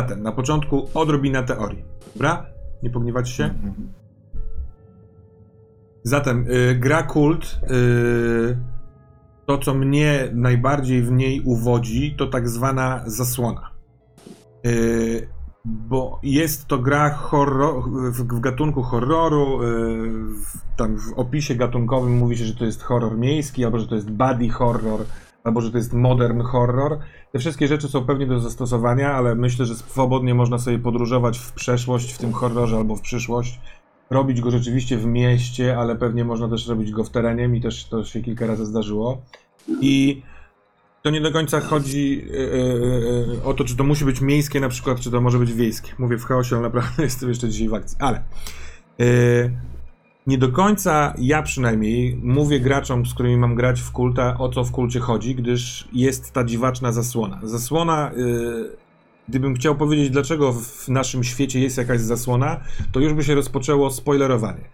Zatem, na początku odrobina teorii. Dobra? Nie pogniewacie się? Zatem, y, gra kult, y, to co mnie najbardziej w niej uwodzi, to tak zwana zasłona. Y, bo jest to gra horror, w, w gatunku horroru, y, w, tam w opisie gatunkowym mówi się, że to jest horror miejski, albo że to jest body horror, albo że to jest modern horror. Te wszystkie rzeczy są pewnie do zastosowania, ale myślę, że swobodnie można sobie podróżować w przeszłość w tym horrorze albo w przyszłość. Robić go rzeczywiście w mieście, ale pewnie można też robić go w terenie. Mi też to się kilka razy zdarzyło. I to nie do końca chodzi yy, yy, o to, czy to musi być miejskie na przykład, czy to może być wiejskie. Mówię w chaosie, ale naprawdę jestem jeszcze dzisiaj w akcji. Ale yy, nie do końca ja przynajmniej mówię graczom, z którymi mam grać w kulta, o co w kulcie chodzi, gdyż jest ta dziwaczna zasłona. Zasłona, yy, gdybym chciał powiedzieć, dlaczego w naszym świecie jest jakaś zasłona, to już by się rozpoczęło spoilerowanie.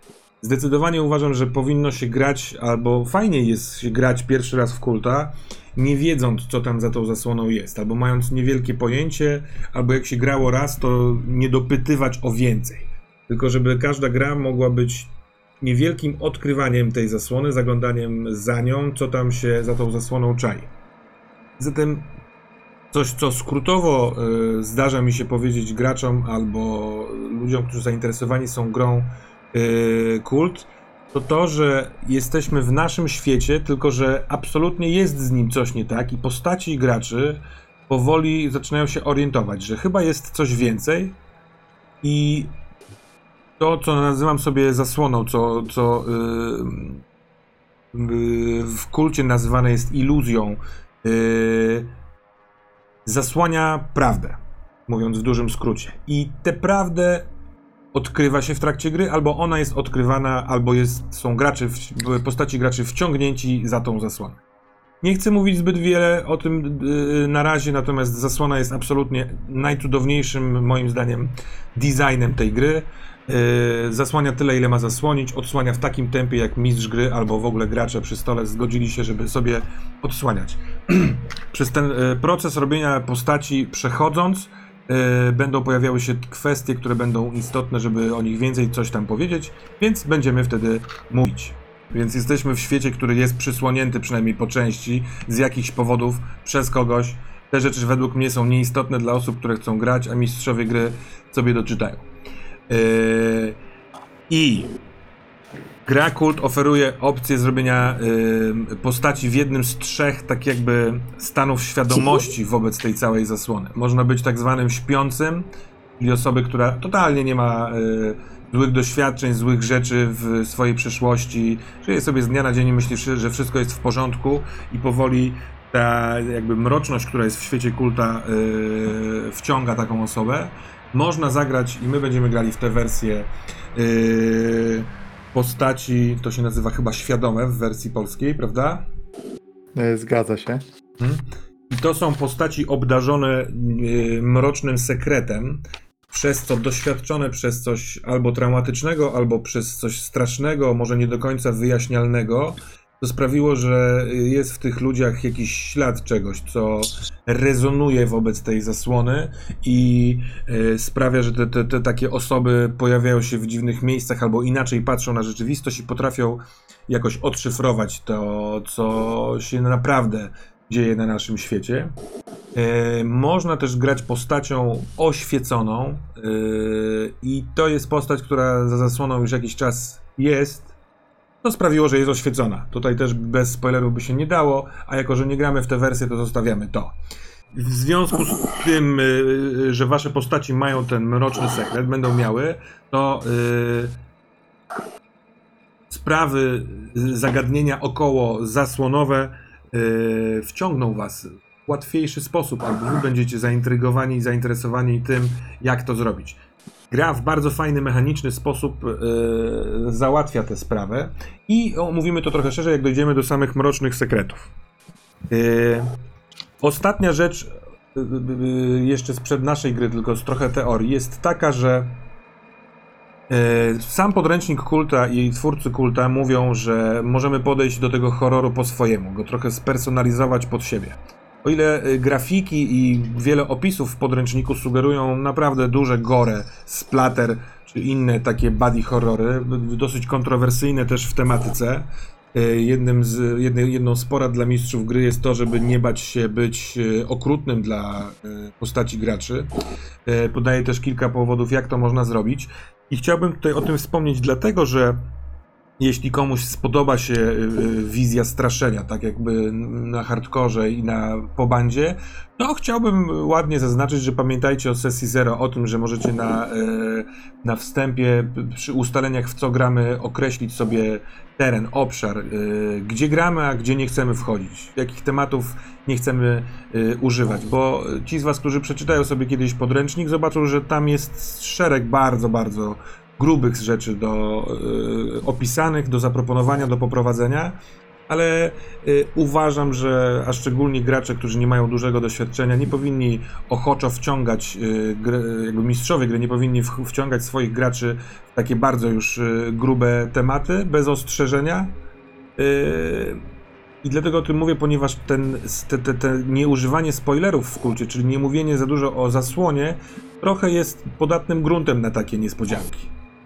Zdecydowanie uważam, że powinno się grać, albo fajnie jest się grać pierwszy raz w kulta, nie wiedząc, co tam za tą zasłoną jest, albo mając niewielkie pojęcie, albo jak się grało raz, to nie dopytywać o więcej. Tylko żeby każda gra mogła być niewielkim odkrywaniem tej zasłony, zaglądaniem za nią, co tam się za tą zasłoną czai. Zatem coś, co skrótowo y, zdarza mi się powiedzieć graczom albo ludziom, którzy zainteresowani są grą y, kult, to to, że jesteśmy w naszym świecie, tylko że absolutnie jest z nim coś nie tak i postaci graczy powoli zaczynają się orientować, że chyba jest coś więcej i to, co nazywam sobie zasłoną, co, co yy, yy, w kulcie nazywane jest iluzją, yy, zasłania prawdę, mówiąc w dużym skrócie. I tę prawdę odkrywa się w trakcie gry, albo ona jest odkrywana, albo jest, są gracze, w, postaci graczy wciągnięci za tą zasłonę. Nie chcę mówić zbyt wiele o tym yy, na razie, natomiast zasłona jest absolutnie najcudowniejszym, moim zdaniem, designem tej gry. Yy, zasłania tyle, ile ma zasłonić, odsłania w takim tempie, jak mistrz gry albo w ogóle gracze przy stole zgodzili się, żeby sobie odsłaniać. Przez ten yy, proces robienia postaci przechodząc, yy, będą pojawiały się kwestie, które będą istotne, żeby o nich więcej coś tam powiedzieć, więc będziemy wtedy mówić. Więc jesteśmy w świecie, który jest przysłonięty przynajmniej po części z jakichś powodów przez kogoś. Te rzeczy według mnie są nieistotne dla osób, które chcą grać, a mistrzowie gry sobie doczytają. Yy, I gra Kult oferuje opcję zrobienia yy, postaci w jednym z trzech, tak jakby, stanów świadomości wobec tej całej zasłony. Można być tak zwanym śpiącym, czyli osoby, która totalnie nie ma yy, złych doświadczeń, złych rzeczy w swojej przeszłości, żyje sobie z dnia na dzień i myśli, że wszystko jest w porządku i powoli ta jakby mroczność, która jest w świecie kulta, yy, wciąga taką osobę można zagrać i my będziemy grali w tę wersję yy, postaci, to się nazywa chyba świadome w wersji polskiej, prawda? E, Zgadza się. Hmm. I to są postaci obdarzone yy, mrocznym sekretem, przez co doświadczone przez coś albo traumatycznego, albo przez coś strasznego, może nie do końca wyjaśnialnego, to sprawiło, że jest w tych ludziach jakiś ślad czegoś, co rezonuje wobec tej zasłony i e, sprawia, że te, te, te, takie osoby pojawiają się w dziwnych miejscach albo inaczej patrzą na rzeczywistość i potrafią jakoś odszyfrować to, co się naprawdę dzieje na naszym świecie. E, można też grać postacią oświeconą e, i to jest postać, która za zasłoną już jakiś czas jest to sprawiło, że jest oświecona. Tutaj też bez spoilerów by się nie dało, a jako, że nie gramy w tę wersję, to zostawiamy to. W związku z tym, y, że wasze postaci mają ten mroczny sekret, będą miały, to yy, sprawy, zagadnienia około zasłonowe yy, wciągną was w łatwiejszy sposób, albo wy będziecie zaintrygowani i zainteresowani tym, jak to zrobić. Gra w bardzo fajny, mechaniczny sposób yy, załatwia tę sprawę i omówimy to trochę szerzej, jak dojdziemy do samych mrocznych sekretów. Yy, ostatnia rzecz, yy, jeszcze sprzed naszej gry, tylko z trochę teorii, jest taka, że sam podręcznik kulta i twórcy kulta mówią, że możemy podejść do tego horroru po swojemu, go trochę spersonalizować pod siebie. O ile y, grafiki i wiele opisów w podręczniku sugerują naprawdę duże gore, splatter czy inne takie body horrory, dosyć kontrowersyjne też w tematyce. Y, Jednym z, jedną z porad dla mistrzów gry jest to, żeby nie bać się być y, okrutnym dla postaci graczy. Podaję też kilka powodów, jak to można zrobić. I chciałbym tutaj o tym wspomnieć, dlatego że jeśli komuś spodoba się y, y, wizja straszenia, tak jakby na hardkorze i na pobandzie, no chciałbym ładnie zaznaczyć, że pamiętajcie o sesji zero, o tym, że możecie na, y, na wstępie przy ustaleniach w co gramy określić sobie teren, obszar, y, gdzie gramy, a gdzie nie chcemy wchodzić, jakich tematów nie chcemy używać, bo ci z was, którzy przeczytają sobie kiedyś podręcznik, zobaczą, że tam jest szereg bardzo, bardzo grubych rzeczy do y, opisanych, do zaproponowania, do poprowadzenia, ale y, uważam, że a szczególnie gracze, którzy nie mają dużego doświadczenia, nie powinni ochoczo wciągać, gry, jakby mistrzowie gry nie powinni wciągać swoich graczy w takie bardzo już grube tematy, bez ostrzeżenia. I dlatego o tym mówię, ponieważ ten, te, te, te nieużywanie spoilerów w kulcie, czyli nie mówienie za dużo o zasłonie, trochę jest podatnym gruntem na takie niespodzianki.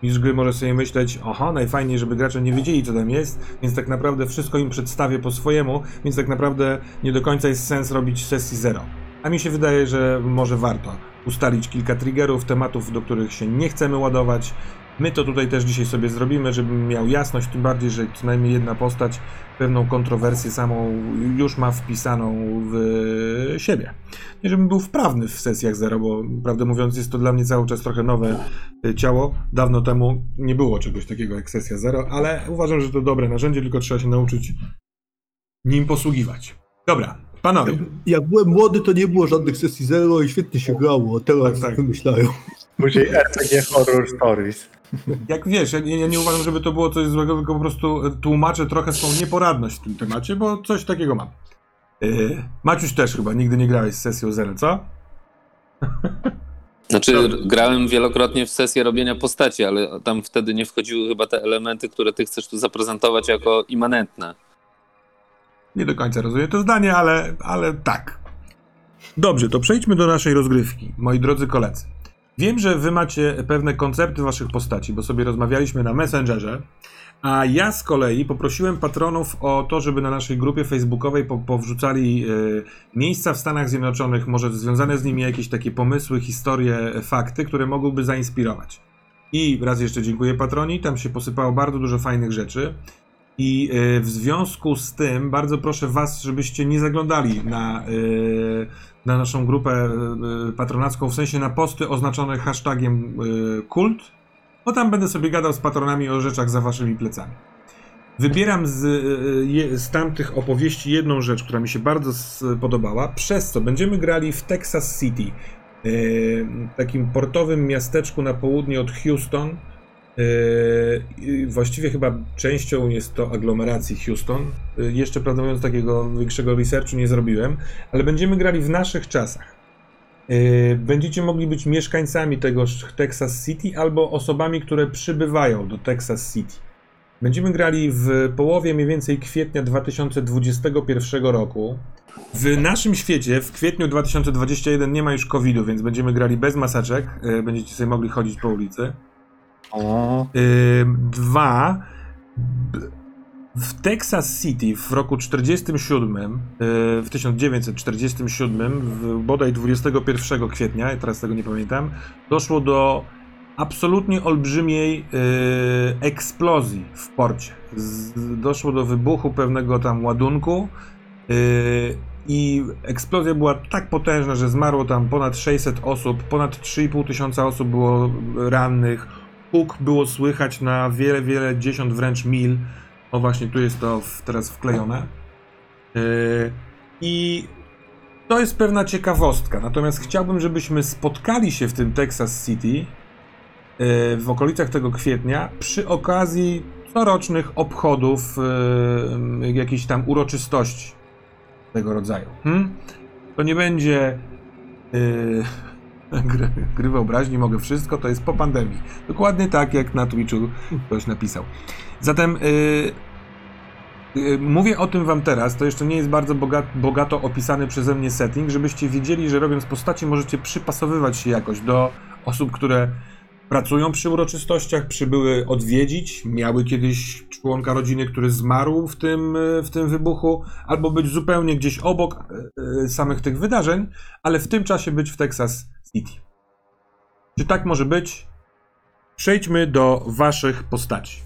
Mistrz gry może sobie myśleć, aha, najfajniej, żeby gracze nie wiedzieli, co tam jest, więc tak naprawdę wszystko im przedstawię po swojemu, więc tak naprawdę nie do końca jest sens robić sesji zero. A mi się wydaje, że może warto ustalić kilka triggerów, tematów, do których się nie chcemy ładować. My to tutaj też dzisiaj sobie zrobimy, żebym miał jasność, tym bardziej, że co najmniej jedna postać pewną kontrowersję samą już ma wpisaną w siebie. Nie żebym był wprawny w sesjach zero, bo prawdę mówiąc jest to dla mnie cały czas trochę nowe y, ciało. Dawno temu nie było czegoś takiego jak sesja zero, ale uważam, że to dobre narzędzie, tylko trzeba się nauczyć nim posługiwać. Dobra, panowie. Jak byłem młody, to nie było żadnych sesji zero i świetnie się grało, a teraz Tak, tak. wymyślają. Później RPG Horror Stories. Jak wiesz, ja nie, ja nie uważam, żeby to było coś złego, tylko po prostu tłumaczę trochę swą nieporadność w tym temacie, bo coś takiego mam. Yy, Maciuś też chyba nigdy nie grałeś z sesją zero, co? Znaczy, Dobra. grałem wielokrotnie w sesję robienia postaci, ale tam wtedy nie wchodziły chyba te elementy, które ty chcesz tu zaprezentować jako immanentne. Nie do końca rozumiem to zdanie, ale, ale tak. Dobrze, to przejdźmy do naszej rozgrywki, moi drodzy koledzy. Wiem, że wy macie pewne koncepty waszych postaci, bo sobie rozmawialiśmy na Messengerze, a ja z kolei poprosiłem patronów o to, żeby na naszej grupie facebookowej po, powrzucali e, miejsca w Stanach Zjednoczonych, może związane z nimi jakieś takie pomysły, historie, fakty, które mogłyby zainspirować. I raz jeszcze dziękuję patroni, tam się posypało bardzo dużo fajnych rzeczy. I e, w związku z tym bardzo proszę Was, żebyście nie zaglądali na, e, na naszą grupę e, patronacką, w sensie na posty oznaczone hashtagiem kult, bo tam będę sobie gadał z patronami o rzeczach za Waszymi plecami. Wybieram z, z tamtych opowieści jedną rzecz, która mi się bardzo spodobała, przez co będziemy grali w Texas City, takim portowym miasteczku na południe od Houston, właściwie chyba częścią jest to aglomeracji Houston. Yy, Jeszcze prawdę mówiąc takiego większego researchu nie zrobiłem, ale będziemy grali w naszych czasach. Yy, Będziecie mogli być mieszkańcami tegoż Texas City albo osobami, które przybywają do Texas City. Będziemy grali w połowie mniej więcej kwietnia 2021 roku. W naszym świecie w kwietniu 2021 nie ma już COVID-u, więc będziemy grali bez maseczek. Yy, Będziecie sobie mogli chodzić po ulicy. Dwa. W Texas City w roku 47, yy, w 1947, w bodaj 21 kwietnia, teraz tego nie pamiętam, doszło do absolutnie olbrzymiej yy, eksplozji w porcie. Doszło do wybuchu pewnego tam ładunku yy, i eksplozja była tak potężna, że zmarło tam ponad 600 osób, ponad 3,5 tysiąca osób było rannych, huk było słychać na wiele, wiele dziesiąt wręcz mil. O właśnie, tu jest to w, teraz wklejone. Yy, I to jest pewna ciekawostka. Natomiast chciałbym, żebyśmy spotkali się w tym Texas City yy, w okolicach tego kwietnia przy okazji corocznych obchodów yy, jakichś tam uroczystości tego rodzaju. Hmm? To nie będzie gry, gry wyobraźni, mogę wszystko, to jest po pandemii. Dokładnie tak, jak na Twitchu ktoś napisał. Zatem yy, y, mówię o tym wam teraz, to jeszcze nie jest bardzo boga, bogato opisany przeze mnie setting, żebyście wiedzieli, że robiąc postacie możecie przypasowywać się jakoś do osób, które pracują przy uroczystościach, przybyły odwiedzić, miały kiedyś członka rodziny, który zmarł w tym, y, w tym wybuchu, albo być zupełnie gdzieś obok y, y, samych tych wydarzeń, ale w tym czasie być w Texas City. Czy tak może być? Przejdźmy do waszych postaci.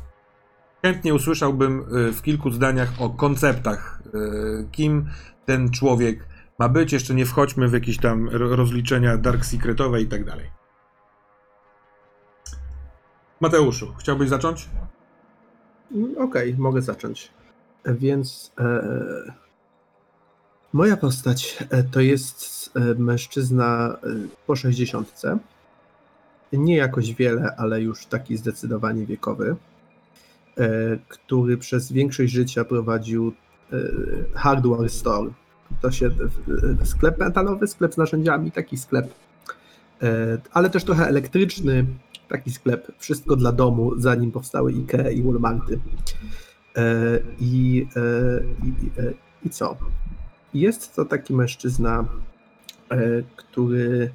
Chętnie usłyszałbym y, w kilku zdaniach o konceptach, y, kim ten człowiek ma być. Jeszcze nie wchodźmy w jakieś tam ro- rozliczenia dark secretowe i tak dalej. Mateuszu, chciałbyś zacząć? Mm, Okej, mogę zacząć. Więc e, moja postać e, to jest e, mężczyzna e, po 60. Nie jakoś wiele, ale już taki zdecydowanie wiekowy, który przez większość życia prowadził hardware store. To się sklep metalowy, sklep z narzędziami, taki sklep, ale też trochę elektryczny, taki sklep, wszystko dla domu, zanim powstały IKEA i Walmarty. I, i, e, I co? Jest to taki mężczyzna, e, który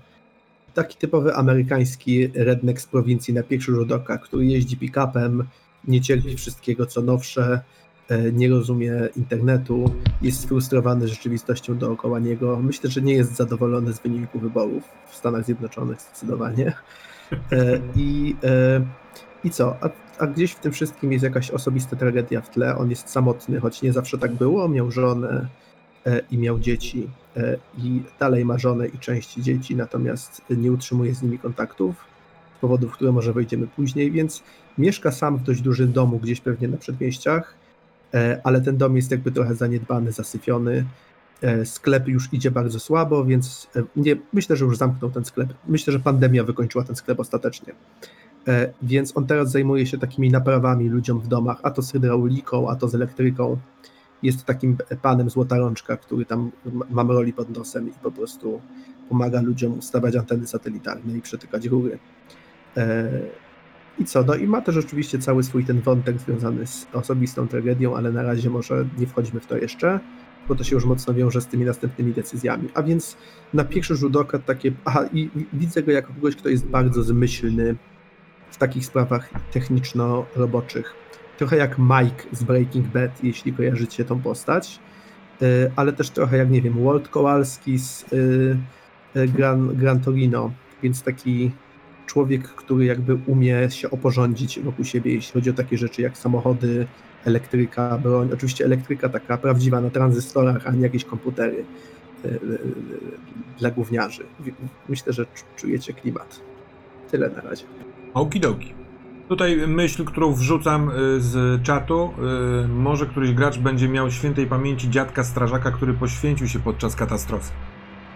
taki typowy amerykański redneck z prowincji na pierwszy rzut oka, który jeździ pick-upem, nie cierpi wszystkiego co nowsze, e, nie rozumie internetu, jest sfrustrowany rzeczywistością dookoła niego. Myślę, że nie jest zadowolony z wyniku wyborów w Stanach Zjednoczonych zdecydowanie. E, I, i co? A, a gdzieś w tym wszystkim jest jakaś osobista tragedia w tle. On jest samotny, choć nie zawsze tak było. Miał żonę i miał dzieci. E, I dalej ma żonę i część dzieci, natomiast nie utrzymuje z nimi kontaktów z powodów, które może wejdziemy później, więc mieszka sam w dość dużym domu, gdzieś pewnie na przedmieściach, e, ale ten dom jest jakby trochę zaniedbany, zasyfiony. E, Sklep już idzie bardzo słabo, więc e, nie, myślę, że już zamknął ten sklep. Myślę, że pandemia wykończyła ten sklep ostatecznie. E, Więc on teraz zajmuje się takimi naprawami ludziom w domach, a to z hydrauliką, a to z elektryką. Jest takim panem złota rączka, który tam ma- roli pod nosem i po prostu pomaga ludziom ustawiać anteny satelitarne i przetykać rury. E, I co? No i ma też oczywiście cały swój ten wątek związany z osobistą tragedią, ale na razie może nie wchodźmy w to jeszcze, bo to się już mocno wiąże z tymi następnymi decyzjami. A więc na pierwszy rzut oka takie. Aha, i widzę go jako kogoś, kto jest bardzo zmyślny w takich sprawach techniczno-roboczych. Trochę jak Mike z Breaking Bad, jeśli kojarzycie tą postać, y, ale też trochę jak, nie wiem, Walt Kowalski z y, y, Gran, Gran Torino, więc taki człowiek, który jakby umie się oporządzić wokół siebie, jeśli chodzi o takie rzeczy jak samochody, elektryka, broń. Oczywiście elektryka taka prawdziwa na tranzystorach, a nie jakieś komputery dla gówniarzy. Myślę, że czu- czujecie klimat. Tyle na razie. Okidoki. Tutaj myśl, którą wrzucam y, z czatu. y, Może któryś gracz będzie miał świętej pamięci dziadka strażaka, który poświęcił się podczas katastrofy.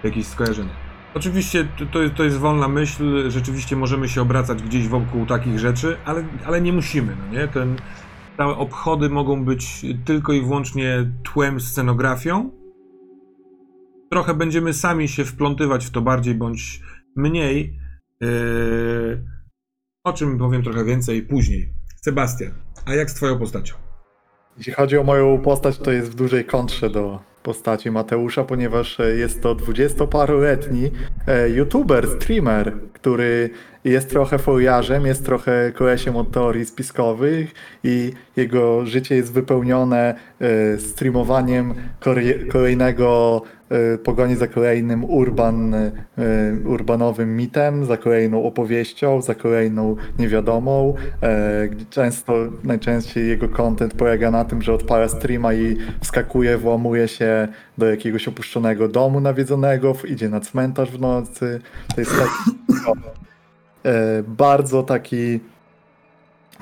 Jakieś skojarzenie. Oczywiście to- to, jest wolna myśl, rzeczywiście możemy się obracać gdzieś wokół takich rzeczy, ale, ale nie musimy, no nie? Ten, te obchody mogą być tylko i wyłącznie tłem, scenografią. Trochę będziemy sami się wplątywać w to bardziej bądź mniej. Yy, o czym powiem trochę więcej później. Sebastian, a jak z twoją postacią? Jeśli chodzi o moją postać, to jest w dużej kontrze do postaci Mateusza, ponieważ e, jest to dwudziestoparoletni e, youtuber, streamer, który jest trochę foliarzem, jest trochę kolesiem od teorii spiskowych i jego życie jest wypełnione e, streamowaniem kolejnego pogoni za kolejnym urban, e, urbanowym mitem, za kolejną opowieścią, za kolejną niewiadomą. E, Często, najczęściej jego content polega na tym, że odpala streama i wskakuje, włamuje się do jakiegoś opuszczonego domu nawiedzonego, idzie na cmentarz w nocy. To jest taki e, bardzo taki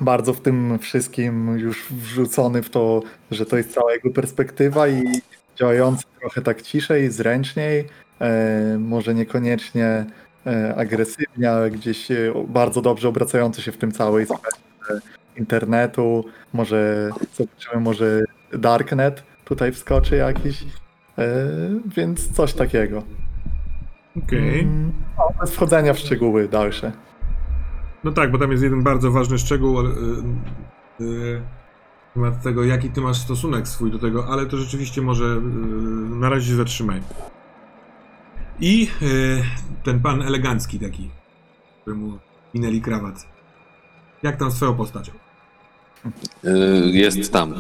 bardzo w tym wszystkim już wrzucony w to, że to jest cała jego perspektywa i działający trochę tak ciszej, zręczniej, e, może niekoniecznie e, agresywnie, ale gdzieś e, bardzo dobrze obracający się w tym całej sferze internetu, może zobaczymy, może Darknet tutaj wskoczy jakiś, więc coś takiego. Okej. Mm, No, bez wchodzenia w szczegóły dalsze. No tak, bo tam jest jeden bardzo ważny szczegół. ale, temat tego, jaki ty masz stosunek swój do tego, ale to rzeczywiście może yy, na razie się zatrzymaj. I yy, ten pan elegancki taki, któremu minęli krawat. Jak tam z twoją postacią? Y, jest tam.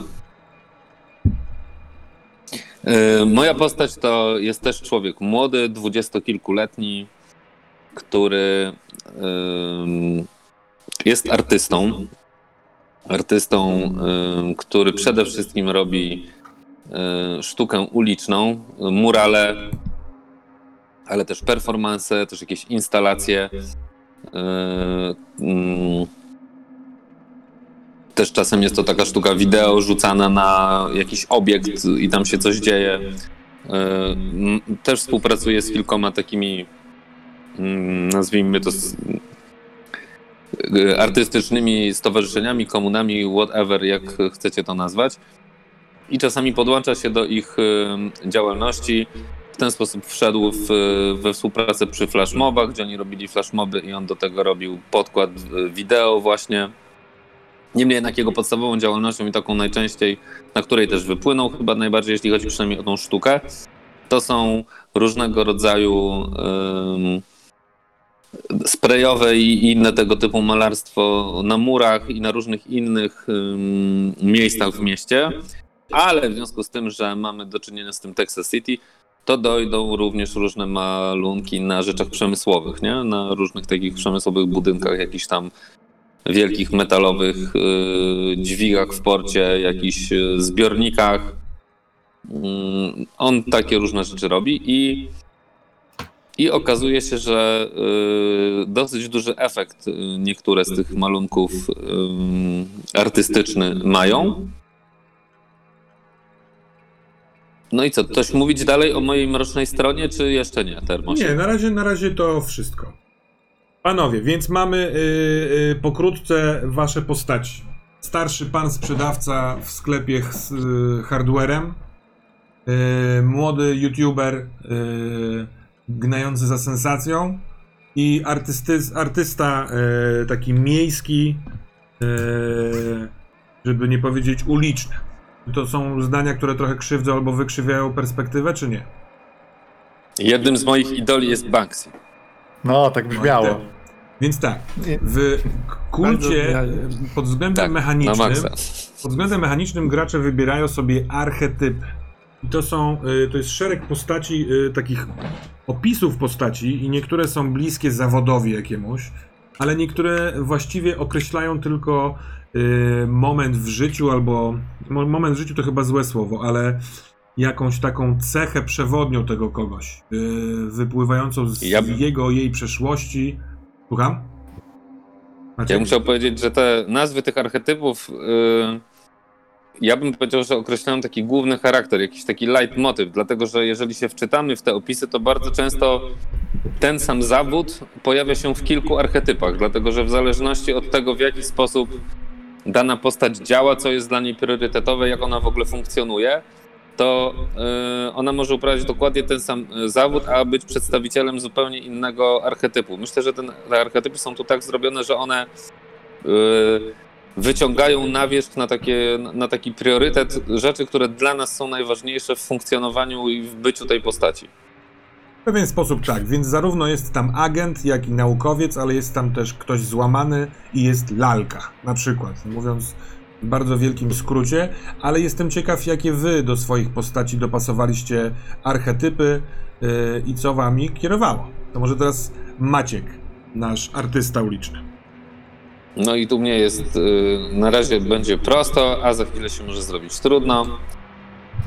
Y, Moja postać to jest też człowiek młody, dwudziestokilkuletni, który ym, jest artystą. Artystą, ym, który przede wszystkim robi y, sztukę uliczną, murale, ale też performance, też jakieś instalacje. y, też czasem jest to taka sztuka wideo rzucana na jakiś obiekt i tam się coś dzieje. M, Też współpracuję z kilkoma takimi, nazwijmy to, artystycznymi stowarzyszeniami, komunami, whatever, jak chcecie to nazwać. I czasami podłącza się do ich yy, działalności. W ten sposób wszedł w, we współpracę przy flashmobach, gdzie oni robili flashmoby i on do tego robił podkład yy, wideo właśnie. Niemniej jednak jego podstawową działalnością i taką najczęściej, na której też wypłynął chyba najbardziej, jeśli chodzi przynajmniej o tą sztukę, to są różnego rodzaju um, sprayowe i inne tego typu malarstwo na murach i na różnych innych miejscach w mieście. Ale w związku z tym, że mamy do czynienia z tym Texas City, to dojdą również różne malunki na rzeczach przemysłowych, nie? na różnych takich przemysłowych budynkach, jakichś tam wielkich metalowych y, dźwigach w porcie, jakichś y, zbiornikach. Mm, On takie różne rzeczy robi i, i okazuje się, że y, dosyć duży efekt y, niektóre z tych malunków y, artystyczny mają. No i co, coś mówić dalej o mojej mrocznej stronie, czy jeszcze nie? Nie, na razie, na razie to wszystko. Panowie, więc mamy yy, yy, pokrótce wasze postaci. Starszy pan sprzedawca w sklepie z yy, hardwarem. Młody youtuber gnający za sensacją. I artysty, artysta yy, taki miejski, yy, żeby nie powiedzieć uliczny. To są zdania, które trochę krzywdzą albo wykrzywiają perspektywę, czy nie? Jednym z moich idoli jest Banksy. No, tak brzmiało. Więc tak, w kulcie pod względem Tak, mechanicznym, pod względem mechanicznym gracze wybierają sobie archetypy. I to są, y, to jest szereg postaci, y, takich opisów postaci i niektóre są bliskie zawodowi jakiemuś, ale niektóre właściwie określają tylko y, moment w życiu albo, mo- moment w życiu to chyba złe słowo, ale jakąś taką cechę przewodnią tego kogoś, wypływającą z Ja- jego, jej przeszłości. Słucham? Maciek? Ja bym chciał powiedzieć, że te nazwy tych archetypów, yy, ja bym powiedział, że określają taki główny charakter, jakiś taki leitmotiv, dlatego że jeżeli się wczytamy w te opisy, to bardzo często ten sam zawód pojawia się w kilku archetypach, dlatego że w zależności od tego, w jaki sposób dana postać działa, co jest dla niej priorytetowe, jak ona w ogóle funkcjonuje, to yy, ona może uprawiać dokładnie ten sam y, zawód, a być przedstawicielem zupełnie innego archetypu. Myślę, że ten, te archetypy są tu tak zrobione, że one yy, wyciągają na wierzch na, takie, na taki priorytet rzeczy, które dla nas są najważniejsze w funkcjonowaniu i w byciu tej postaci. W pewien sposób tak, więc zarówno jest tam agent, jak i naukowiec, ale jest tam też ktoś złamany i jest lalka, na przykład, mówiąc w bardzo wielkim skrócie, ale jestem ciekaw, jakie wy do swoich postaci dopasowaliście archetypy yy, i co wami kierowało. To może teraz Maciek, nasz artysta uliczny. No i tu mnie jest, y, na razie będzie prosto, a za chwilę się może zrobić trudno.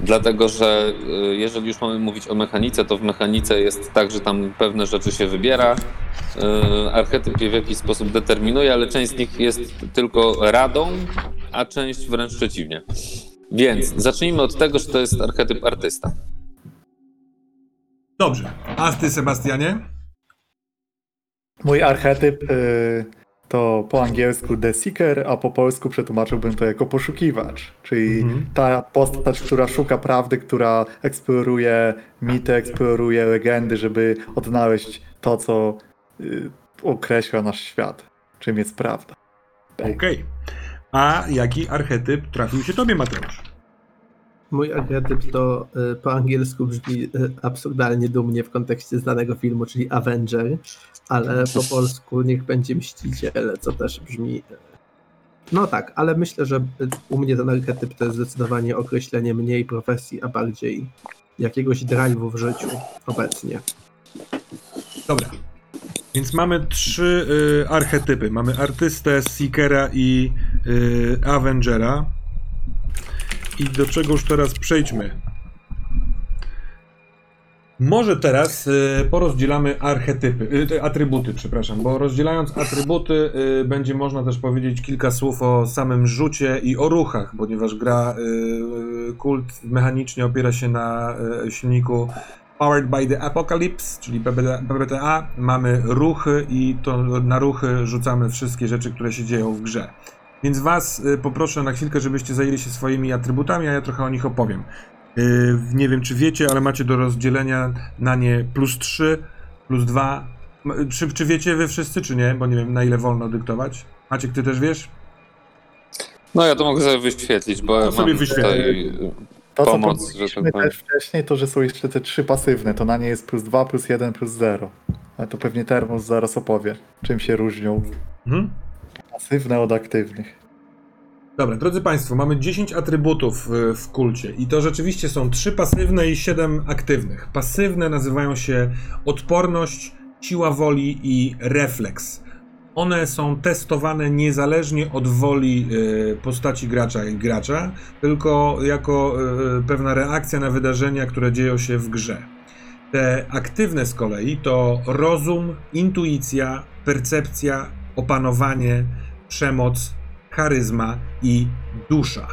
Dlatego, że y, jeżeli już mamy mówić o mechanice, to w mechanice jest tak, że tam pewne rzeczy się wybiera. y, Archetyp je w jakiś sposób determinuje, ale część z nich jest tylko radą, a część wręcz przeciwnie. Więc zacznijmy od tego, że to jest archetyp artysta. Dobrze, a ty Sebastianie? Mój archetyp y, to po angielsku The Seeker, a po polsku przetłumaczyłbym to jako poszukiwacz. Czyli Mhm. ta postać, która szuka prawdy, która eksploruje mity, eksploruje legendy, żeby odnaleźć to, co y, określa nasz świat. Czym jest prawda. Okej. A jaki archetyp trafił się tobie, Mateusz? Mój archetyp to y, po angielsku brzmi y, absurdalnie dumnie w kontekście znanego filmu, czyli Avenger, ale po polsku niech będzie Mściciel, co też brzmi... y, No tak, ale myślę, że u mnie ten archetyp to jest zdecydowanie określenie mniej profesji, a bardziej jakiegoś drive'u w życiu obecnie. Dobra. Więc mamy trzy y, archetypy. Mamy artystę, seekera i y, avengera. I do czego już teraz przejdźmy. Może teraz y, porozdzielamy archetypy, y, atrybuty, przepraszam, bo rozdzielając atrybuty y, będzie można też powiedzieć kilka słów o samym rzucie i o ruchach, ponieważ gra y, kult mechanicznie opiera się na y, silniku Powered by the Apocalypse, czyli PBTA. Mamy ruchy i to na ruchy rzucamy wszystkie rzeczy, które się dzieją w grze. Więc was y, poproszę na chwilkę, żebyście zajęli się swoimi atrybutami, a ja trochę o nich opowiem. Y, nie wiem, czy wiecie, ale macie do rozdzielenia na nie plus 3, plus 2. M- Czy, czy wiecie wy wszyscy, czy nie? Bo nie wiem, na ile wolno dyktować. Maciek, ty też wiesz? No ja to mogę sobie wyświetlić, bo ja sobie mam wyświetlę. tutaj To, co pomoc, że powiedzieliśmy tak powiem. też wcześniej, to że są jeszcze te trzy pasywne, to na nie jest plus 2, plus 1, plus 0. Ale to pewnie Termus zaraz opowie, czym się różnią Mhm. Pasywne od aktywnych. Dobra, drodzy Państwo, mamy 10 atrybutów y, w kulcie i to rzeczywiście są 3 pasywne i 7 aktywnych. Pasywne nazywają się odporność, siła woli i refleks. One są testowane niezależnie od woli y, postaci gracza i gracza, tylko jako y, pewna reakcja na wydarzenia, które dzieją się w grze. Te aktywne z kolei to rozum, intuicja, percepcja, opanowanie, przemoc, charyzma i dusza.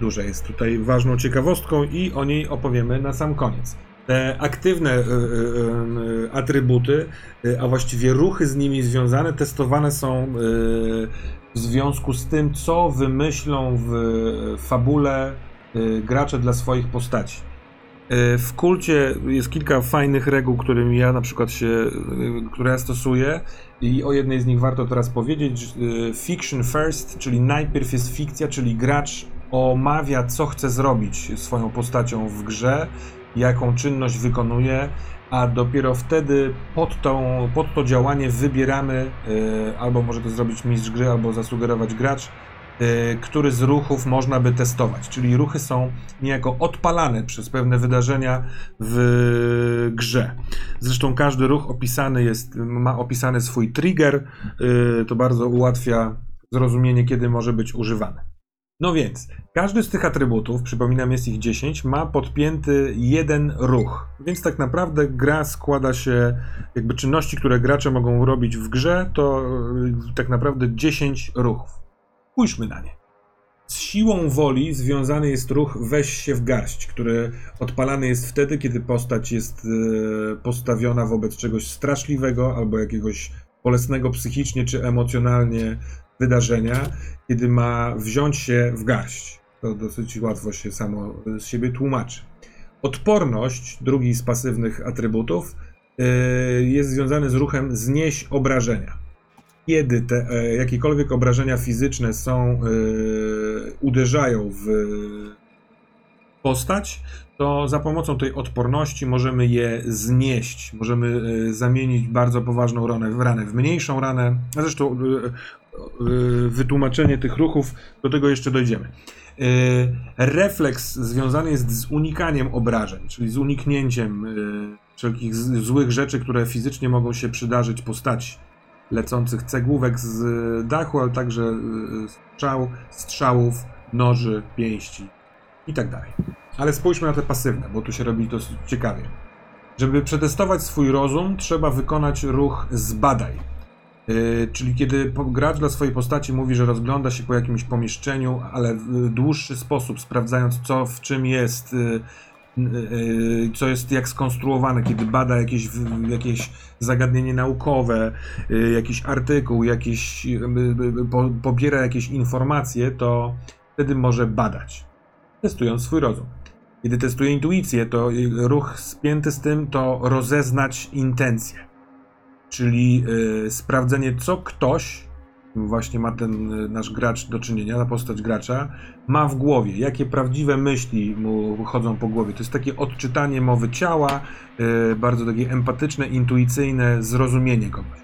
Dusza jest tutaj ważną ciekawostką i o niej opowiemy na sam koniec. Te aktywne y, y, y, atrybuty, y, a właściwie ruchy z nimi związane, testowane są y, w związku z tym, co wymyślą w fabule y, gracze dla swoich postaci. Y, W kulcie jest kilka fajnych reguł, którymi ja na przykład się, y, które ja stosuję i o jednej z nich warto teraz powiedzieć. y, Fiction first, czyli najpierw jest fikcja, czyli gracz omawia, co chce zrobić swoją postacią w grze, jaką czynność wykonuje, a dopiero wtedy pod, tą, pod to działanie wybieramy, albo może to zrobić mistrz gry, albo zasugerować gracz, który z ruchów można by testować. Czyli ruchy są niejako odpalane przez pewne wydarzenia w grze. Zresztą każdy ruch opisany jest, ma opisany swój trigger. y, To bardzo ułatwia zrozumienie, kiedy może być używany. No więc, każdy z tych atrybutów, przypominam, jest ich 10, ma podpięty jeden ruch. Więc tak naprawdę gra składa się, jakby czynności, które gracze mogą robić w grze, to y, tak naprawdę 10 ruchów. Spójrzmy na nie. Z siłą woli związany jest ruch weź się w garść, który odpalany jest wtedy, kiedy postać jest e, postawiona wobec czegoś straszliwego albo jakiegoś bolesnego psychicznie czy emocjonalnie wydarzenia, kiedy ma wziąć się w garść. To dosyć łatwo się samo z siebie tłumaczy. Odporność, drugi z pasywnych atrybutów, e, jest związany z ruchem znieś obrażenia kiedy te e, jakiekolwiek obrażenia fizyczne są, e, uderzają w postać, to za pomocą tej odporności możemy je znieść. Możemy e, zamienić bardzo poważną ranę w ranę w mniejszą ranę. A zresztą wytłumaczenie tych ruchów, do tego jeszcze dojdziemy. Refleks związany jest z unikaniem obrażeń, czyli z uniknięciem wszelkich złych rzeczy, które fizycznie mogą się przydarzyć postaci lecących cegłówek z dachu, ale także y, strzał, strzałów, noży, pięści i tak dalej. Ale spójrzmy na te pasywne, bo tu się robi dosyć ciekawie. Żeby przetestować swój rozum, trzeba wykonać ruch zbadaj. Yy, czyli kiedy gracz dla swojej postaci mówi, że rozgląda się po jakimś pomieszczeniu, ale w dłuższy sposób, sprawdzając co w czym jest, yy, co jest jak skonstruowane, kiedy bada jakieś, jakieś zagadnienie naukowe, y, jakiś artykuł, y, y, y, po, pobiera jakieś informacje, to wtedy może badać, testując swój rozum. Kiedy testuje intuicję, to y, ruch spięty z tym to rozeznać intencje, czyli y, sprawdzenie, co ktoś właśnie ma ten y, nasz gracz do czynienia, ta postać gracza, ma w głowie, jakie prawdziwe myśli mu chodzą po głowie. To jest takie odczytanie mowy ciała, y, bardzo takie empatyczne, intuicyjne zrozumienie kogoś.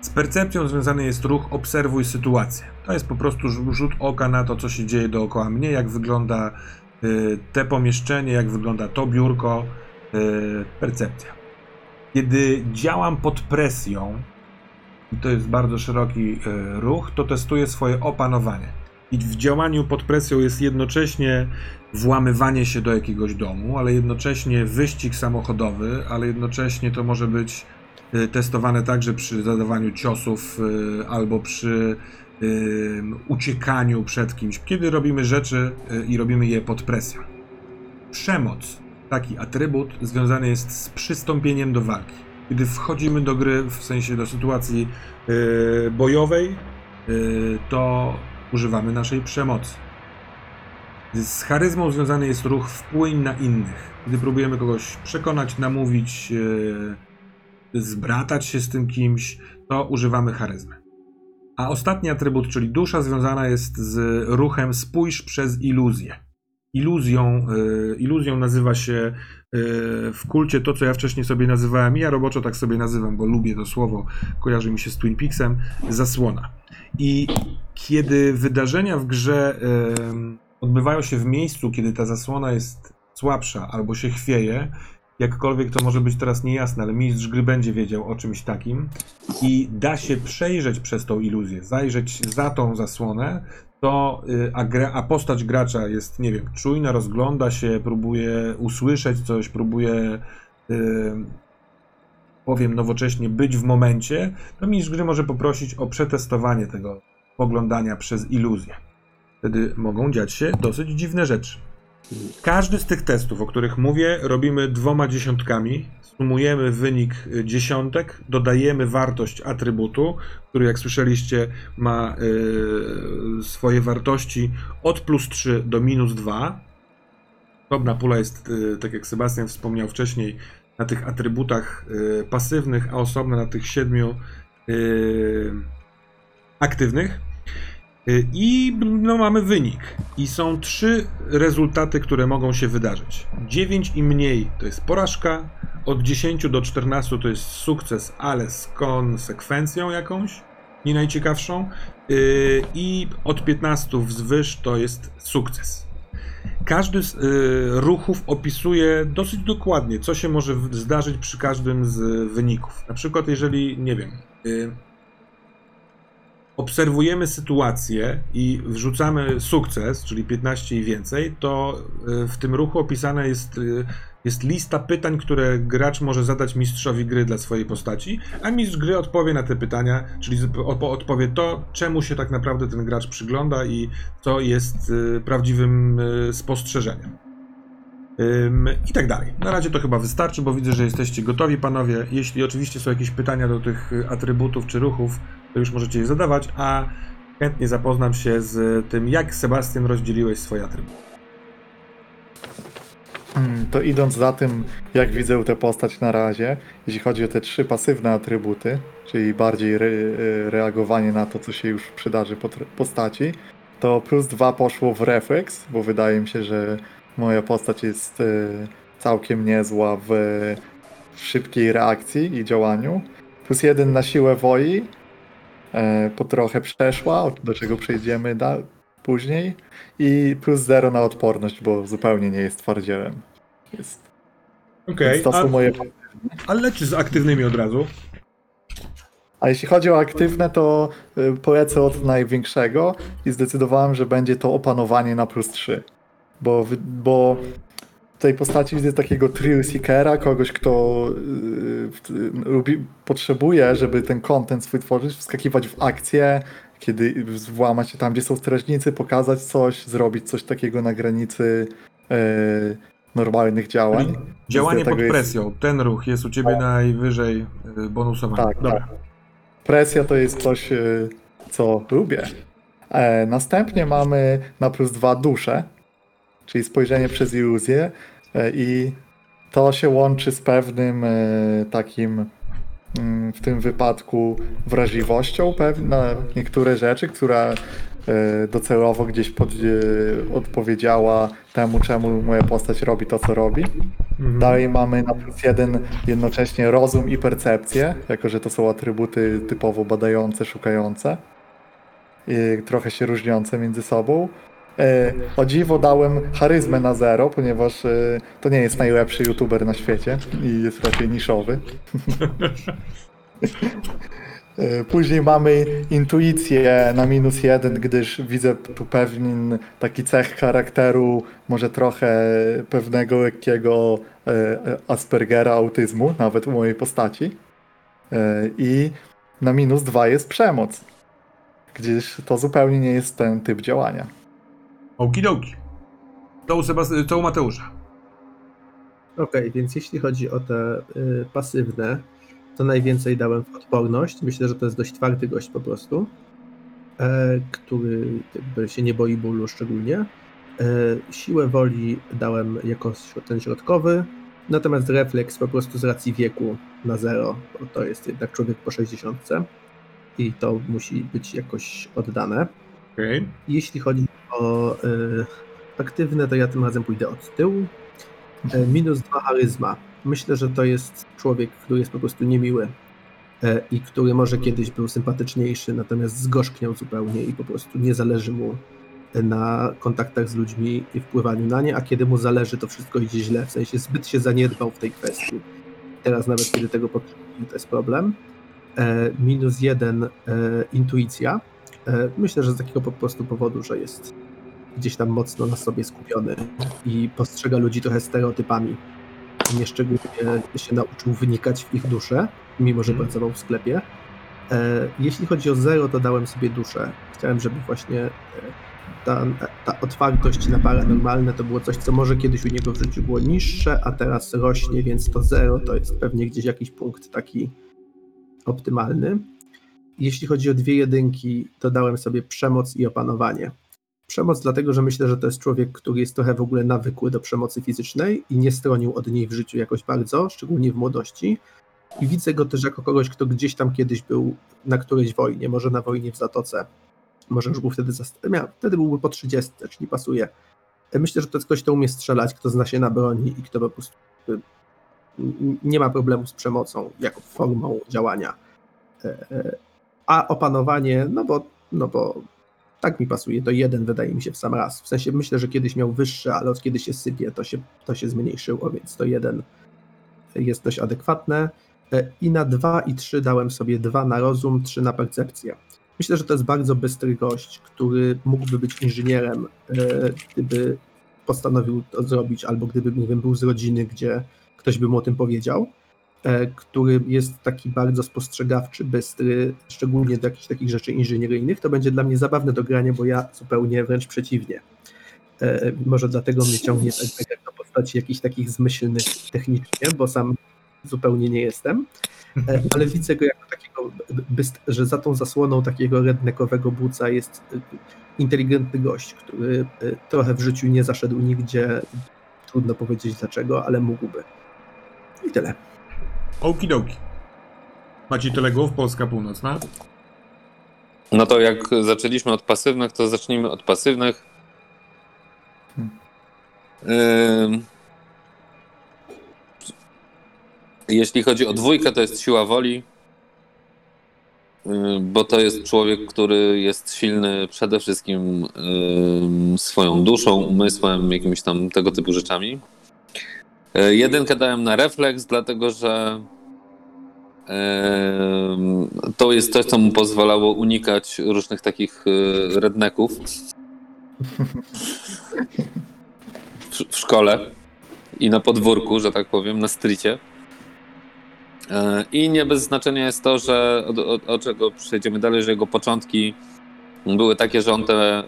Z percepcją związany jest ruch obserwuj sytuację. To jest po prostu rzu- rzut oka na to, co się dzieje dookoła mnie, jak wygląda y, te pomieszczenie, jak wygląda to biurko, percepcja. Kiedy działam pod presją, i to jest bardzo szeroki y, ruch, to testuję swoje opanowanie. I w działaniu pod presją jest jednocześnie włamywanie się do jakiegoś domu, ale jednocześnie wyścig samochodowy, ale jednocześnie to może być y, testowane także przy zadawaniu ciosów y, albo przy uciekaniu przed kimś, kiedy robimy rzeczy i robimy je pod presją. Przemoc, taki atrybut, związany jest z przystąpieniem do walki. Kiedy wchodzimy do gry, w sensie do sytuacji y, bojowej, y, to używamy naszej przemocy. Z charyzmą związany jest ruch wpłyń na innych. Gdy próbujemy kogoś przekonać, namówić, yy, zbratać się z tym kimś, to używamy charyzmy. A ostatni atrybut, czyli dusza, związana jest z ruchem spójrz przez iluzję. Iluzją, yy, iluzją nazywa się yy, w kulcie to, co ja wcześniej sobie nazywałem, ja roboczo tak sobie nazywam, bo lubię to słowo, kojarzy mi się z Twin Peaksem, zasłona. I kiedy wydarzenia w grze em, odbywają się w miejscu, kiedy ta zasłona jest słabsza albo się chwieje, jakkolwiek to może być teraz niejasne, ale mistrz gry będzie wiedział o czymś takim i da się przejrzeć przez tą iluzję, zajrzeć za tą zasłonę, to y, a, gra, a postać gracza jest, nie wiem, czujna, rozgląda się, próbuje usłyszeć coś, próbuje y, powiem nowocześnie, być w momencie, to mistrz gry może poprosić o przetestowanie tego poglądania przez iluzję. Wtedy mogą dziać się dosyć dziwne rzeczy. Każdy z tych testów, o których mówię, robimy dwoma dziesiątkami. Sumujemy wynik dziesiątek, dodajemy wartość atrybutu, który, jak słyszeliście, ma y, swoje wartości od plus 3 do minus 2. Dobra pula jest, y, tak jak Sebastian wspomniał wcześniej, na tych atrybutach y, pasywnych, a osobno na tych siedmiu aktywnych. Y, I no, mamy wynik. I są trzy rezultaty, które mogą się wydarzyć. 9 i mniej to jest porażka, od 10 do 14 to jest sukces, ale z konsekwencją jakąś, nie najciekawszą. Y, I od 15 wzwyż to jest sukces. Każdy z y, ruchów opisuje dosyć dokładnie, co się może zdarzyć przy każdym z wyników. Na przykład, jeżeli, nie wiem, obserwujemy sytuację i wrzucamy sukces, czyli 15 i więcej, to y, w tym ruchu opisana jest, y, jest lista pytań, które gracz może zadać mistrzowi gry dla swojej postaci, a mistrz gry odpowie na te pytania, czyli odpowie to, czemu się tak naprawdę ten gracz przygląda i co jest y, prawdziwym spostrzeżeniem. Ym, I tak dalej. Na razie to chyba wystarczy, bo widzę, że jesteście gotowi, panowie. Jeśli oczywiście są jakieś pytania do tych atrybutów czy ruchów, to już możecie je zadawać, a chętnie zapoznam się z tym, jak Sebastian rozdzieliłeś swoje atrybuty. Mm, To idąc za tym, jak widzę tę postać na razie, jeśli chodzi o te trzy pasywne atrybuty, czyli bardziej re, e, reagowanie na to, co się już przydarzy postaci, to plus dwa poszło w refleks, bo wydaje mi się, że moja postać jest e, całkiem niezła w, szybkiej reakcji i działaniu. Plus jeden na siłę woli, e, po trochę przeszła, do czego przejdziemy później. I plus zero na odporność, bo zupełnie nie jest twardzielem. Jest. Okej, są a, moje. a leczy z aktywnymi od razu. A jeśli chodzi o aktywne, to y, polecę od największego i zdecydowałem, że będzie to opanowanie na plus 3. Bo, bo w tej postaci widzę takiego thrill seekera, kogoś, kto y, w- lubi, potrzebuje, żeby ten content swój tworzyć, wskakiwać w akcję, kiedy włamać się tam, gdzie są strażnicy, pokazać coś, zrobić coś takiego na granicy y, normalnych działań. Działanie pod jest- presją. Ten ruch jest u ciebie najwyżej y, bonusowany. Tak, Dobra. tak. Presja to jest coś, y, co lubię. E, następnie mamy na plus dwa duszę, czyli spojrzenie przez iluzję e, i to się łączy z pewnym e, takim mm, w tym wypadku wrażliwością pewnie na niektóre rzeczy, która e, docelowo gdzieś pod, odpowiedziała temu, czemu moja postać robi to, co robi. Mhm. Dalej mamy na plus jeden jednocześnie rozum i percepcję, jako że to są atrybuty typowo badające, szukające. I trochę się różniące między sobą. E, o dziwo dałem charyzmę na zero, ponieważ e, to nie jest najlepszy youtuber na świecie i jest raczej niszowy. E, Później mamy intuicję na minus jeden, gdyż widzę tu pewien taki cech charakteru, może trochę pewnego lekkiego Aspergera, autyzmu, nawet u mojej postaci. I na minus dwa jest przemoc, gdyż to zupełnie nie jest ten typ działania. Okidoki. To u, Sebast- to u Mateusza. Okej, więc jeśli chodzi o te y, pasywne, to najwięcej dałem w odporność. Myślę, że to jest dość twardy gość po prostu, e, który jakby się nie boi bólu szczególnie. E, siłę woli dałem jako ten środkowy, natomiast refleks po prostu z racji wieku na zero, bo to jest jednak człowiek po 60 i to musi być jakoś oddane. Okej. Jeśli chodzi o y, aktywne, to ja tym razem pójdę od tyłu. E, minus dwa charyzma. Myślę, że to jest człowiek, który jest po prostu niemiły e, i który może kiedyś był sympatyczniejszy, natomiast zgorzkniał zupełnie i po prostu nie zależy mu na kontaktach z ludźmi i wpływaniu na nie, a kiedy mu zależy, to wszystko idzie źle, w sensie zbyt się zaniedbał w tej kwestii. Teraz nawet kiedy tego potrzebuje, to jest problem. E, minus jeden e, intuicja. E, Myślę, że z takiego po prostu powodu, że jest gdzieś tam mocno na sobie skupiony i postrzega ludzi trochę stereotypami. Nieszczególnie się nauczył wynikać w ich duszę, mimo że pracował w sklepie. E, Jeśli chodzi o zero, to dałem sobie duszę. Chciałem, żeby właśnie e, ta, ta otwartość na paranormalne to było coś, co może kiedyś u niego w życiu było niższe, a teraz rośnie, więc to zero to jest pewnie gdzieś jakiś punkt taki optymalny. Jeśli chodzi o dwie jedynki, to dałem sobie przemoc i opanowanie. Przemoc dlatego, że myślę, że to jest człowiek, który jest trochę w ogóle nawykły do przemocy fizycznej i nie stronił od niej w życiu jakoś bardzo, szczególnie w młodości. I widzę go też jako kogoś, kto gdzieś tam kiedyś był na którejś wojnie, może na wojnie w Zatoce, może już był wtedy, miał, wtedy byłby po 30, czyli pasuje. Myślę, że to jest ktoś, kto umie strzelać, kto zna się na broni i kto po prostu n- nie ma problemu z przemocą jako formą działania. A opanowanie, no bo, no bo tak mi pasuje, to jeden wydaje mi się w sam raz. W sensie myślę, że kiedyś miał wyższe, ale od kiedy się sypie, to się, to się zmniejszyło, więc to jeden jest dość adekwatne. E, I na dwa i trzy dałem sobie dwa na rozum, trzy na percepcję. Myślę, że to jest bardzo bystry gość, który mógłby być inżynierem, e, gdyby postanowił to zrobić, albo gdyby, nie wiem, był z rodziny, gdzie ktoś by mu o tym powiedział który jest taki bardzo spostrzegawczy, bystry, szczególnie do jakichś takich rzeczy inżynieryjnych, to będzie dla mnie zabawne do grania, bo ja zupełnie wręcz przeciwnie. E, Może dlatego mnie ciągnie tak tak jak do postaci jakichś takich zmyślnych technicznie, bo sam zupełnie nie jestem, E, ale widzę go jako takiego, że za tą zasłoną takiego redneckowego buca jest e, inteligentny gość, który e, trochę w życiu nie zaszedł nigdzie, trudno powiedzieć dlaczego, ale mógłby. I tyle. Okidoki. Macie tyle głów, Polska Północna? No to jak zaczęliśmy od pasywnych, to zacznijmy od pasywnych. Jeśli chodzi o dwójkę, to jest siła woli, bo to jest człowiek, który jest silny przede wszystkim swoją duszą, umysłem, jakimiś tam tego typu rzeczami. Y, Jedynkę dałem na refleks, dlatego że To jest coś, co mu pozwalało unikać różnych takich e, redneków w, szkole i na podwórku, że tak powiem, na stricie. E, I nie bez znaczenia jest to, że od, od, od czego przejdziemy dalej, że jego początki były takie, że on te e,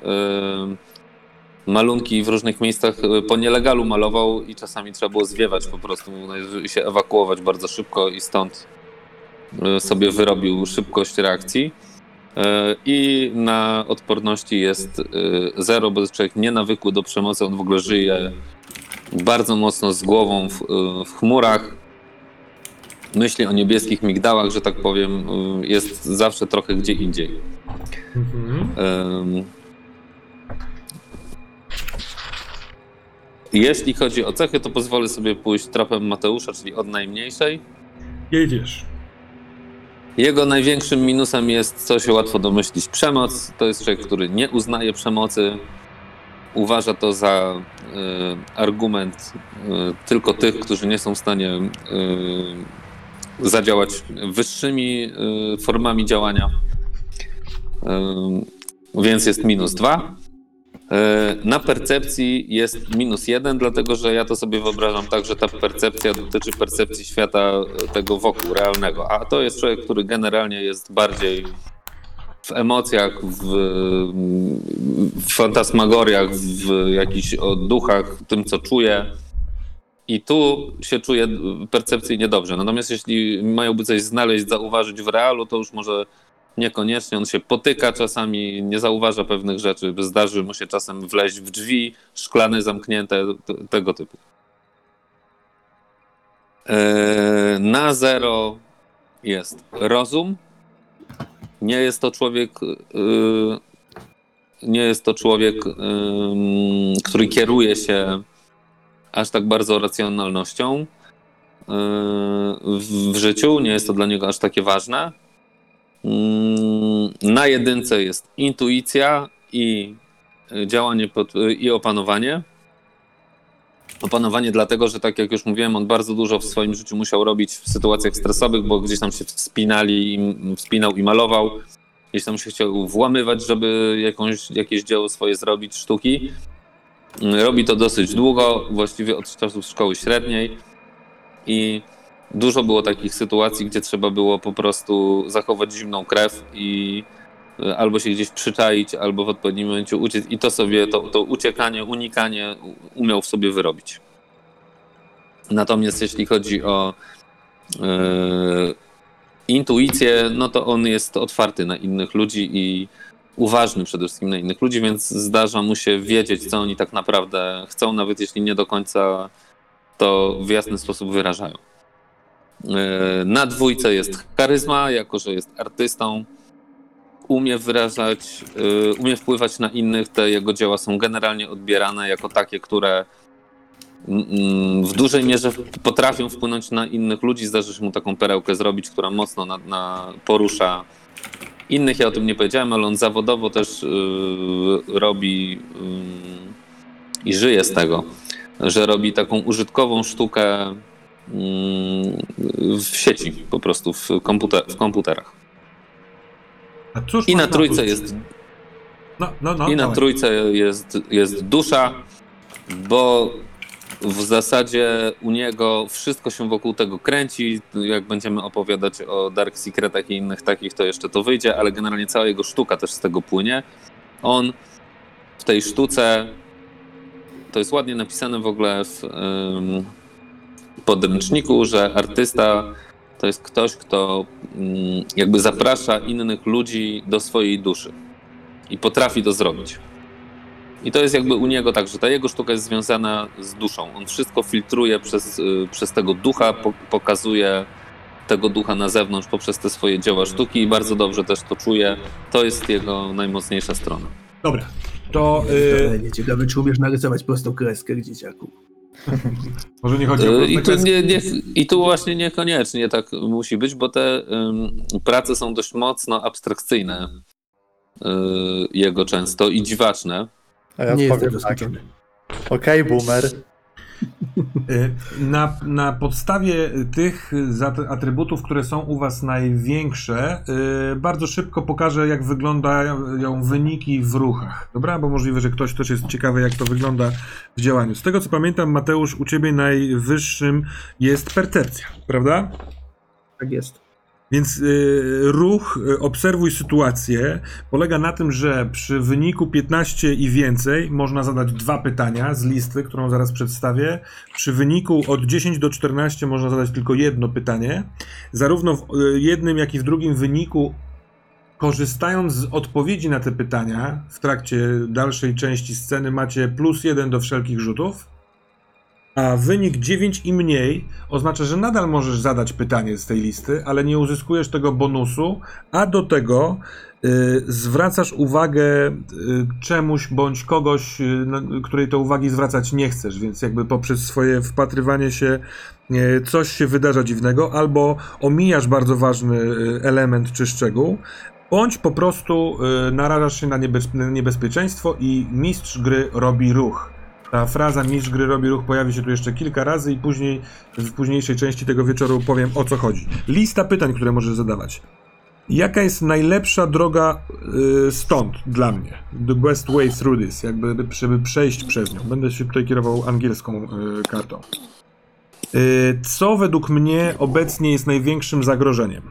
malunki w różnych miejscach e, po nielegalu malował i czasami trzeba było zwiewać po prostu i się ewakuować bardzo szybko i stąd e, sobie wyrobił szybkość reakcji. E, I na odporności jest zero, bo człowiek nienawykły do przemocy, on w ogóle żyje bardzo mocno z głową w, w chmurach. myśli o niebieskich migdałach, że tak powiem, jest zawsze trochę gdzie indziej. Mhm. Jeśli chodzi o cechy, to pozwolę sobie pójść tropem Mateusza, czyli od najmniejszej. Jedziesz. Jego największym minusem jest, co się łatwo domyślić, przemoc. To jest człowiek, który nie uznaje przemocy. Uważa to za y, argument y, tylko tych, którzy nie są w stanie y, zadziałać wyższymi y, formami działania. Y, więc jest minus dwa. Y, Na percepcji jest minus jeden, dlatego że ja to sobie wyobrażam tak, że ta percepcja dotyczy percepcji świata tego wokół, realnego. A to jest człowiek, który generalnie jest bardziej w emocjach, w, w fantasmagoriach, w jakichś duchach, tym co czuje. I tu się czuje percepcyjnie dobrze. Natomiast jeśli mają by coś znaleźć, zauważyć w realu, to już może niekoniecznie. On się potyka czasami, nie zauważa pewnych rzeczy. Zdarzy mu się czasem wleźć w drzwi szklane, zamknięte, tego typu. Eee, Na zero jest rozum. Nie jest to człowiek. yy, Nie jest to człowiek, ym, który kieruje się aż tak bardzo racjonalnością yy, w życiu. Nie jest to dla niego aż takie ważne. Mm, Na jedynce jest intuicja i działanie pod, i opanowanie. Opanowanie dlatego, że tak jak już mówiłem, on bardzo dużo w swoim życiu musiał robić w sytuacjach stresowych, bo gdzieś tam się wspinali, wspinał i malował. Gdzieś tam się chciał włamywać, żeby jakąś, jakieś dzieło swoje zrobić, sztuki. Robi to dosyć długo, właściwie od czasów szkoły średniej. I dużo było takich sytuacji, gdzie trzeba było po prostu zachować zimną krew i y, albo się gdzieś przyczaić, albo w odpowiednim momencie uciec. I to sobie, to, to uciekanie, unikanie umiał w sobie wyrobić. Natomiast jeśli chodzi o yy, intuicję, no to on jest otwarty na innych ludzi i uważny przede wszystkim na innych ludzi, więc zdarza mu się wiedzieć, co oni tak naprawdę chcą, nawet jeśli nie do końca to w jasny sposób wyrażają. Yy, Na dwójce jest charyzma, jako że jest artystą. Umie wyrażać, yy, umie wpływać na innych. Te jego dzieła są generalnie odbierane jako takie, które mm, w dużej mierze potrafią wpłynąć na innych ludzi. Zdarzy się mu taką perełkę zrobić, która mocno na, na porusza innych. Ja o tym nie powiedziałem, ale on zawodowo też yy, robi yy, i żyje z tego, że robi taką użytkową sztukę mm, w sieci, po prostu w, komputer, w komputerach. I na trójce jest No, no, no. I na trójce jest, jest dusza, bo w zasadzie u niego wszystko się wokół tego kręci. Jak będziemy opowiadać o Dark Secretach i innych takich, to jeszcze to wyjdzie, ale generalnie cała jego sztuka też z tego płynie. On w tej sztuce, to jest ładnie napisane w ogóle w podręczniku, że artysta to jest ktoś, kto ym, jakby zaprasza innych ludzi do swojej duszy i potrafi to zrobić. I to jest jakby u niego tak, że ta jego sztuka jest związana z duszą. On wszystko filtruje przez, y, przez tego ducha, po, pokazuje tego ducha na zewnątrz poprzez te swoje dzieła sztuki i bardzo dobrze też to czuje. To jest jego najmocniejsza strona. Dobra. To y, nie ciekawe, czy umiesz narysować prostą kreskę, dzieciaku. może nie chodzi o Y, I tu, nie, nie, I tu właśnie niekoniecznie tak musi być, bo te ym, prace są dość mocno abstrakcyjne. y, Jego często i dziwaczne. A ja nie jestem powiem tak. Okej, boomer. Y, Na, na podstawie tych atrybutów, które są u Was największe, y, bardzo szybko pokażę, jak wyglądają wyniki w ruchach. Dobra? Bo możliwe, że ktoś też jest ciekawy, jak to wygląda w działaniu. Z tego co pamiętam, Mateusz, u Ciebie najwyższym jest percepcja, prawda? Tak jest. Więc y, ruch, y, obserwuj sytuację, polega na tym, że przy wyniku 15 i więcej można zadać dwa pytania z listy, którą zaraz przedstawię. Przy wyniku od 10 do 14 można zadać tylko jedno pytanie. Zarówno w y, jednym, jak i w drugim wyniku, korzystając z odpowiedzi na te pytania, w trakcie dalszej części sceny macie plus jeden do wszelkich rzutów. A wynik 9 i mniej oznacza, że nadal możesz zadać pytanie z tej listy, ale nie uzyskujesz tego bonusu, a do tego y, zwracasz uwagę y, czemuś bądź kogoś, y, której to uwagi zwracać nie chcesz, więc jakby poprzez swoje wpatrywanie się y, coś się wydarza dziwnego, albo omijasz bardzo ważny y, element czy szczegół, bądź po prostu y, narażasz się na niebezpieczeństwo i mistrz gry robi ruch. Ta fraza mistrz gry robi ruch pojawi się tu jeszcze kilka razy i później w późniejszej części tego wieczoru powiem o co chodzi. Lista pytań, które możesz zadawać. Jaka jest najlepsza droga y, stąd dla mnie? The best way through this, jakby żeby przejść przez nią. Będę się tutaj kierował angielską y, kartą. Y, co według mnie obecnie jest największym zagrożeniem?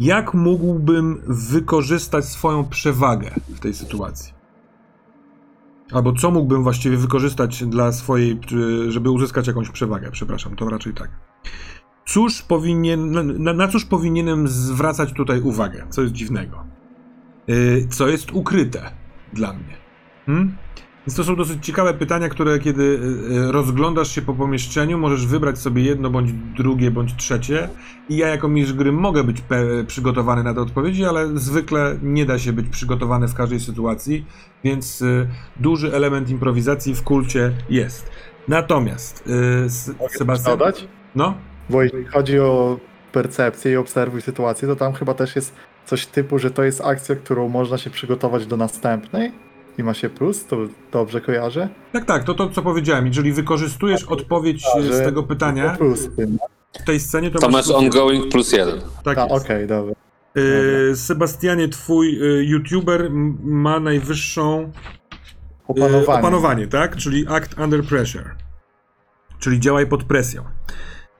Jak mógłbym wykorzystać swoją przewagę w tej sytuacji? Albo co mógłbym właściwie wykorzystać dla swojej, czy- żeby uzyskać jakąś przewagę? Przepraszam, to raczej tak. Cóż powinien, na, na cóż powinienem zwracać tutaj uwagę? Co jest dziwnego? Yy, co jest ukryte dla mnie? Hmm? Więc to są dosyć ciekawe pytania, które kiedy yy, rozglądasz się po pomieszczeniu, możesz wybrać sobie jedno, bądź drugie, bądź trzecie. I ja jako mistrz gry mogę być przygotowany na te odpowiedzi, ale zwykle nie da się być przygotowany w każdej sytuacji, więc y, duży element improwizacji w kulcie jest. Natomiast, y, Mogę Sebastian... dodać? No? Bo jeśli chodzi o percepcję i obserwuj sytuację, to tam chyba też jest coś typu, że to jest akcja, którą można się przygotować do następnej i ma się plus, to dobrze kojarzę? Tak, tak, to to co powiedziałem. Jeżeli wykorzystujesz odpowiedź y, z tego pytania plus w tym. w tej scenie, to, To masz plus- ongoing plus jeden. Tak A, jest. okej, dobra. Y, Sebastianie, twój y, YouTuber ma najwyższą y, Opanowanie. opanowanie, tak? Czyli act under pressure. Czyli działaj pod presją.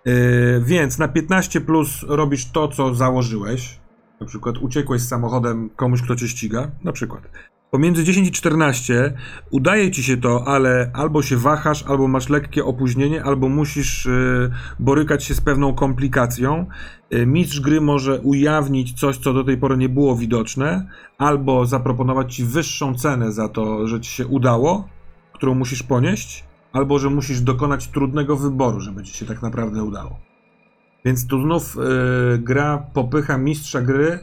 Y, więc na 15 plus robisz to, co założyłeś. Na przykład uciekłeś z samochodem komuś, kto cię ściga. Na przykład. Pomiędzy 10 i 14 udaje ci się to, ale albo się wahasz, albo masz lekkie opóźnienie, albo musisz y, borykać się z pewną komplikacją. Y, mistrz gry może ujawnić coś, co do tej pory nie było widoczne, albo zaproponować ci wyższą cenę za to, że ci się udało, którą musisz ponieść, albo że musisz dokonać trudnego wyboru, żeby ci się tak naprawdę udało. Więc tu znów y, gra popycha mistrza gry,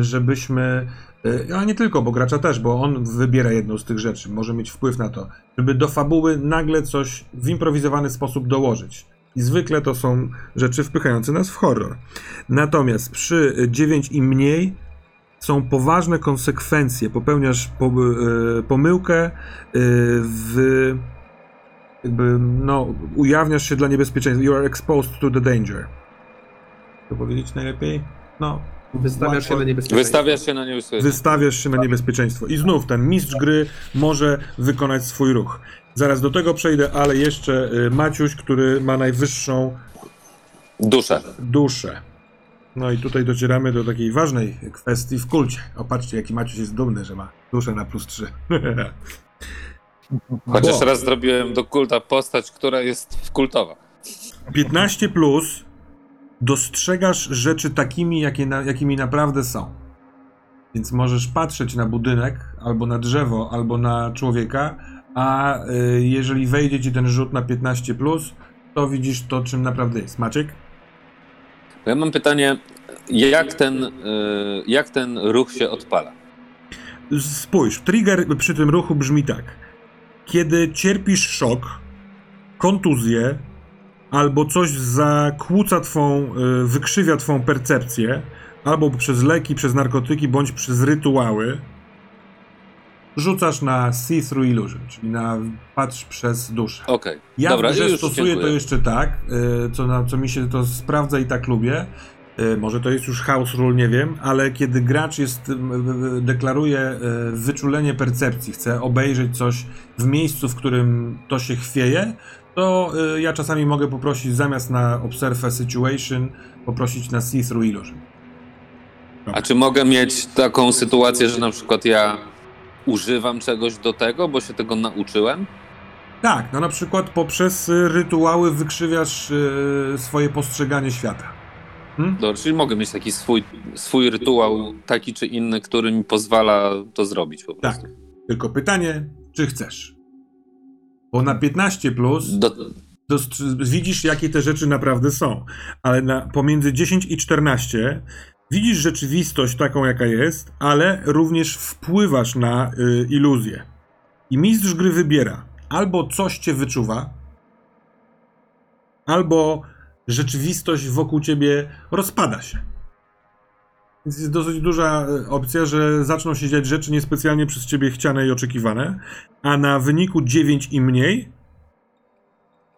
żebyśmy, y, a nie tylko, bo gracza też, bo on wybiera jedną z tych rzeczy, może mieć wpływ na to, żeby do fabuły nagle coś w improwizowany sposób dołożyć. I zwykle to są rzeczy wpychające nas w horror. Natomiast przy y, 9 i mniej są poważne konsekwencje. Popełniasz po, y, pomyłkę y, w jakby, no, ujawniasz się dla niebezpieczeństwa. You are exposed to the danger. To powiedzieć najlepiej? No, Wystawiasz się na niebezpieczeństwo. Wystawiasz się na niebezpieczeństwo. wystawiasz się na niebezpieczeństwo. I znów ten mistrz gry może wykonać swój ruch. Zaraz do tego przejdę, ale jeszcze y, Maciuś, który ma najwyższą Duszę. duszę. No i tutaj docieramy do takiej ważnej kwestii w kulcie. O, patrzcie, jaki Maciuś jest dumny, że ma duszę na plus 3. Chociaż Bo- raz zrobiłem do kulta postać, która jest wkultowa. 15 plus dostrzegasz rzeczy takimi, jakie na, jakimi naprawdę są. Więc możesz patrzeć na budynek, albo na drzewo, albo na człowieka, a y, jeżeli wejdzie ci ten rzut na 15 plus, to widzisz to, czym naprawdę jest. Maciek? Ja mam pytanie, jak ten, y, jak ten ruch się odpala? Spójrz, trigger przy tym ruchu brzmi tak. Kiedy cierpisz szok, kontuzję, albo coś zakłóca twą, y, wykrzywia twą percepcję, albo przez leki, przez narkotyki, bądź przez rytuały, rzucasz na see-through illusion, czyli na patrz przez duszę. Okej, Ja dobra, już stosuję dziękuję. to jeszcze tak, y, co, na, co mi się to sprawdza i tak lubię. Y, Może to jest już house rule, nie wiem, ale kiedy gracz jest, deklaruje wyczulenie percepcji, chce obejrzeć coś w miejscu, w którym to się chwieje, to y, ja czasami mogę poprosić zamiast na observe situation, poprosić na see through illusion. A czy mogę mieć taką sytuację, że na przykład ja używam czegoś do tego, bo się tego nauczyłem? Tak, no na przykład poprzez y, rytuały wykrzywiasz y, swoje postrzeganie świata. Dobra, czyli mogę mieć taki swój, swój rytuał, taki czy inny, który mi pozwala to zrobić po Tak. prostu. Tylko pytanie, czy chcesz? Bo na 15 plus Do, widzisz, jakie te rzeczy naprawdę są. Ale na, pomiędzy 10 i 14 widzisz rzeczywistość taką, jaka jest, ale również wpływasz na y, iluzję. I mistrz gry wybiera albo coś cię wyczuwa, albo rzeczywistość wokół ciebie rozpada się. Więc jest dosyć duża y, opcja, że zaczną się dziać rzeczy niespecjalnie przez ciebie chciane i oczekiwane, a na wyniku 9 i mniej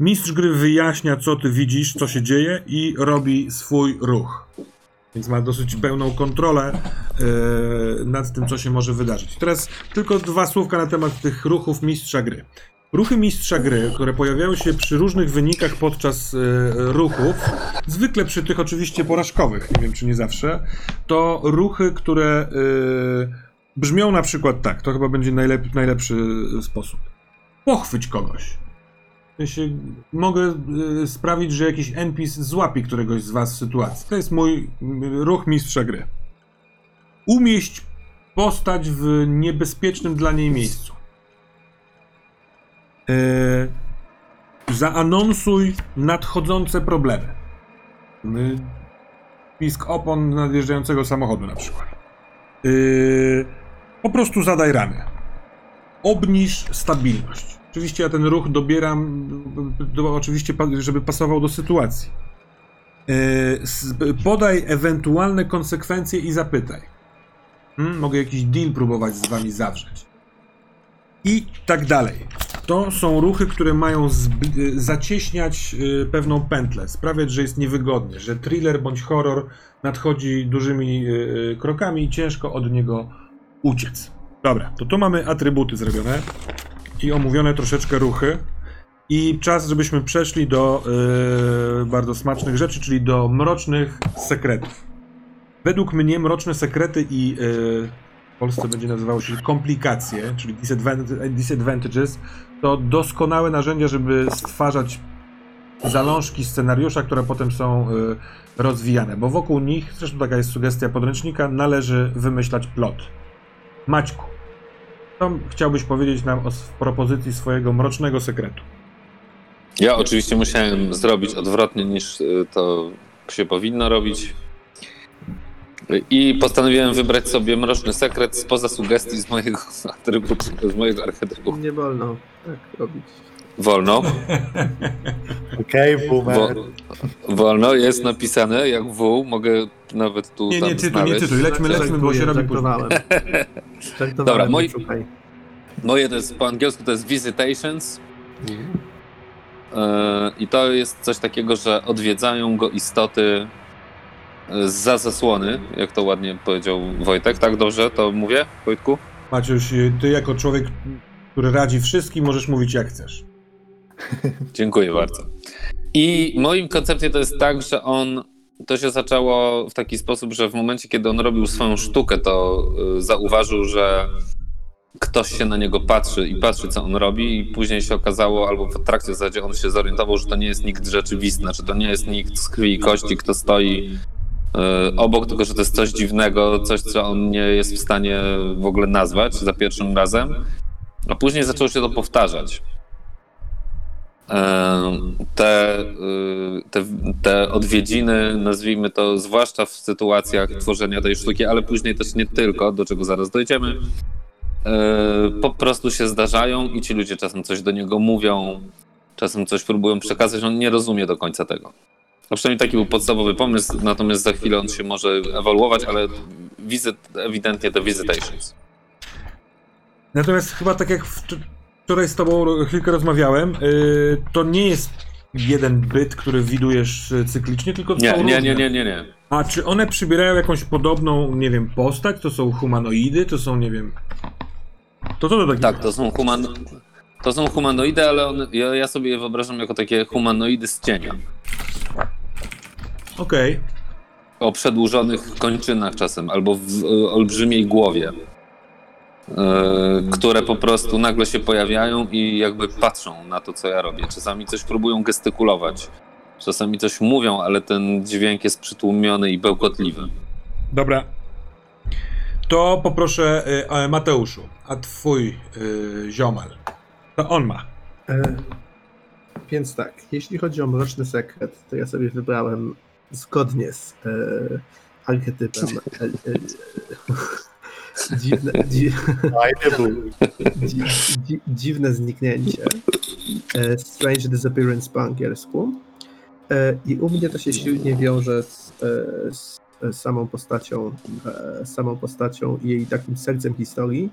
Mistrz gry wyjaśnia, co ty widzisz, co się dzieje i robi swój ruch. Więc ma dosyć pełną kontrolę e, nad tym, co się może wydarzyć. Teraz tylko dwa słówka na temat tych ruchów mistrza gry. Ruchy mistrza gry, które pojawiają się przy różnych wynikach podczas e, ruchów, zwykle przy tych oczywiście porażkowych, nie wiem czy nie zawsze, to ruchy, które e, brzmią na przykład tak, to chyba będzie najlep- najlepszy sposób. Pochwyć kogoś. Sensie, mogę y, sprawić, że jakiś NPC złapi któregoś z was w sytuacji. To jest mój ruch mistrza gry. Umieść postać w niebezpiecznym dla niej miejscu. Yy, zaanonsuj nadchodzące problemy. Y, Pisk opon nadjeżdżającego samochodu na przykład. Yy, po prostu zadaj ramy. Obniż stabilność. Oczywiście ja ten ruch dobieram, do, oczywiście, żeby pasował do sytuacji. Yy, podaj ewentualne konsekwencje i zapytaj. Hmm, mogę jakiś deal próbować z wami zawrzeć. I tak dalej. To są ruchy, które mają y, zacieśniać y, pewną pętlę, sprawiać, że jest niewygodnie, że thriller bądź horror nadchodzi dużymi y, krokami i ciężko od niego uciec. Dobra, to tu mamy atrybuty zrobione i omówione troszeczkę ruchy. I czas, żebyśmy przeszli do bardzo smacznych rzeczy, czyli do mrocznych sekretów. Według mnie mroczne sekrety i w Polsce będzie nazywało się komplikacje, czyli disadvant- disadvantages, to doskonałe narzędzia, żeby stwarzać zalążki scenariusza, które potem są yy, rozwijane, bo wokół nich, zresztą taka jest sugestia podręcznika, należy wymyślać plot. Maćku, co chciałbyś powiedzieć nam o propozycji swojego mrocznego sekretu? ja oczywiście musiałem zrobić odwrotnie niż y, to się powinno robić. I postanowiłem wybrać sobie mroczny sekret spoza sugestii z mojego atrybutu, z mojego archetypu. Nie wolno tak robić. Wolno. Okej, Wo, boomer. wolno jest napisane jak W, mogę nawet tu Nie, tam nie, tytuł, nie tytuł. Lećmy, lećmy, bo się robi później. Dobra, moi-. Moje to jest po angielsku to jest visitations. E, I to jest coś takiego, że odwiedzają go istoty za zasłony, jak to ładnie powiedział Wojtek. Tak dobrze to mówię, Wojtku? Maciuś, ty jako człowiek, który radzi wszystkim, możesz mówić jak chcesz. Dziękuję bardzo. I moim koncepcjem to jest tak, że on. To się zaczęło w taki sposób, że w momencie, kiedy on robił swoją sztukę, to y, zauważył, że ktoś się na niego patrzy i patrzy, co on robi, i później się okazało, albo w trakcie w zasadzie on się zorientował, że to nie jest nikt rzeczywisty, znaczy to nie jest nikt z krwi i kości, kto stoi y, obok, tylko że to jest coś dziwnego, coś, co on nie jest w stanie w ogóle nazwać za pierwszym razem. A później zaczęło się to powtarzać. E, Te, y, te, te odwiedziny, nazwijmy to, zwłaszcza w sytuacjach tworzenia tej sztuki, ale później też nie tylko, do czego zaraz dojdziemy, e, po prostu się zdarzają i ci ludzie czasem coś do niego mówią, czasem coś próbują przekazać, on nie rozumie do końca tego. A przynajmniej taki był podstawowy pomysł, natomiast za chwilę on się może ewoluować, ale wizyt, ewidentnie to visitations. Natomiast chyba tak jak wczoraj z tobą chwilkę rozmawiałem, yy, to nie jest jeden byt, który widujesz y, cyklicznie, tylko Nie, nie, nie, nie, nie, nie. A czy one przybierają jakąś podobną, nie wiem, postać? To są humanoidy? To są, nie wiem... To co to takiego? Tak, to są, human... to są humanoidy, ale one, ja, ja sobie je wyobrażam jako takie humanoidy z cienia. Okej. O przedłużonych kończynach czasem, albo w olbrzymiej głowie. e, które po prostu nagle się pojawiają i jakby patrzą na to, co ja robię. Czasami coś próbują gestykulować, czasami coś mówią, ale ten dźwięk jest przytłumiony i bełkotliwy. Dobra. To poproszę y, e, Mateuszu, a twój y, ziomal, to on ma E, więc tak, jeśli chodzi o Mroczny Sekret, to ja sobie wybrałem zgodnie z e, archetypem e, e, dziwne, dzi, dzi, dzi, dziwne zniknięcie. E, Strange Disappearance po angielsku. E, I u mnie to się silnie wiąże z, e, z e, samą postacią, samą postacią i jej takim sercem historii,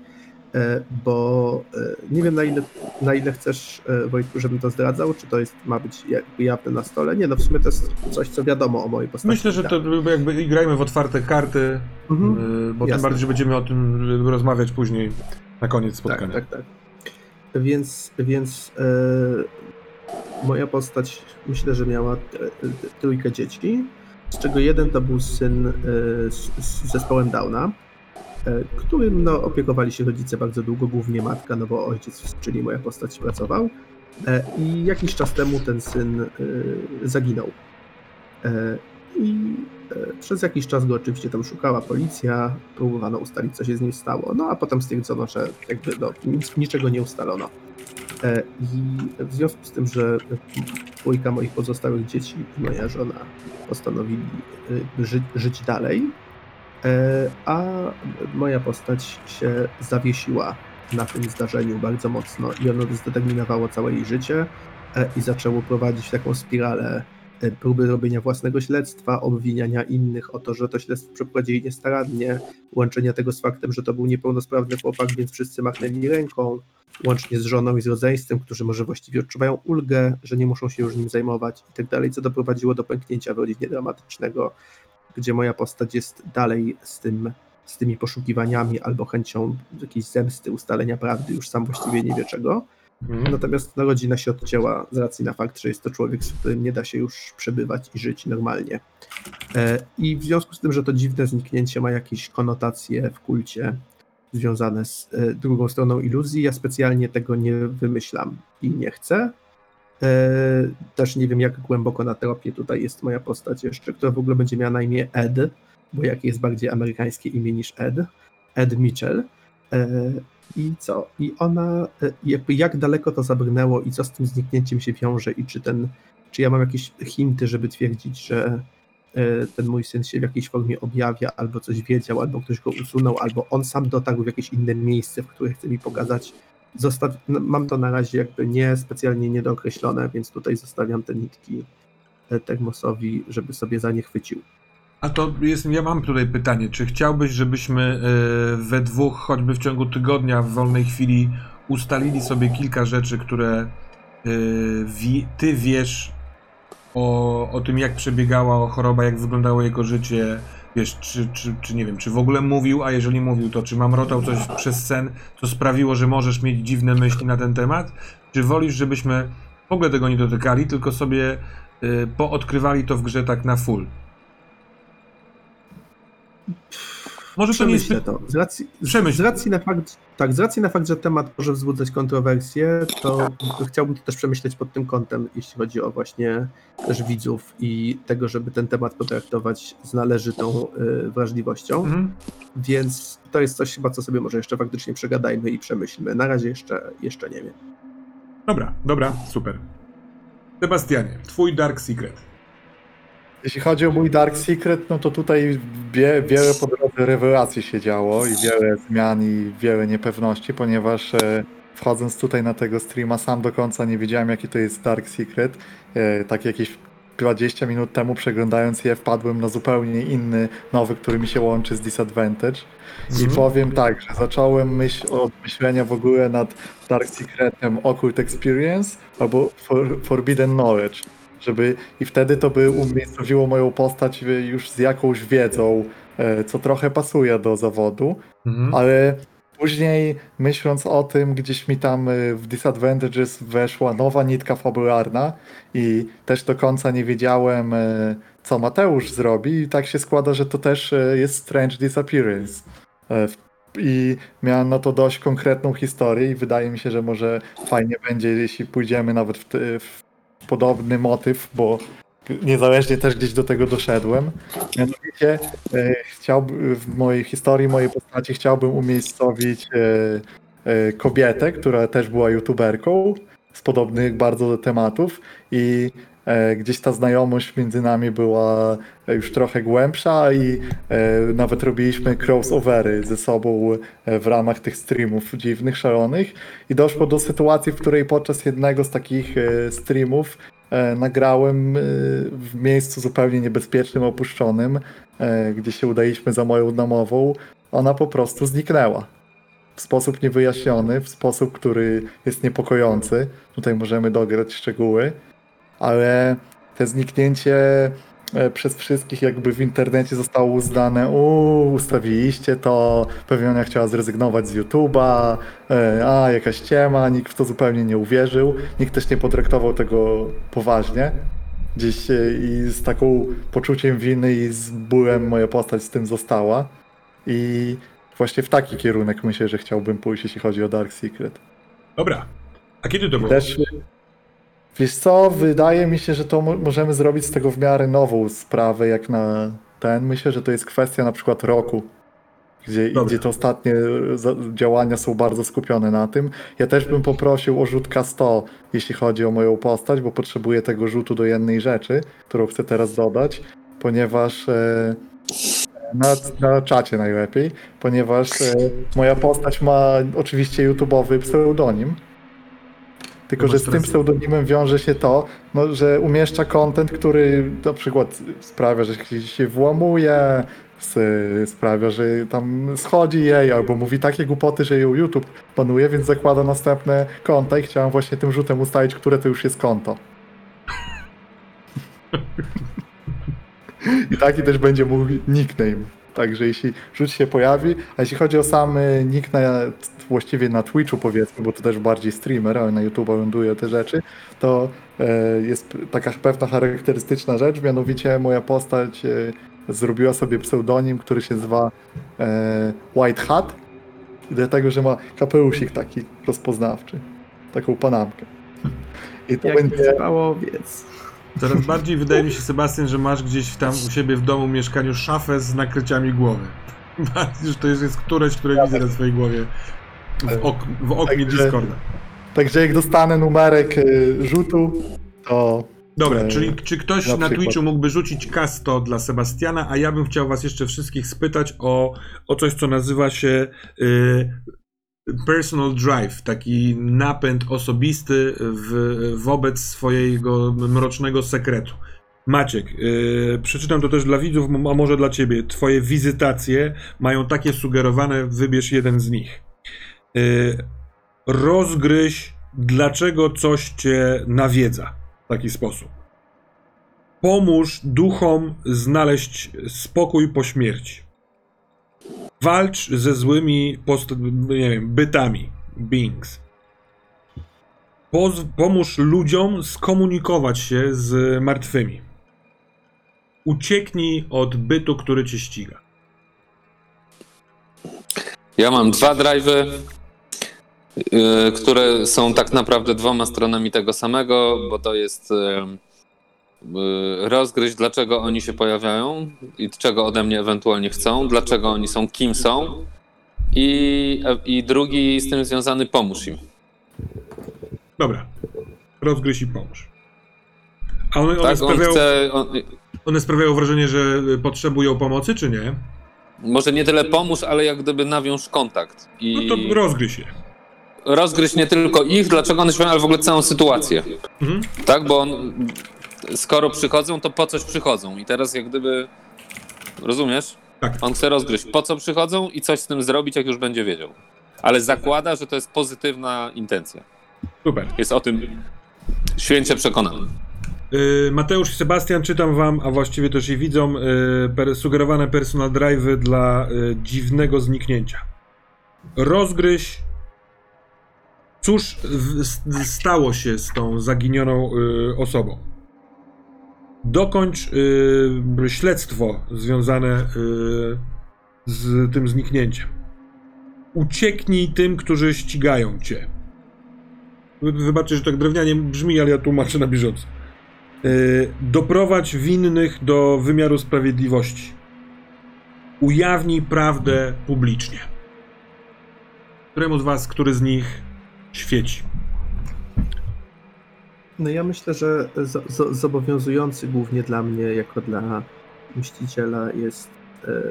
bo e, nie wiem na ile, na ile chcesz, e, Wojtku, żebym to zdradzał, czy to jest, ma być jakby jawne na stole. Nie, no w sumie to jest coś, co wiadomo o mojej postaci. Myślę, że to jakby grajmy w otwarte karty, Mhm. yy, bo tym Jasne. bardziej, że będziemy o tym yy, rozmawiać później na koniec spotkania. Tak, tak, tak. Więc, więc e, moja postać myślę, że miała trójkę dzieci, z czego jeden to był syn e, z, z zespołem Downa, e, którym no, opiekowali się rodzice bardzo długo, głównie matka, no bo ojciec, czyli moja postać, pracował. E, I jakiś czas temu ten syn e, zaginął. E, I e, przez jakiś czas go oczywiście tam szukała policja, próbowano ustalić, co się z nim stało, no a potem stwierdzono, że jakby no, nic, niczego nie ustalono. E, I w związku z tym, że dwójka moich pozostałych dzieci i moja żona postanowili ży, żyć dalej, e, a moja postać się zawiesiła na tym zdarzeniu bardzo mocno i ono zdeterminowało całe jej życie e, i zaczęło prowadzić taką spiralę e, próby robienia własnego śledztwa, obwiniania innych o to, że to śledztwo przeprowadzili niestarannie, łączenia tego z faktem, że to był niepełnosprawny chłopak, więc wszyscy machnęli ręką, łącznie z żoną i z rodzeństwem, którzy może właściwie odczuwają ulgę, że nie muszą się już nim zajmować i tak dalej, co doprowadziło do pęknięcia w rodzinie dramatycznego, gdzie moja postać jest dalej z tym z tymi poszukiwaniami albo chęcią jakiejś zemsty, ustalenia prawdy, już sam właściwie nie wie czego. Mhm. Natomiast no, rodzina się odcięła z racji na fakt, że jest to człowiek, z którym nie da się już przebywać i żyć normalnie. E, I w związku z tym, że to dziwne zniknięcie ma jakieś konotacje w kulcie związane z e, drugą stroną iluzji, ja specjalnie tego nie wymyślam i nie chcę. E, Też nie wiem, jak głęboko na tropie tutaj jest moja postać jeszcze, która w ogóle będzie miała na imię Ed, bo jakie jest bardziej amerykańskie imię niż Ed. Ed Mitchell. E, I co? I ona, e, jakby jak daleko to zabrnęło i co z tym zniknięciem się wiąże i czy ten, czy ja mam jakieś hinty, żeby twierdzić, że ten mój syn się w jakiejś formie objawia, albo coś wiedział, albo ktoś go usunął, albo on sam dotarł w jakieś inne miejsce, w które chce mi pokazać. Zostaw, no, mam to na razie jakby nie specjalnie niedookreślone, więc tutaj zostawiam te nitki e, Termosowi, żeby sobie za nie chwycił. A to jest, ja mam tutaj pytanie, czy chciałbyś, żebyśmy e, we dwóch, choćby w ciągu tygodnia, w wolnej chwili ustalili sobie kilka rzeczy, które e, ty wiesz o, o tym, jak przebiegała choroba, jak wyglądało jego życie, wiesz, czy, czy, czy nie wiem, czy w ogóle mówił, a jeżeli mówił, to czy mamrotał coś przez sen, co sprawiło, że możesz mieć dziwne myśli na ten temat, czy wolisz, żebyśmy w ogóle tego nie dotykali, tylko sobie e, poodkrywali to w grze tak na full? Może to nie jest... Przemyślę to. Z racji, Przemyśl. z racji na fakt, tak, z racji na fakt, że temat może wzbudzać kontrowersje, to chciałbym to też przemyśleć pod tym kątem, jeśli chodzi o właśnie też widzów i tego, żeby ten temat potraktować z należytą y, wrażliwością. Mhm. Więc to jest coś chyba, co sobie może jeszcze faktycznie przegadajmy i przemyślmy. Na razie jeszcze, jeszcze nie wiem. Dobra, dobra, super. Sebastianie, twój Dark Secret. Jeśli chodzi o mój Dark Secret, no to tutaj wie, wiele po drodze rewelacji się działo i wiele zmian i wiele niepewności, ponieważ e, wchodząc tutaj na tego streama sam do końca nie wiedziałem jaki to jest Dark Secret. E, tak jakieś 20 minut temu przeglądając je wpadłem na zupełnie inny, nowy, który mi się łączy z Disadvantage. I Mhm. powiem tak, że zacząłem myśl od myślenia w ogóle nad Dark Secretem Occult Experience albo for, Forbidden Knowledge. Żeby, I wtedy to by umiejscowiło moją postać już z jakąś wiedzą, e, co trochę pasuje do zawodu, Mhm. ale później myśląc o tym, gdzieś mi tam y, w Disadvantages weszła nowa nitka fabularna i też do końca nie wiedziałem, e, co Mateusz zrobi i tak się składa, że to też e, jest Strange Disappearance. E, I miałem na to dość konkretną historię i wydaje mi się, że może fajnie będzie, jeśli pójdziemy nawet w, w podobny motyw, bo niezależnie też gdzieś do tego doszedłem. Mianowicie e, chciałbym w mojej historii, mojej postaci chciałbym umiejscowić e, e, kobietę, która też była youtuberką, z podobnych bardzo tematów i gdzieś ta znajomość między nami była już trochę głębsza i e, nawet robiliśmy crossovery ze sobą e, w ramach tych streamów dziwnych, szalonych i doszło do sytuacji, w której podczas jednego z takich e, streamów e, nagrałem e, w miejscu zupełnie niebezpiecznym, opuszczonym, e, gdzie się udaliśmy za moją domową, ona po prostu zniknęła. W sposób niewyjaśniony, w sposób, który jest niepokojący. Tutaj możemy dograć szczegóły, ale te zniknięcie e, przez wszystkich jakby w internecie zostało uznane, uuu, ustawiliście to, pewnie ona chciała zrezygnować z YouTube'a, e, a jakaś ściema, nikt w to zupełnie nie uwierzył, nikt też nie potraktował tego poważnie. Gdzieś e, i z taką poczuciem winy i z bólem moja postać z tym została. I właśnie w taki kierunek myślę, że chciałbym pójść, jeśli chodzi o Dark Secret. Dobra. A kiedy to było? Też, wiesz co, wydaje mi się, że to mo- możemy zrobić z tego w miarę nową sprawę, jak na ten. Myślę, że to jest kwestia na przykład roku, gdzie, Dobra. gdzie te ostatnie za- działania są bardzo skupione na tym. Ja też bym poprosił o rzut K100, jeśli chodzi o moją postać, bo potrzebuję tego rzutu do jednej rzeczy, którą chcę teraz dodać, ponieważ e, na, na czacie najlepiej, ponieważ e, moja postać ma oczywiście YouTube'owy pseudonim. Tylko, że z tym pseudonimem wiąże się to, no, że umieszcza content, który na przykład sprawia, że się włamuje, sprawia, że tam schodzi jej, albo mówi takie głupoty, że ją YouTube panuje, więc zakłada następne konta i chciałem właśnie tym rzutem ustalić, które to już jest konto. I taki też będzie mój nickname. Także jeśli rzut się pojawi, a jeśli chodzi o sam nick na, właściwie na Twitchu powiedzmy, bo to też bardziej streamer, ale na YouTube ląduje te rzeczy, to e, jest taka pewna charakterystyczna rzecz, mianowicie moja postać e, zrobiła sobie pseudonim, który się nazywa e, White Hat, dlatego, że ma kapelusik taki rozpoznawczy, taką panamkę. I to Jak będzie... spałowiec. Coraz bardziej wydaje mi się, Sebastian, że masz gdzieś tam u siebie w domu, mieszkaniu szafę z nakryciami głowy. Że to już jest któreś, które widzę na swojej głowie w, ok w oknie Także- Discorda. Także jak dostanę numerek y, rzutu, to Dobra, e, czyli czy ktoś na na. Twitchu mógłby rzucić kasto dla Sebastiana, a ja bym chciał was jeszcze wszystkich spytać o, o coś, co nazywa się y, personal drive, taki napęd osobisty w, wobec swojego mrocznego sekretu. Maciek, y, przeczytam to też dla widzów, a może dla ciebie. Twoje wizytacje mają takie sugerowane, wybierz jeden z nich. Y, rozgryź, dlaczego coś cię nawiedza w taki sposób. Pomóż duchom znaleźć spokój po śmierci. Walcz ze złymi post- nie wiem, bytami, beings. Poz- pomóż ludziom skomunikować się z martwymi. Ucieknij od bytu, który cię ściga. Ja mam dwa drive'y, yy, które są tak naprawdę dwoma stronami tego samego, bo to jest yy, rozgryźć, dlaczego oni się pojawiają i czego ode mnie ewentualnie chcą, dlaczego oni są, kim są. I, I drugi z tym związany, pomóż im. Dobra. Rozgryź i pomóż. A one, one, Tak, on sprawiają, chce, on, one sprawiają wrażenie, że potrzebują pomocy, czy nie? może nie tyle pomóż, ale jak gdyby nawiąż kontakt. I No to rozgryź je. rozgryźć nie tylko ich, dlaczego one się ale w ogóle całą sytuację. Mhm. Tak, bo on, skoro przychodzą, to po coś przychodzą. I teraz jak gdyby, rozumiesz? Tak. On chce rozgryźć, po co przychodzą i coś z tym zrobić, jak już będzie wiedział. Ale zakłada, że to jest pozytywna intencja. Super. Jest o tym święcie przekonany. Yy, Mateusz i Sebastian, czytam wam, a właściwie też i widzą, yy, per, sugerowane personal drive'y dla yy, dziwnego zniknięcia. Rozgryź. Cóż w, stało się z tą zaginioną osobą? Dokończ yy, śledztwo związane yy, z tym zniknięciem. Ucieknij tym, którzy ścigają cię. Wy- Wybaczcie, że tak drewnianie brzmi, ale ja tłumaczę na bieżąco. Yy, doprowadź winnych do wymiaru sprawiedliwości. Ujawnij prawdę publicznie. Któremu z was, który z nich świeci? No ja myślę, że zo- zo- zobowiązujący głównie dla mnie, jako dla mściciela, jest e,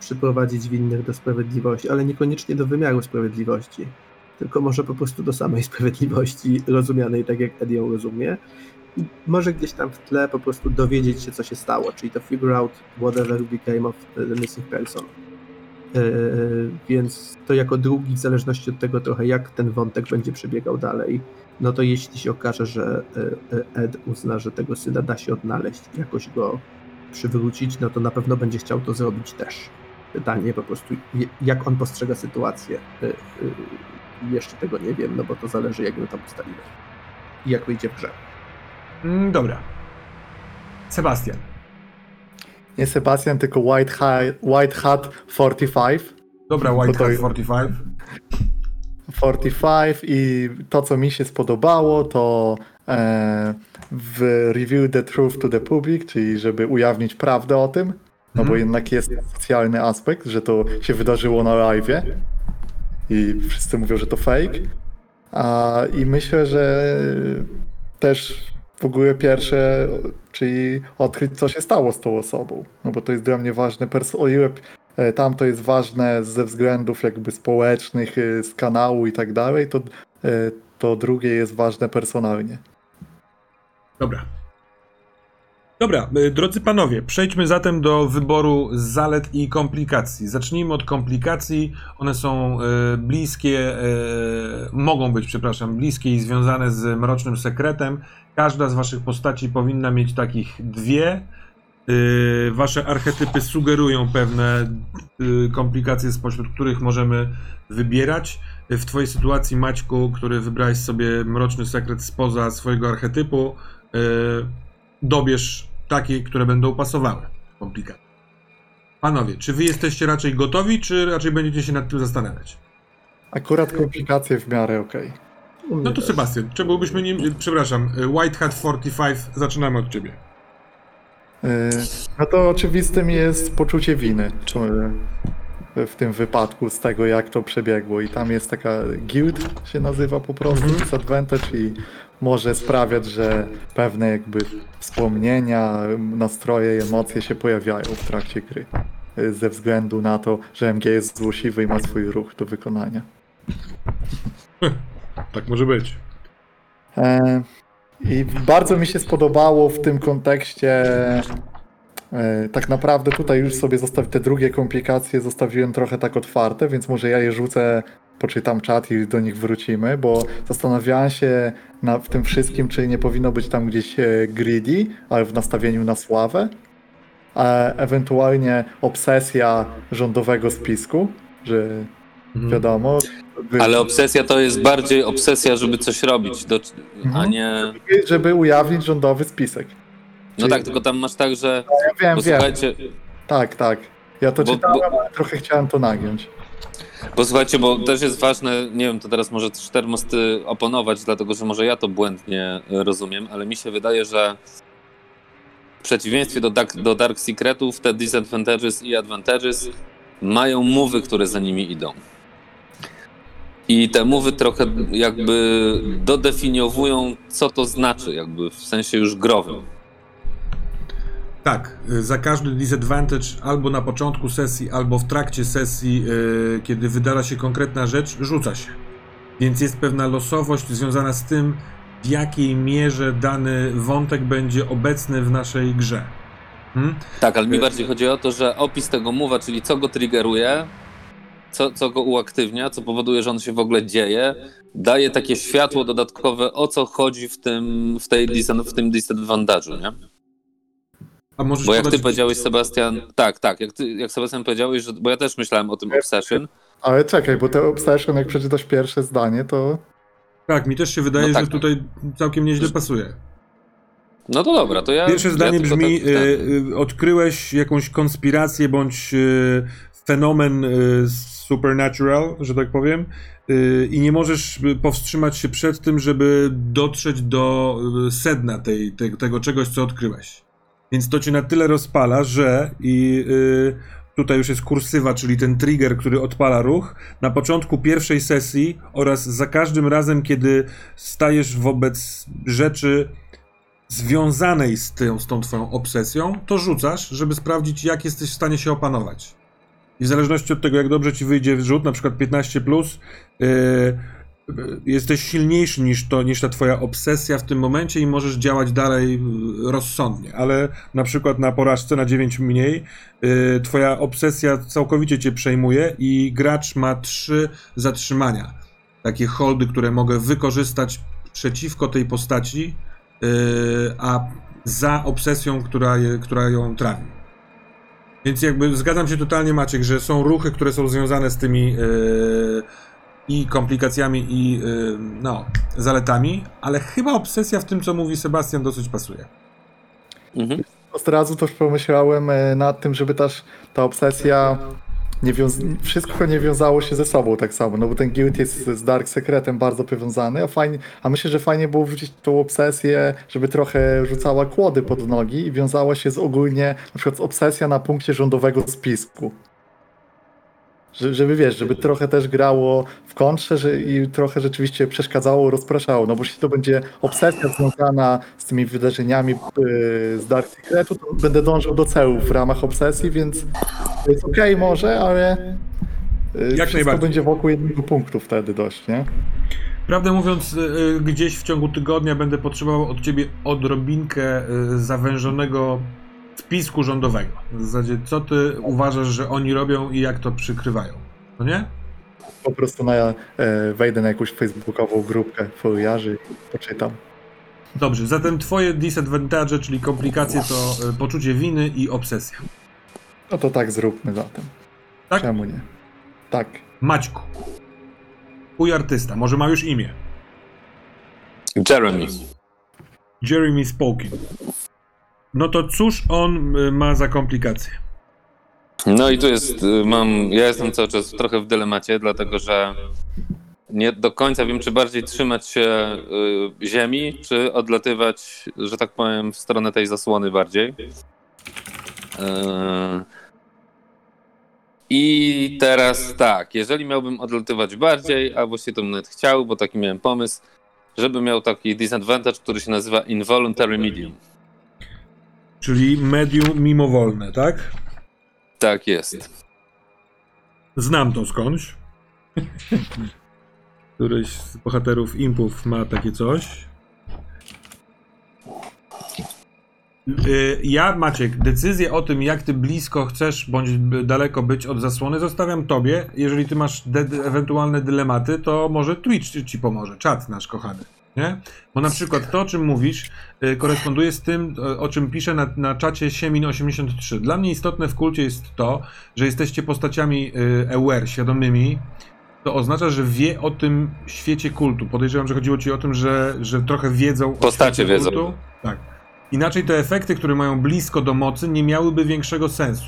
przyprowadzić winnych do sprawiedliwości, ale niekoniecznie do wymiaru sprawiedliwości, tylko może po prostu do samej sprawiedliwości, rozumianej tak, jak Ed ją rozumie. I może gdzieś tam w tle po prostu dowiedzieć się, co się stało, czyli to figure out whatever became of the missing person. E, więc to jako drugi, w zależności od tego trochę, jak ten wątek będzie przebiegał dalej, no to jeśli się okaże, że e, e, Ed uzna, że tego syna da się odnaleźć, jakoś go przywrócić, no to na pewno będzie chciał to zrobić też. Pytanie po prostu, jak on postrzega sytuację. E, Jeszcze tego nie wiem, no bo to zależy, jak my tam ustalimy. I jak wyjdzie w grze. Mm, dobra. Sebastian. Nie Sebastian, tylko White Hat, White Hat 45. Dobra, White Hat jest- 45. 45 i to, co mi się spodobało, to e, w Review the Truth to the Public, czyli żeby ujawnić prawdę o tym, no bo Mhm. jednak jest socjalny aspekt, że to się wydarzyło na live'ie i wszyscy mówią, że to fake. A, I myślę, że też w ogóle pierwsze, czyli odkryć, co się stało z tą osobą, no bo to jest dla mnie ważne, o ile Tam to jest ważne ze względów jakby społecznych, e, z kanału i tak dalej, to, e, to drugie jest ważne personalnie. Dobra. Dobra, drodzy panowie, przejdźmy zatem do wyboru zalet i komplikacji. Zacznijmy od komplikacji. One są bliskie, mogą być, przepraszam, bliskie i związane z mrocznym sekretem. Każda z waszych postaci powinna mieć takich dwie. Y, wasze archetypy sugerują pewne y, komplikacje, spośród których możemy wybierać. W twojej sytuacji, Maćku, który wybrałeś sobie mroczny sekret spoza swojego archetypu, y, dobierz takie, które będą pasowały. Komplikacje. Panowie, czy wy jesteście raczej gotowi, czy raczej będziecie się nad tym zastanawiać? Akurat komplikacje w miarę okej. Mnie No to. Sebastian, czego byśmy nie... Przepraszam, White Hat 45, zaczynamy od ciebie. E, No to oczywistym jest poczucie winy e, w tym wypadku z tego, jak to przebiegło. I tam jest taka guild, się nazywa po prostu, disadvantage i może sprawiać, że pewne jakby wspomnienia, nastroje emocje się pojawiają w trakcie gry. e, Ze względu na to, że MG jest złośliwy i ma swój ruch do wykonania. Tak może być. E, I bardzo mi się spodobało w tym kontekście. e, Tak naprawdę tutaj już sobie zostawię te drugie komplikacje, zostawiłem trochę tak otwarte, więc może ja je rzucę, poczytam czat i do nich wrócimy, bo zastanawiałem się na, w tym wszystkim, czy nie powinno być tam gdzieś e, greedy, ale w nastawieniu na sławę, a ewentualnie obsesja rządowego spisku, że. Wiadomo. wy- Ale obsesja to jest bardziej obsesja, żeby coś robić, do, a Mhm. nie... żeby ujawnić rządowy spisek. No Czyli- tak, tylko tam masz tak, że... Ja wiem, Bo wiem. słuchajcie, Tak, tak. Ja to Bo- czytałem, bo- ale trochę chciałem to nagiąć. Bo słuchajcie, bo też jest ważne, nie wiem, to teraz może Sztermosty oponować, dlatego że może ja to błędnie e, rozumiem, ale mi się wydaje, że w przeciwieństwie do Dark, do Dark Secretów te disadvantages i advantages mają mowy, które za nimi idą. I te mowy trochę jakby dodefiniowują, co to znaczy, jakby w sensie już growym. Tak, y, za każdy disadvantage albo na początku sesji, albo w trakcie sesji, y, kiedy wydarza się konkretna rzecz, rzuca się. Więc jest pewna losowość związana z tym, w jakiej mierze dany wątek będzie obecny w naszej grze. Hmm? Tak, ale mi bardziej chodzi o to, że opis tego mowa, czyli co go triggeruje, co, co go uaktywnia, co powoduje, że on się w ogóle dzieje, daje takie światło dodatkowe, o co chodzi w tym, w tej, w tym disadvantage'u, nie? A możesz Bo jak ty powiedziałeś, Sebastian, tak, tak, jak, ty, jak Sebastian powiedziałeś, że, bo ja też myślałem o tym Obsession, Ale czekaj, bo te Obsession, jak przeczytasz pierwsze zdanie, to Tak, mi też się wydaje, No tak, że tutaj całkiem nieźle pasuje. no to dobra, to ja... Pierwsze ja zdanie tylko brzmi: tak- tak. odkryłeś jakąś konspirację bądź y, fenomen supernatural, że tak powiem, y, i nie możesz powstrzymać się przed tym, żeby dotrzeć do y, sedna tej, tego czegoś, co odkryłeś. Więc to cię na tyle rozpala, że i y, tutaj już jest kursywa, czyli ten trigger, który odpala ruch, na początku pierwszej sesji oraz za każdym razem, kiedy stajesz wobec rzeczy związanej z, tą, z tą twoją obsesją, to rzucasz, żeby sprawdzić, jak jesteś w stanie się opanować. I w zależności od tego, jak dobrze ci wyjdzie rzut, na przykład 15, plus, yy, yy, jesteś silniejszy niż, to, niż ta twoja obsesja w tym momencie i możesz działać dalej yy, rozsądnie. Ale na przykład na porażce na 9 mniej, yy, twoja obsesja całkowicie cię przejmuje i gracz ma 3 zatrzymania. Takie holdy, które mogę wykorzystać przeciwko tej postaci, yy, a za obsesją, która, je, która ją trawi. Więc jakby zgadzam się totalnie, Maciek, że są ruchy, które są związane z tymi yy, i komplikacjami, i yy, no, zaletami, ale chyba obsesja w tym, co mówi Sebastian, dosyć pasuje. Mhm. Od razu też pomyślałem e, nad tym, żeby też ta obsesja nie wiąz- wszystko nie wiązało się ze sobą tak samo, no bo ten guild jest z Dark Secretem bardzo powiązany, a, fajnie, a myślę, że fajnie było wrzucić tą obsesję, żeby trochę rzucała kłody pod nogi i wiązała się z ogólnie, na przykład obsesja na punkcie rządowego spisku. Że, żeby wiesz, żeby trochę też grało w kontrze że, i trochę rzeczywiście przeszkadzało, rozpraszało. No bo jeśli to będzie obsesja związana z tymi wydarzeniami yy, z Dark Secretu, to będę dążył do celów w ramach obsesji, więc to jest okej może, ale yy, Jak wszystko najbardziej. będzie wokół jednego punktu wtedy dość, nie? Prawdę mówiąc, y, gdzieś w ciągu tygodnia będę potrzebował od ciebie odrobinkę zawężonego wpisku rządowego. W zasadzie, co ty uważasz, że oni robią i jak to przykrywają? No nie? Po prostu na, e, wejdę na jakąś facebookową grupkę foliarzy i poczytam. Dobrze, zatem twoje disadvantage, czyli komplikacje, to y, poczucie winy i obsesja. No to tak zróbmy zatem. Tak? Czemu nie? Tak. Maćku. Twój artysta, może ma już imię. Jeremy. Jeremy Spokin. No to cóż on y, ma za komplikacje? No i tu jest, y, mam, ja jestem cały czas trochę w dylemacie, dlatego że nie do końca wiem, czy bardziej trzymać się y, ziemi, czy odlatywać, że tak powiem, w stronę tej zasłony bardziej. Y, I teraz tak, jeżeli miałbym odlatywać bardziej, a właściwie to bym nawet chciał, bo taki miałem pomysł, żeby miał taki disadvantage, który się nazywa involuntary medium. Czyli medium mimowolne, tak? Tak jest. Znam to skądś. Któryś z bohaterów impów ma takie coś. Y, Ja, Maciek, decyzję o tym, jak ty blisko chcesz bądź daleko być od zasłony, zostawiam tobie. Jeżeli ty masz ewentualne dylematy, to może Twitch ci- ci pomoże, czat nasz kochany. Nie? Bo na przykład to, o czym mówisz, y, koresponduje z tym, o- o czym pisze na, na czacie Siemin83. Dla mnie istotne w kulcie jest to, że jesteście postaciami y, aware, świadomymi, to oznacza, że wie o tym świecie kultu. Podejrzewam, że chodziło ci o tym, że, że trochę wiedzą o Postacie świecie wiedzą. kultu. Tak. Inaczej te efekty, które mają blisko do mocy, nie miałyby większego sensu.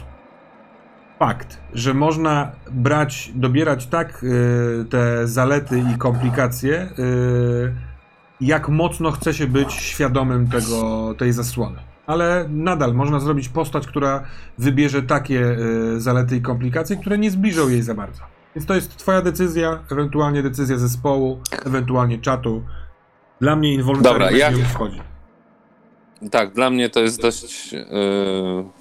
Fakt, że można brać, dobierać tak y, te zalety i komplikacje, y, jak mocno chce się być świadomym tego, tej zasłony. Ale nadal można zrobić postać, która wybierze takie y, zalety i komplikacje, które nie zbliżą jej za bardzo. Więc to jest twoja decyzja, ewentualnie decyzja zespołu, ewentualnie czatu. Dla mnie inwoluntary Dobra, ja- medium wchodzi. Tak, dla mnie to jest dość. Yy...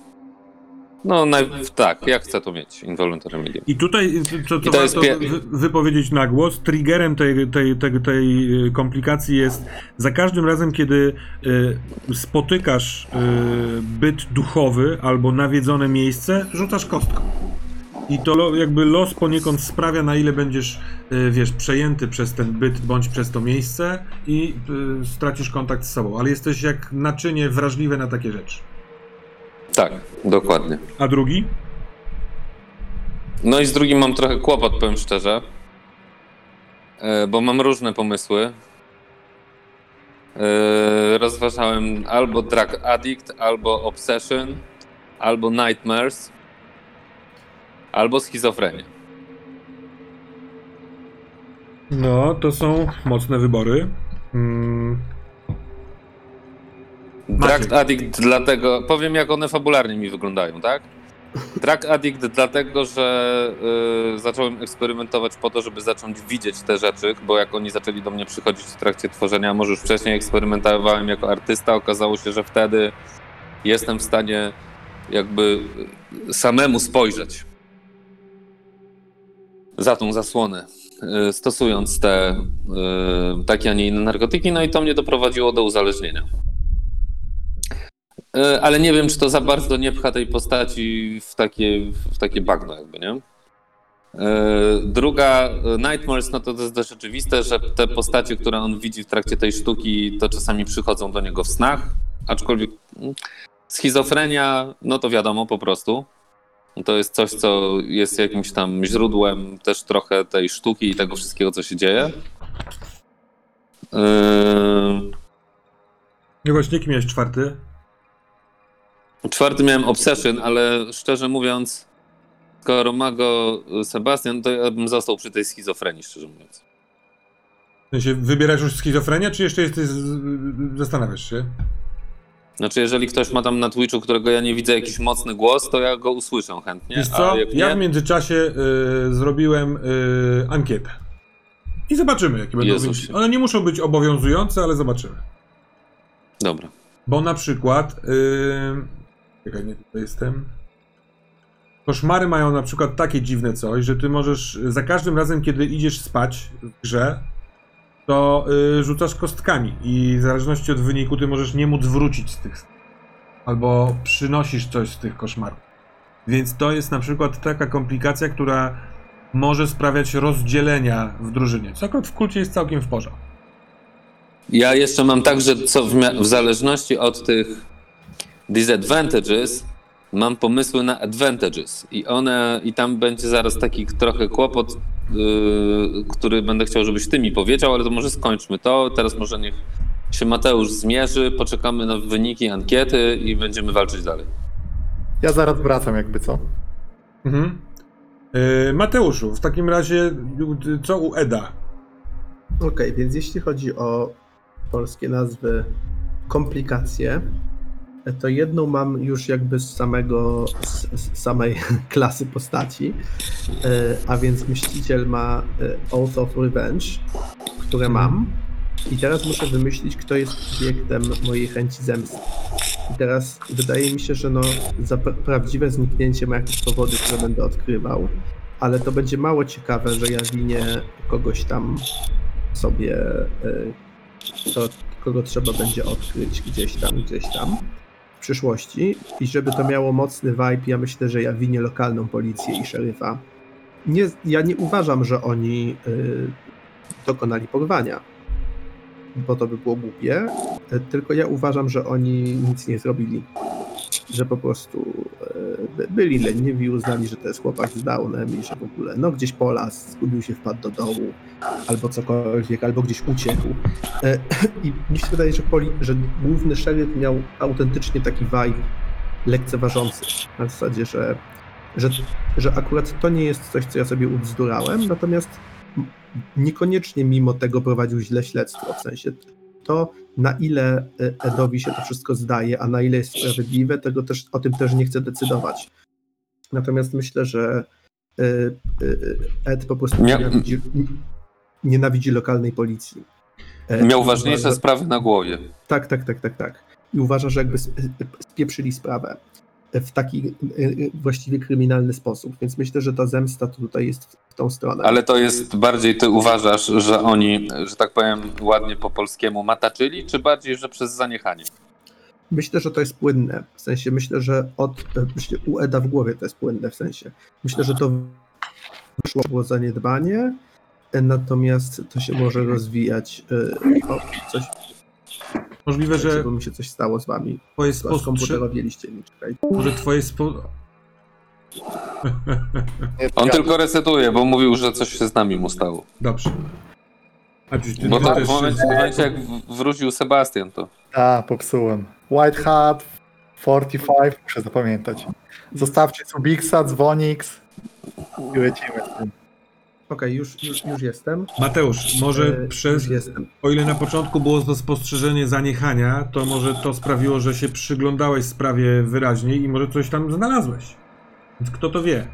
No, naj... tak, ja chcę to mieć, involuntary medium. I tutaj, co, co I to warto pie- wy, wypowiedzieć na głos, triggerem tej, tej, tej, tej y, komplikacji jest za każdym razem, kiedy y, spotykasz y, byt duchowy albo nawiedzone miejsce, rzucasz kostką. I to lo, jakby los poniekąd sprawia, na ile będziesz, y, wiesz, przejęty przez ten byt bądź przez to miejsce i stracisz kontakt z sobą. Ale jesteś jak naczynie wrażliwe na takie rzeczy. Tak, dokładnie. A drugi? No i z drugim mam trochę kłopot, powiem szczerze. Yy, Bo mam różne pomysły. Yy, Rozważałem albo Drug Addict, albo Obsession, albo Nightmares, albo schizofrenię. No, to są mocne wybory. Mm. Drug Addict dlatego, powiem jak one fabularnie mi wyglądają, tak? Drug Addict dlatego, że y, zacząłem eksperymentować po to, żeby zacząć widzieć te rzeczy, bo jak oni zaczęli do mnie przychodzić w trakcie tworzenia, może już wcześniej eksperymentowałem jako artysta, okazało się, że wtedy jestem w stanie jakby samemu spojrzeć za tą zasłonę, y, stosując te y, takie, a nie inne narkotyki, no i to mnie doprowadziło do uzależnienia. E, ale nie wiem, czy to za bardzo nie pcha tej postaci w takie, w takie bagno jakby, nie? E, Druga, e, Nightmares, no to, to jest dość oczywiste, że te postacie, które on widzi w trakcie tej sztuki, to czasami przychodzą do niego w snach, aczkolwiek mm, schizofrenia, no to wiadomo po prostu. To jest coś, co jest jakimś tam źródłem też trochę tej sztuki i tego wszystkiego, co się dzieje. Yy... No właśnie, jaki miałeś czwarty? Czwarty miałem Obsession, ale szczerze mówiąc, skoro ma go Sebastian, to ja bym został przy tej schizofrenii, szczerze mówiąc. W sensie, wybierasz już schizofrenię, czy jeszcze jesteś, zastanawiasz się? Znaczy, jeżeli ktoś ma tam na Twitchu, którego ja nie widzę, jakiś mocny głos, to ja go usłyszę chętnie. Wiesz co, ja nie, w międzyczasie y, zrobiłem y, ankietę. I zobaczymy, jakie będą Jezusie. wyniki. One nie muszą być obowiązujące, ale zobaczymy. Dobra. Bo na przykład. Czekaj, nie tutaj jestem. Koszmary mają na przykład takie dziwne coś, że ty możesz za każdym razem, kiedy idziesz spać w grze, to yy, rzucasz kostkami i w zależności od wyniku ty możesz nie móc wrócić z tych. Albo przynosisz coś z tych koszmarów. Więc to jest na przykład taka komplikacja, która może sprawiać rozdzielenia w drużynie. Co akurat w kulcie jest całkiem w porządku. Ja jeszcze mam tak, że co w, w zależności od tych disadvantages, mam pomysły na advantages i one, i tam będzie zaraz taki trochę kłopot, yy, który będę chciał, żebyś ty mi powiedział, ale to może skończmy to. Teraz może niech się Mateusz zmierzy, poczekamy na wyniki ankiety i będziemy walczyć dalej. Ja zaraz wracam jakby co. Mhm. Yy, Mateuszu, w takim razie co u Eda? Okej, więc jeśli chodzi o polskie nazwy komplikacje, to jedną mam już jakby z samego, z, z samej klasy postaci, e, a więc myśliciel ma e, Oath of Revenge, które mam i teraz muszę wymyślić, kto jest obiektem mojej chęci zemsty. I teraz wydaje mi się, że no, za pra- prawdziwe zniknięcie ma jakieś powody, które będę odkrywał, ale to będzie mało ciekawe, że ja winię kogoś tam sobie, y, to, kogo trzeba będzie odkryć gdzieś tam, gdzieś tam w przyszłości. I żeby to miało mocny vibe, ja myślę, że ja winię lokalną policję i szeryfa. Nie, ja nie uważam, że oni y, dokonali porwania, bo to by było głupie, y, tylko ja uważam, że oni nic nie zrobili. Że po prostu by- byli leniwi, uznali, że to jest chłopak z downem i że w ogóle no gdzieś po las, zgubił się, wpadł do dołu, albo cokolwiek, albo gdzieś uciekł. E, I mi się wydaje, że, poli, że główny szeryf miał autentycznie taki vibe lekceważący. Na zasadzie, że, że, że akurat to nie jest coś, co ja sobie ubzdurałem, natomiast niekoniecznie mimo tego prowadził źle śledztwo. W sensie to, na ile e, Edowi się to wszystko zdaje, a na ile jest sprawiedliwe, tego też, o tym też nie chcę decydować. Natomiast myślę, że e, e, Ed po prostu Mia- nienawidzi, nienawidzi lokalnej policji. E, Miał ważniejsze uważa- sprawy na głowie. Tak, tak, tak, tak, tak. I uważa, że jakby sp- spieprzyli sprawę w taki y, y, właściwie kryminalny sposób. Więc myślę, że ta zemsta tutaj jest w- tą stronę. Ale to jest bardziej ty uważasz, że oni, że tak powiem ładnie po polskiemu, mataczyli, czy bardziej, że przez zaniechanie? Myślę, że to jest płynne. W sensie myślę, że od e, myślę, u Eda w głowie to jest płynne w sensie. Myślę, że to wyszło było zaniedbanie, e, natomiast to się może rozwijać. e, O, coś, Możliwe, że żeby mi się coś stało z wami. twoje skomputerowieliście mi, czekaj. Może twoje spo... On tylko resetuje, bo mówił, że coś się z nami mu stało. Dobrze. A przecież ty Bo ty to też w momencie, w momencie jak w- wrócił Sebastian, to A, popsułem. White Hat 45, muszę zapamiętać. Zostawcie Subixa, Dzwonix i lecimy z tym. Okej, już, już, już jestem. Mateusz, może E, przez... Już jestem. O ile na początku było to spostrzeżenie zaniechania, to może to sprawiło, że się przyglądałeś sprawie wyraźniej i może coś tam znalazłeś. Więc kto to wie?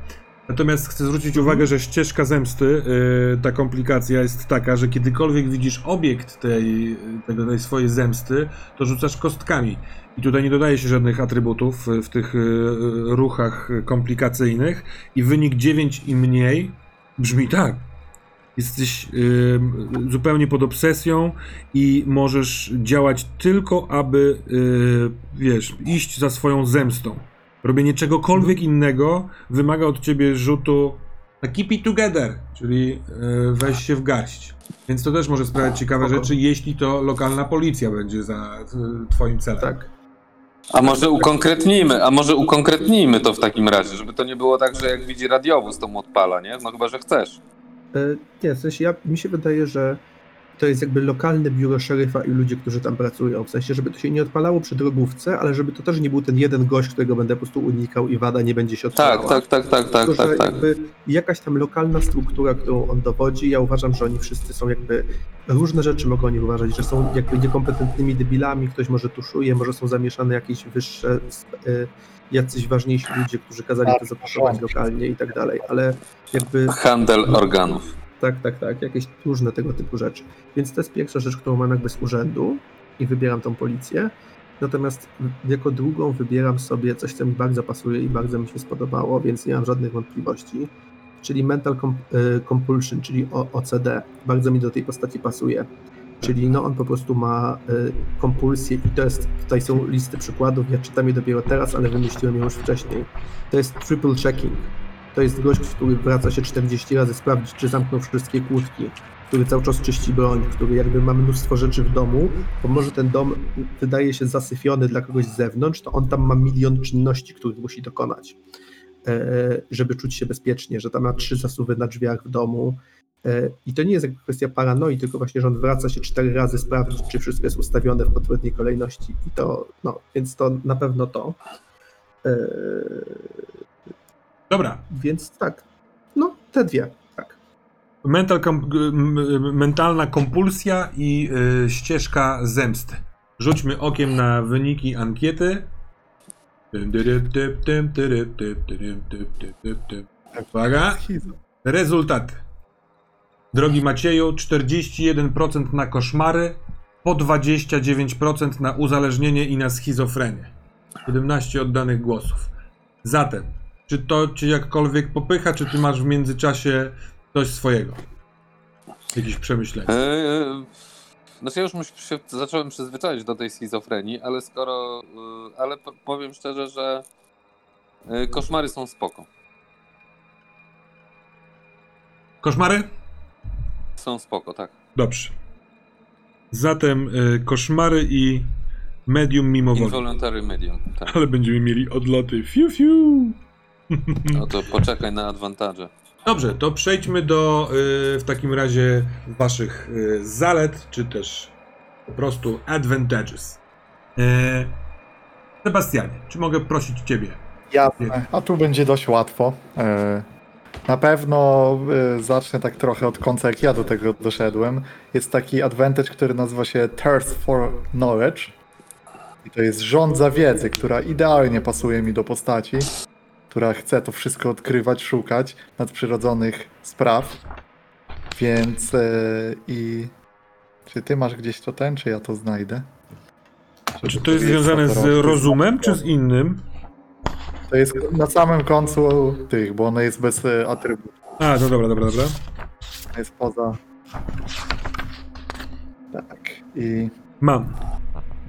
Natomiast chcę zwrócić uwagę, że ścieżka zemsty, yy, ta komplikacja jest taka, że kiedykolwiek widzisz obiekt tej, tego, tej swojej zemsty, to rzucasz kostkami. I tutaj nie dodaje się żadnych atrybutów y, w tych yy, ruchach komplikacyjnych i wynik 9 i mniej brzmi tak. Jesteś yy, zupełnie pod obsesją i możesz działać tylko, aby, yy, wiesz, iść za swoją zemstą. Robienie czegokolwiek innego wymaga od ciebie rzutu na keep it together, czyli yy, weź się w garść. Więc to też może sprawiać ciekawe rzeczy, jeśli to lokalna policja będzie za y, twoim celem. Tak. A może ukonkretnijmy, a może ukonkretnijmy to w takim razie, żeby to nie było tak, że jak widzi radiowóz, to mu odpala, nie? No chyba, że chcesz. E, Nie, w sensie ja, mi się wydaje, że to jest jakby lokalne biuro szeryfa i ludzie, którzy tam pracują. W sensie, żeby to się nie odpalało przy drogówce, ale żeby to też nie był ten jeden gość, którego będę po prostu unikał i wada nie będzie się odpalała. Tak, tak, tak, tak, tak, Tylko, że tak, tak. jakby jakaś tam lokalna struktura, którą on dowodzi, ja uważam, że oni wszyscy są jakby, różne rzeczy mogą oni uważać, że są jakby niekompetentnymi debilami, ktoś może tuszuje, może są zamieszane jakieś wyższe, y, jacyś ważniejsi ludzie, którzy kazali to zapasować lokalnie i tak dalej, ale jakby Handel organów. Tak, tak, tak, jakieś różne tego typu rzeczy. Więc to jest pierwsza rzecz, którą mam jakby z urzędu i wybieram tą policję. Natomiast jako drugą wybieram sobie coś, co mi bardzo pasuje i bardzo mi się spodobało, więc nie mam żadnych wątpliwości. Czyli Mental y, Compulsion, czyli OCD. Bardzo mi do tej postaci pasuje. Czyli no on po prostu ma y, kompulsję i to jest, tutaj są listy przykładów, ja czytam je dopiero teraz, ale wymyśliłem ją już wcześniej. To jest triple checking. To jest gość, który wraca się 40 razy sprawdzić, czy zamknął wszystkie kłódki, który cały czas czyści broń, który jakby ma mnóstwo rzeczy w domu, bo może ten dom wydaje się zasyfiony dla kogoś z zewnątrz, to on tam ma milion czynności, których musi dokonać, e, żeby czuć się bezpiecznie, że tam ma trzy zasuwy na drzwiach w domu. E, I to nie jest jakby kwestia paranoi, tylko właśnie, że on wraca się cztery razy sprawdzić, czy wszystko jest ustawione w odpowiedniej kolejności. I to, no, więc to na pewno to. E, Dobra, Więc tak, no te dwie, tak. Mental kom- mentalna kompulsja i y, ścieżka zemsty. Rzućmy okiem na wyniki ankiety. Uwaga, rezultaty. Drogi Macieju, 41% na koszmary, po 29% na uzależnienie i na schizofrenię. 17 oddanych głosów. Zatem, czy to cię jakkolwiek popycha, czy ty masz w międzyczasie coś swojego? Jakieś przemyślenia? Eee, Znaczy ja już się zacząłem przyzwyczaić do tej schizofrenii, ale skoro... y, Ale powiem szczerze, że y, koszmary są spoko. Koszmary? Są spoko, tak. Dobrze. Zatem y, koszmary i medium mimowoli. Involuntary medium, tak. Ale będziemy mieli odloty. Fiu, fiu. No to poczekaj na advantage. Dobrze, to przejdźmy do y, w takim razie waszych y, zalet, czy też po prostu advantages. E, Sebastianie, czy mogę prosić ciebie? Jasne, a tu będzie dość łatwo. E, Na pewno e, zacznę tak trochę od końca, jak ja do tego doszedłem. Jest taki advantage, który nazywa się Thirst for Knowledge. I to jest żądza wiedzy, która idealnie pasuje mi do postaci, która chce to wszystko odkrywać, szukać nadprzyrodzonych spraw. Więc e, i czy ty masz gdzieś to ten, czy ja to znajdę? Czy to jest Żeby związane to z rozumem, czy z innym? To jest na samym końcu tych, bo ono jest bez e, atrybutów. A, no dobra, dobra, dobra. jest poza. Tak. I Mam.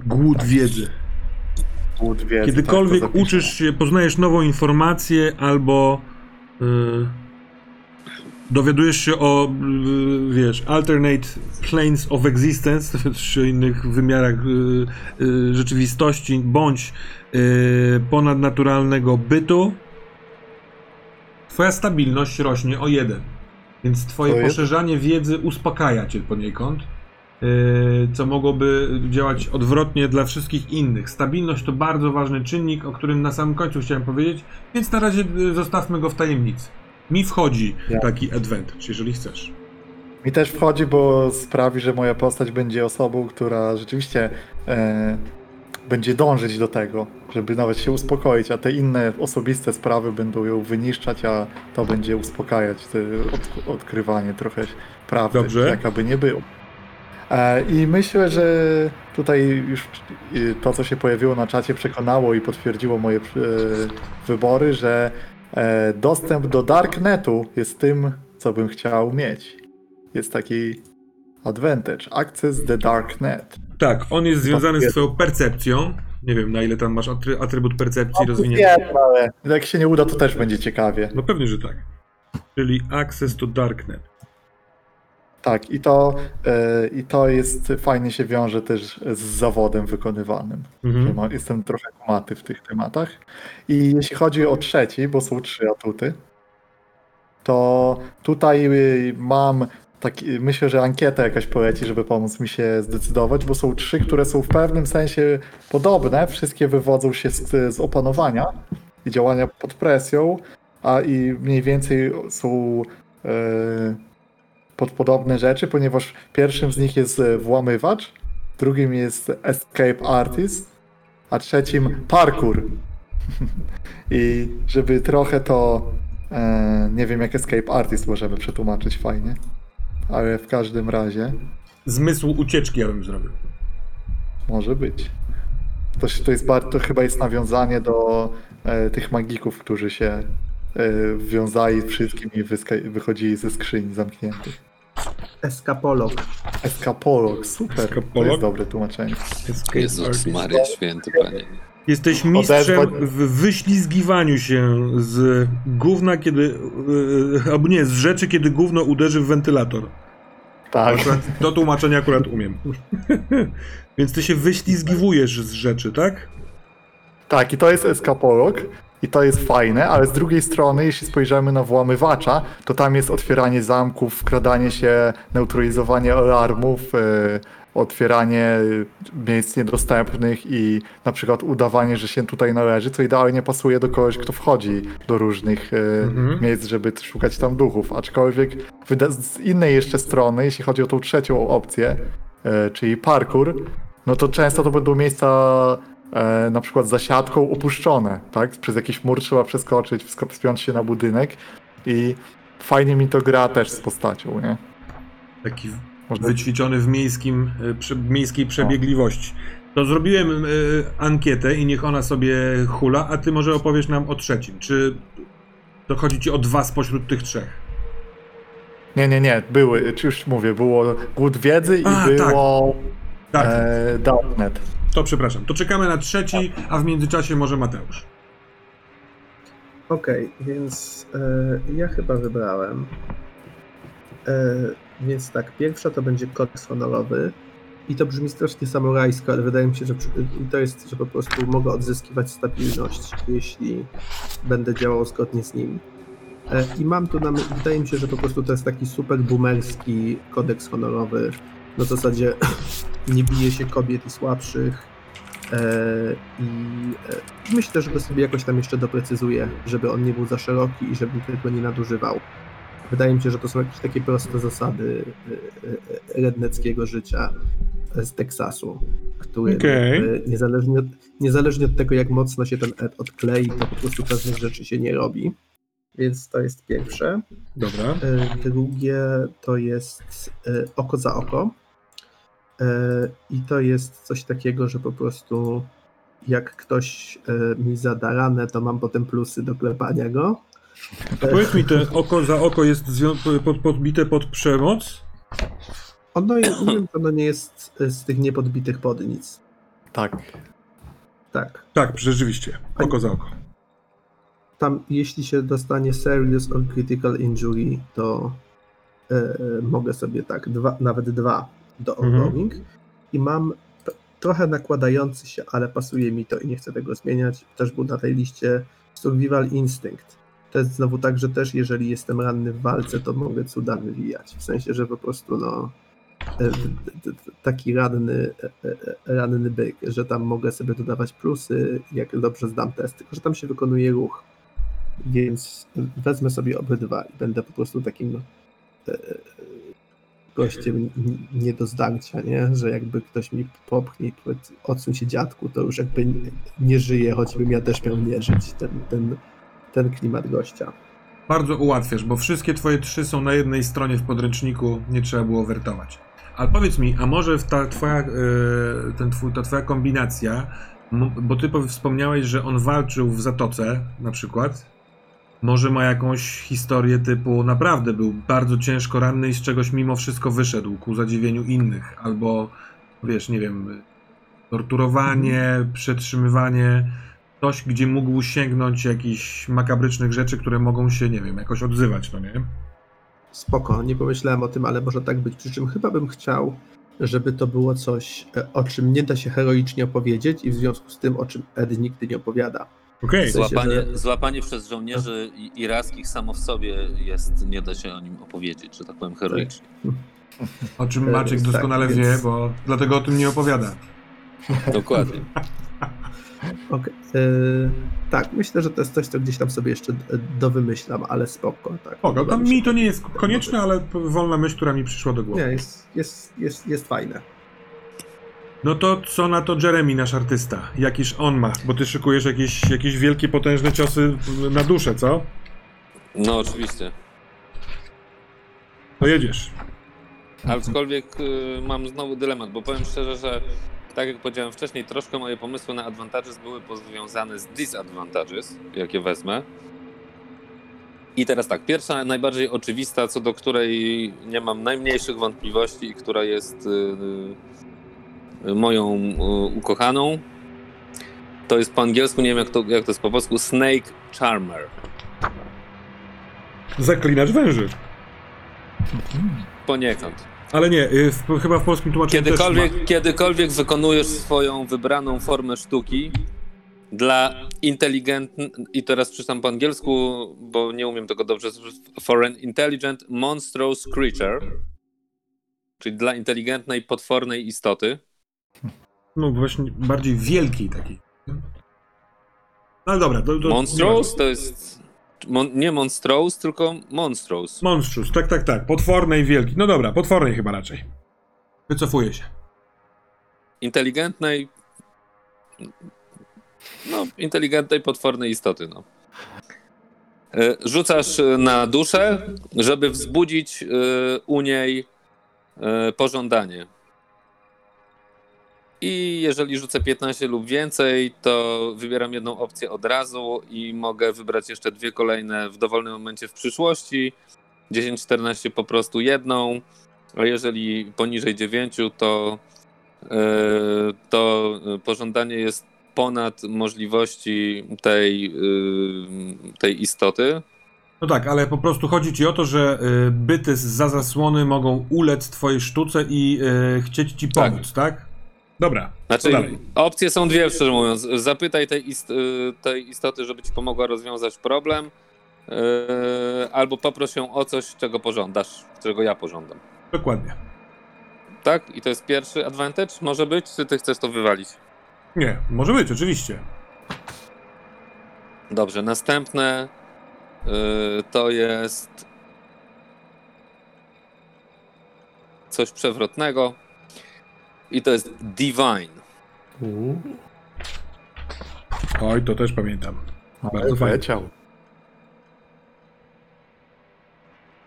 Głód wiedzy. Wiedzy. Kiedykolwiek tak to zapiszę. uczysz się, poznajesz nową informację albo y, dowiadujesz się o, y, wiesz, alternate planes of existence, czy innych wymiarach y, y, rzeczywistości, bądź y, ponadnaturalnego bytu, twoja stabilność rośnie o jeden. Więc twoje poszerzanie wiedzy uspokaja cię poniekąd. Yy, co mogłoby działać odwrotnie dla wszystkich innych. Stabilność to bardzo ważny czynnik, o którym na samym końcu chciałem powiedzieć, więc na razie yy, zostawmy go w tajemnicy. Mi wchodzi Ja. taki advantage, jeżeli chcesz. Mi też wchodzi, bo sprawi, że moja postać będzie osobą, która rzeczywiście e, będzie dążyć do tego, żeby nawet się uspokoić, a te inne osobiste sprawy będą ją wyniszczać, a to będzie uspokajać, te od, odkrywanie trochę prawdy, Dobrze. jaka by nie było. E, I myślę, że tutaj już y, to, co się pojawiło na czacie, przekonało i potwierdziło moje e, wybory, że e, dostęp do Darknetu jest tym, co bym chciał mieć. Jest taki advantage, access the Darknet. Tak, on jest związany z jest. twoją percepcją. Nie wiem, na ile tam masz atry- atrybut percepcji No, rozwinięty. Wiem, ale jak się nie uda, to też będzie ciekawie. No pewnie, że tak. Czyli access to darknet. Tak, i to, e, i to jest, fajnie się wiąże też z zawodem wykonywanym. Mhm. Jestem trochę kumaty w tych tematach. I jeśli chodzi o trzeci, bo są trzy atuty, to tutaj y, mam taki, myślę, że ankieta jakaś poleci, żeby pomóc mi się zdecydować, bo są trzy, które są w pewnym sensie podobne. Wszystkie wywodzą się z, z opanowania i działania pod presją, a i mniej więcej są e, pod podobne rzeczy, ponieważ pierwszym z nich jest e, włamywacz, drugim jest escape artist, a trzecim parkour. I żeby trochę to, e, nie wiem jak escape artist możemy przetłumaczyć fajnie, ale w każdym razie Zmysł ucieczki ja bym zrobił. może być. To, to, jest bardzo, to chyba jest nawiązanie do e, tych magików, którzy się wiązali wszystkim i wychodzili ze skrzyni zamkniętych. Eskapolog. Escapolog, super. To Escapolog? jest dobre tłumaczenie. Escape Jezus. Maria Święty, Panie. Jesteś mistrzem Odezwać- w wyślizgiwaniu się z gówna, kiedy. Yy, albo nie, z rzeczy, kiedy gówno uderzy w wentylator. Tak. Akurat, to tłumaczenie akurat umiem. Więc ty się wyślizgiwujesz z rzeczy, tak? Tak, i to jest escapolog. I to jest fajne, ale z drugiej strony, jeśli spojrzymy na włamywacza, to tam jest otwieranie zamków, wkradanie się, neutralizowanie alarmów, e, otwieranie miejsc niedostępnych i na przykład udawanie, że się tutaj należy, co idealnie pasuje do kogoś, kto wchodzi do różnych e, Mhm. miejsc, żeby szukać tam duchów. Aczkolwiek z innej jeszcze strony, jeśli chodzi o tą trzecią opcję, e, czyli parkour, no to często to będą miejsca e, na przykład za siatką opuszczone, tak? Przez jakiś mur trzeba przeskoczyć, wspiąć się na budynek i fajnie mi to gra też z postacią, nie? Taki Można... wyćwiczony w miejskim, y, prze, miejskiej przebiegliwości. To zrobiłem y, ankietę i niech ona sobie hula, a ty może opowiesz nam o trzecim. Czy to chodzi ci o dwa spośród tych trzech? Nie, nie, nie, były, czy już mówię, było głód wiedzy i A, było Tak, e, Darknet. To przepraszam. To czekamy na trzeci, a w międzyczasie może Mateusz. Okej, więc e, ja chyba wybrałem. E, więc tak, pierwsza to będzie kodeks honorowy. I to brzmi strasznie samurajsko, ale wydaje mi się, że to jest, że po prostu mogę odzyskiwać stabilność, jeśli będę działał zgodnie z nim. E, I mam tu na wydaje mi się, że po prostu to jest taki super boomerski kodeks honorowy. Na zasadzie nie bije się kobiet i słabszych. E, I e, myślę, że go sobie jakoś tam jeszcze doprecyzuję, żeby on nie był za szeroki i żebym tego nie nadużywał. Wydaje mi się, że to są jakieś takie proste zasady e, redneckiego życia z Teksasu, który e, niezależnie, od, niezależnie od tego, jak mocno się ten ed odklei, to po prostu pewnych rzeczy się nie robi. Więc to jest pierwsze. Dobra. Drugie to jest oko za oko. E, I to jest coś takiego, że po prostu jak ktoś e, mi zada ranę, to mam potem plusy do klepania go. A powiedz mi, to oko za oko jest podbite pod przemoc? Ono, jest- nie wiem, czy ono nie jest e, z tych niepodbitych pod nic. Tak. Tak. Tak, rzeczywiście. Oko za oko. Tam, jeśli się dostanie serious or critical injury, to e, mogę sobie tak, dwa, nawet dwa do Mhm. ongoing. I mam trochę nakładający się, ale pasuje mi to i nie chcę tego zmieniać. Też był na tej liście survival instinct. To jest znowu tak, że też jeżeli jestem ranny w walce, to mogę cuda wywijać. W sensie, że po prostu no e, taki ranny, e, e, ranny byk, że tam mogę sobie dodawać plusy, jak dobrze zdam test, tylko że tam się wykonuje ruch. Więc wezmę sobie obydwa i będę po prostu takim gościem nie do zdarcia, nie? Że jakby ktoś mi popchnie i odsuń się dziadku, to już jakby nie, nie żyje, choćbym ja też miał nie żyć. Ten, ten, ten klimat gościa. Bardzo ułatwiasz, bo wszystkie twoje trzy są na jednej stronie w podręczniku, nie trzeba było wertować. Ale powiedz mi, a może ta twoja, e, ten twój, ta twoja kombinacja, bo ty wspomniałeś, że on walczył w Zatoce na przykład, może ma jakąś historię typu naprawdę był bardzo ciężko ranny i z czegoś mimo wszystko wyszedł ku zadziwieniu innych, albo wiesz, nie wiem, torturowanie, przetrzymywanie, coś, gdzie mógł sięgnąć jakichś makabrycznych rzeczy, które mogą się, nie wiem, jakoś odzywać, no nie? Spoko, nie pomyślałem o tym, ale może tak być. Przy czym chyba bym chciał, żeby to było coś, e, o czym nie da się heroicznie opowiedzieć i w związku z tym, o czym Ed nigdy nie opowiada. W sensie, Złapanie, że- złapanie przez żołnierzy irackich samo w sobie jest, nie da się o nim opowiedzieć, że tak powiem, heroicznie. o czym Maciek tak, doskonale więc- wie, bo dlatego o tym nie opowiada. Dokładnie. Okej. e, tak, myślę, że to jest coś, co gdzieś tam sobie jeszcze dowymyślam, ale spoko. Tak, Podoba tam mi to nie jest konieczne, ale wolna myśl, która mi przyszła do głowy. Nie, jest, jest, jest, jest fajne. No to co na to Jeremy, nasz artysta? Jakiż on ma? Bo ty szykujesz jakieś, jakieś wielkie, potężne ciosy na duszę, co? No oczywiście. To jedziesz. Aczkolwiek y, mam znowu dylemat, bo powiem szczerze, że tak jak powiedziałem wcześniej, troszkę moje pomysły na advantages były powiązane z disadvantages, jakie wezmę. I teraz tak, pierwsza, najbardziej oczywista, co do której nie mam najmniejszych wątpliwości i która jest y, moją y, ukochaną, to jest po angielsku, nie wiem jak to, jak to jest po polsku, Snake Charmer. Zaklinacz węży. Poniekąd. Ale nie, y, w, chyba w polskim tłumaczeniu też Kiedykolwiek, kiedykolwiek wykonujesz swoją wybraną formę sztuki dla inteligentnych, i teraz przeczytam po angielsku, bo nie umiem tego dobrze, for an intelligent monstrous creature, czyli dla inteligentnej, potwornej istoty. No właśnie bardziej wielkiej takiej. No ale dobra, to... to Monstrous to jest mon, nie monstrous, tylko monstrous. Monstrous, tak, tak, tak. Potwornej, wielkiej. No dobra, potwornej chyba raczej. Wycofuję się. Inteligentnej, no, inteligentnej, potwornej istoty, no. E, Rzucasz na duszę, żeby wzbudzić e, u niej e, pożądanie. I jeżeli rzucę 15 lub więcej, to wybieram jedną opcję od razu i mogę wybrać jeszcze dwie kolejne w dowolnym momencie w przyszłości. 10-14 po prostu jedną, a jeżeli poniżej 9, to, e, to pożądanie jest ponad możliwości tej, e, tej istoty. No tak, ale po prostu chodzi ci o to, że y, byty za zasłony mogą ulec twojej sztuce i y, chcieć ci Tak. pomóc, tak? Dobra, Znaczy, opcje są dwie, szczerze mówiąc. Zapytaj tej, ist, y, tej istoty, żeby ci pomogła rozwiązać problem, y, albo poproś ją o coś, czego pożądasz, czego ja pożądam. Dokładnie. Tak? I to jest pierwszy advantage? Może być? Czy ty chcesz to wywalić? Nie, może być, oczywiście. Dobrze, następne y, to jest coś przewrotnego i to jest Divine. Oj, to też pamiętam. Bardzo fajnie. leciał.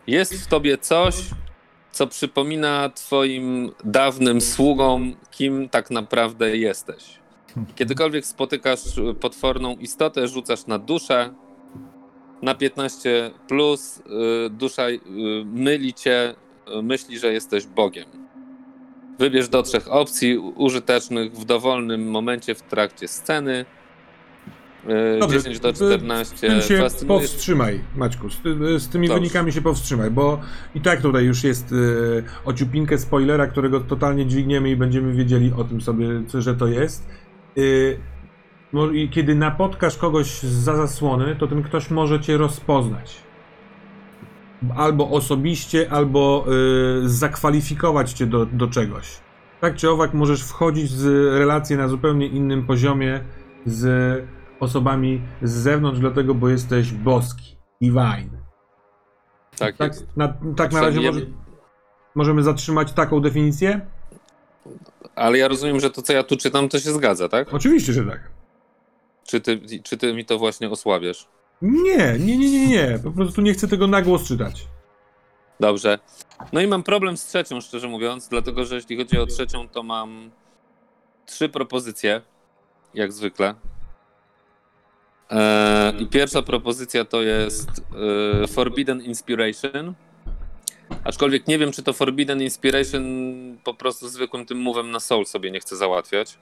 Jest w tobie coś, co przypomina twoim dawnym sługom, kim tak naprawdę jesteś. Kiedykolwiek spotykasz potworną istotę, rzucasz na duszę. Na 15 plus y, dusza y, myli cię, y, myśli, że jesteś Bogiem. Wybierz do trzech opcji użytecznych w dowolnym momencie w trakcie sceny. Y, Dobrze, 10 do z 14 tym się powstrzymaj, Maćku. Z, ty- z tymi Dobrze. wynikami się powstrzymaj, bo i tak tutaj już jest y, ociupinkę spoilera, którego totalnie dźwigniemy i będziemy wiedzieli o tym sobie, co, że to jest. Y, kiedy napotkasz kogoś za zasłony, to ten ktoś może cię rozpoznać. Albo osobiście, albo y, zakwalifikować cię do, do czegoś. Tak czy owak możesz wchodzić z relacji na zupełnie innym poziomie z osobami z zewnątrz, dlatego, bo jesteś boski. Divine. Tak, Tak, jest. na, tak na razie może, Możemy zatrzymać taką definicję? Ale ja rozumiem, że to, co ja tu czytam, to się zgadza, tak? Oczywiście, że tak. Czy ty, czy ty mi to właśnie osłabiasz? Nie, nie, nie, nie, nie. Po prostu nie chcę tego na głos czytać. Dobrze. No i mam problem z trzecią, szczerze mówiąc, dlatego że jeśli chodzi o trzecią, to mam trzy propozycje, jak zwykle. E, I pierwsza propozycja to jest e, Forbidden Inspiration. Aczkolwiek nie wiem, czy to Forbidden Inspiration po prostu zwykłym tym mówem na soul sobie nie chce załatwiać.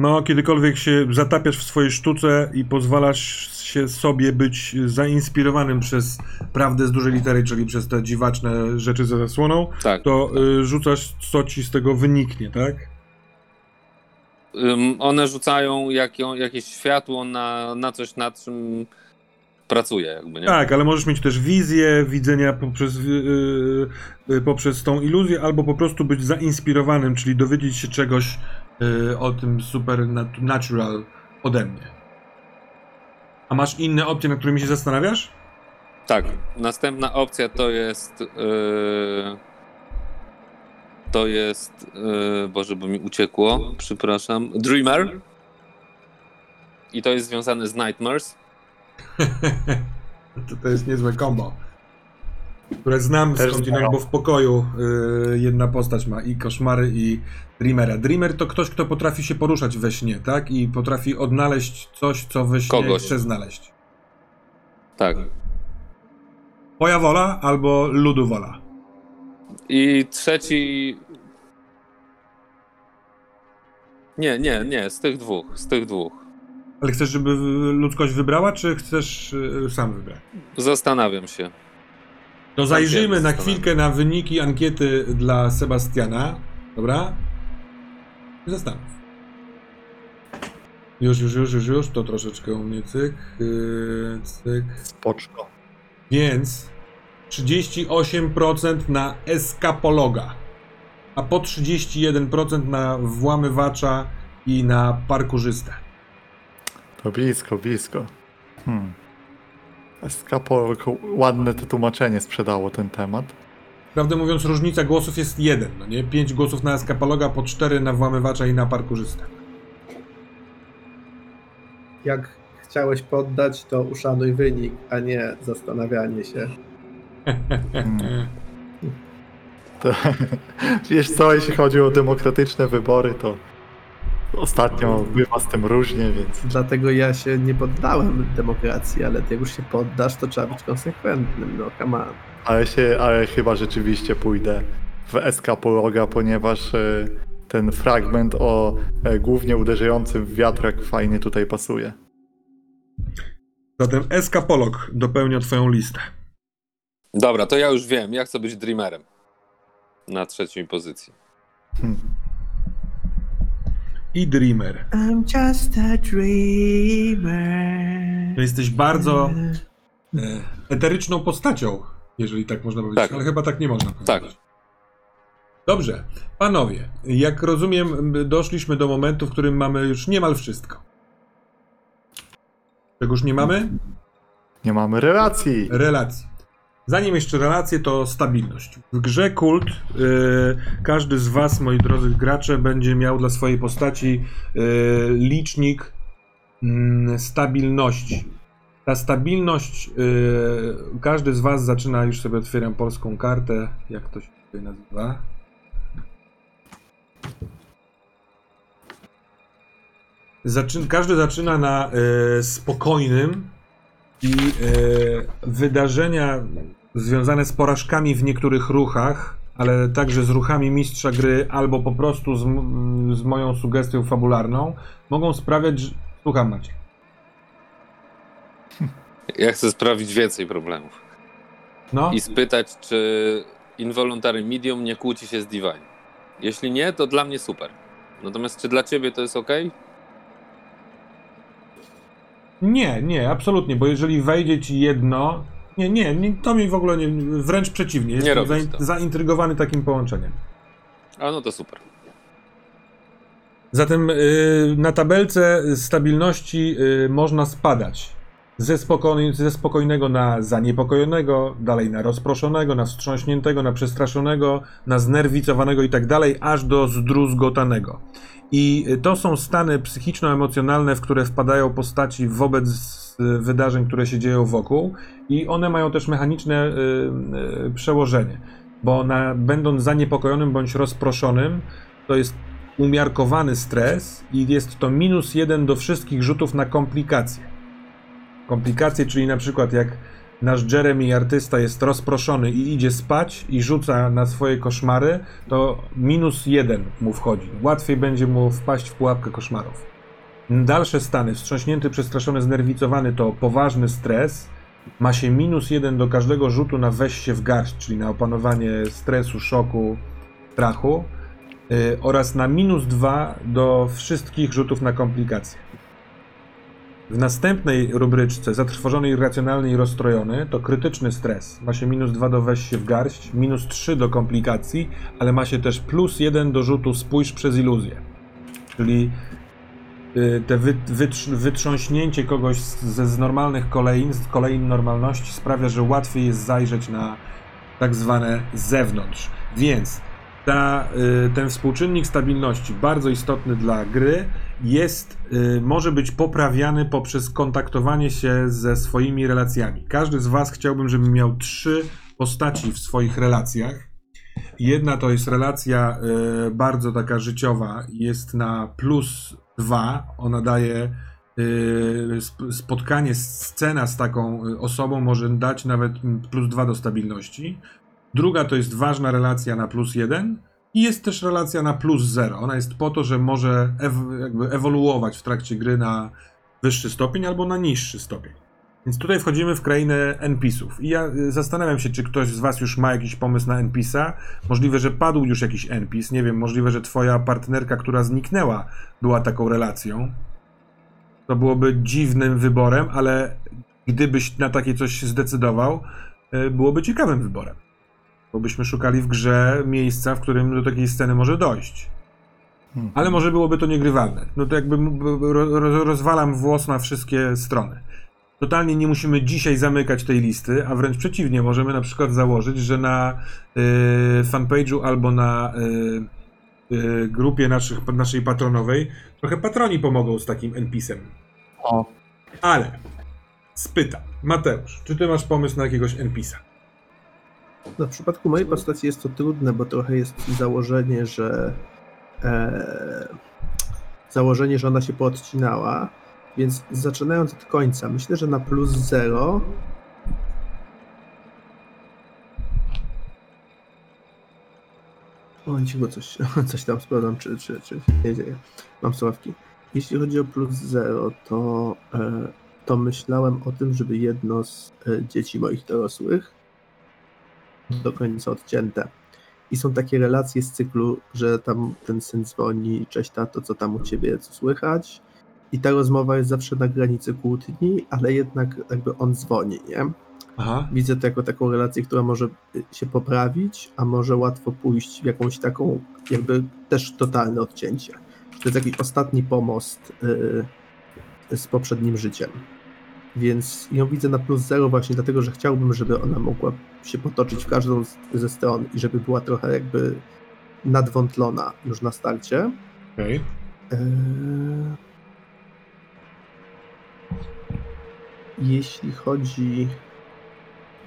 No, kiedykolwiek się zatapiasz w swojej sztuce i pozwalasz się sobie być zainspirowanym przez prawdę z dużej litery, czyli przez te dziwaczne rzeczy za zasłoną, Tak. to y, rzucasz, co ci z tego wyniknie, tak? Ym, one rzucają jakieś światło na, na coś, nad czym pracuje, jakby, nie? Tak, ale możesz mieć też wizję widzenia poprzez, y, y, poprzez tą iluzję, albo po prostu być zainspirowanym, czyli dowiedzieć się czegoś o tym supernatural ode mnie. A masz inne opcje, nad którymi się zastanawiasz? Tak. Następna opcja to jest. Yy, to jest. Yy, Boże, bo mi uciekło. Przepraszam. Dreamer. I to jest związane z Nightmares. to, to jest niezłe kombo. Które znam Też skądinąd, bo w pokoju y, jedna postać ma i koszmary, i Dreamera. Dreamer to ktoś, kto potrafi się poruszać we śnie, tak? I potrafi odnaleźć coś, co we śnie Kogoś. chce znaleźć. Tak. Twoja wola albo ludu wola. I trzeci. Nie, nie, nie, z tych dwóch. Z tych dwóch. Ale chcesz, żeby ludzkość wybrała, czy chcesz y, sam wybrać? Zastanawiam się. To zajrzyjmy na chwilkę na wyniki ankiety dla Sebastiana. Dobra? Zastanów. Już, już, już, już, już. To troszeczkę u mnie cyk. Yy, cyk. Spoczko. Więc 38% na eskapologa, a po 31% na włamywacza i na parkurzystę. To blisko, blisko. Hmm. Eskapo, ładne to tłumaczenie sprzedało ten temat. Prawdę mówiąc, różnica głosów jest jeden, no nie? 5 głosów na eskapologa, po 4 na włamywacza i na parkurzystę. Jak chciałeś poddać, to uszanuj wynik, a nie zastanawianie się. Hmm. To, wiesz co, jeśli chodzi o demokratyczne wybory, to ostatnio bywa z tym różnie, więc Dlatego ja się nie poddałem demokracji, ale ty już się poddasz, to trzeba być konsekwentnym, no come on. ale, się, ale chyba rzeczywiście pójdę w eskapologa, ponieważ e, ten fragment o e, głównie uderzającym w wiatrak fajnie tutaj pasuje. Zatem eskapolog dopełnia twoją listę. Dobra, to ja już wiem. Ja chcę być Dreamerem. Na trzeciej pozycji. I Dreamer. I'm just a dreamer. To jesteś bardzo e, eteryczną postacią, jeżeli tak można powiedzieć, Tak. ale chyba tak nie można powiedzieć. Tak. Dobrze, panowie, jak rozumiem, doszliśmy do momentu, w którym mamy już niemal wszystko. Czegoż nie mamy? Nie mamy relacji. Relacji. Zanim jeszcze relacje, to stabilność. W grze Kult y, każdy z was, moi drodzy gracze, będzie miał dla swojej postaci y, licznik mm, stabilności. Ta stabilność, y, każdy z was zaczyna, już sobie otwieram polską kartę, jak to się tutaj nazywa. Zaczyn, każdy zaczyna na y, spokojnym i e, wydarzenia związane z porażkami w niektórych ruchach, ale także z ruchami mistrza gry, albo po prostu z, z moją sugestią fabularną, mogą sprawiać, że... Słucham Maciek. Ja chcę sprawić więcej problemów. No, I spytać, czy Involuntary Medium nie kłóci się z Divine. Jeśli nie, to dla mnie super. Natomiast czy dla ciebie to jest ok? Nie, nie, absolutnie, bo jeżeli wejdzie ci jedno... Nie, nie, nie to mi w ogóle nie... Wręcz przeciwnie, jestem zain, zaintrygowany takim połączeniem. A no to super. Zatem y, na tabelce stabilności y, można spadać ze, spokoj, ze spokojnego na zaniepokojonego, dalej na rozproszonego, na wstrząśniętego, na przestraszonego, na znerwicowanego i tak dalej, aż do zdruzgotanego. I to są stany psychiczno-emocjonalne, w które wpadają postaci wobec y, wydarzeń, które się dzieją wokół, i one mają też mechaniczne y, y, przełożenie, bo na, będąc zaniepokojonym bądź rozproszonym, to jest umiarkowany stres i jest to minus jeden do wszystkich rzutów na komplikacje. Komplikacje, czyli na przykład jak nasz Jeremy artysta jest rozproszony i idzie spać i rzuca na swoje koszmary, to minus jeden mu wchodzi. Łatwiej będzie mu wpaść w pułapkę koszmarów. Dalsze stany, wstrząśnięty, przestraszony, znerwicowany to poważny stres. Ma się minus jeden do każdego rzutu na się w garść, czyli na opanowanie stresu, szoku, strachu. Yy, oraz na minus dwa do wszystkich rzutów na komplikacje. W następnej rubryczce zatrwożony, irracjonalny i rozstrojony to krytyczny stres. Ma się minus 2 do weź się w garść, minus 3 do komplikacji, ale ma się też plus 1 do rzutu spójrz przez iluzję. Czyli y, te wy, wytrz, wytrząśnięcie kogoś ze z normalnych kolejn, z kolejn normalności sprawia, że łatwiej jest zajrzeć na tak zwane zewnątrz. Więc ta, y, ten współczynnik stabilności, bardzo istotny dla gry, jest, y, może być poprawiany poprzez kontaktowanie się ze swoimi relacjami. Każdy z Was chciałbym, żeby miał trzy postaci w swoich relacjach. Jedna to jest relacja y, bardzo taka życiowa, jest na plus dwa. Ona daje spotkanie, scena z taką osobą może dać nawet plus dwa do stabilności. Druga to jest ważna relacja na plus jeden. I jest też relacja na plus zero. Ona jest po to, że może ew- jakby ewoluować w trakcie gry na wyższy stopień albo na niższy stopień. Więc tutaj wchodzimy w krainę NPC-ów. I ja y, zastanawiam się, czy ktoś z Was już ma jakiś pomysł na NPC-a. Możliwe, że padł już jakiś NPC. Nie wiem, możliwe, że Twoja partnerka, która zniknęła, była taką relacją. To byłoby dziwnym wyborem, ale gdybyś na takie coś zdecydował, y, byłoby ciekawym wyborem. Bo byśmy szukali w grze miejsca, w którym do takiej sceny może dojść. Hmm. Ale może byłoby to niegrywalne. No to jakby rozwalam włos na wszystkie strony. Totalnie nie musimy dzisiaj zamykać tej listy, a wręcz przeciwnie, możemy na przykład założyć, że na y, fanpage'u albo na y, y, grupie naszych, naszej patronowej trochę patroni pomogą z takim NPC-em. O, Ale spytam, Mateusz, czy ty masz pomysł na jakiegoś NPC-a? No, w przypadku mojej postaci jest to trudne, bo trochę jest założenie, że e, założenie, że ona się poodcinała, więc zaczynając od końca, myślę, że na plus zero O, cicho, coś, coś tam sprawdzam, czy, czy, czy nie dzieje. Mam sławki. Jeśli chodzi o plus zero, to, e, to myślałem o tym, żeby jedno z e, dzieci moich dorosłych do końca odcięte. I są takie relacje z cyklu, że tam ten syn dzwoni, cześć tato, co tam u ciebie, co słychać? I ta rozmowa jest zawsze na granicy kłótni, ale jednak jakby on dzwoni, nie? Aha. Widzę to jako taką relację, która może się poprawić, a może łatwo pójść w jakąś taką jakby też totalne odcięcie. To jest jakiś ostatni pomost yy, z poprzednim życiem. Więc ją widzę na plus zero właśnie dlatego, że chciałbym, żeby ona mogła się potoczyć w każdą z, ze stron i żeby była trochę jakby nadwątlona już na starcie. Okej. Eee, Jeśli chodzi.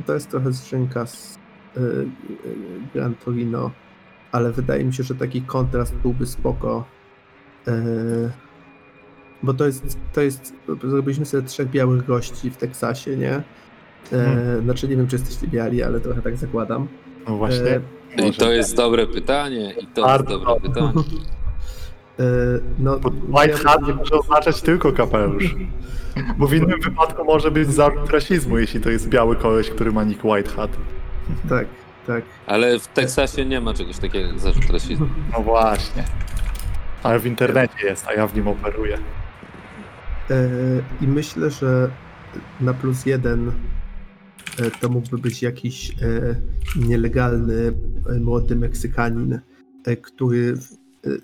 To jest trochę skrzynka z e, e, Gran Torino, ale wydaje mi się, że taki kontrast byłby spoko. E, Bo to jest, to jest. Zrobiliśmy sobie trzech białych gości w Teksasie, nie? E, Znaczy nie wiem, czy jesteście biali, ale trochę tak zakładam. no właśnie. E, I to jest dobre pytanie, i to jest Bardzo dobre pytanie. e, No, White hat nie może oznaczać tylko kapelusz. Bo w innym wypadku może być zarzut rasizmu, jeśli to jest biały koleś, który ma nick White Hat. tak, tak. Ale w Teksasie nie ma czegoś takiego jak zarzut rasizmu. No właśnie. Ale w internecie jest, a ja w nim operuję. E, I myślę, że na plus jeden e, to mógłby być jakiś e, nielegalny młody Meksykanin, który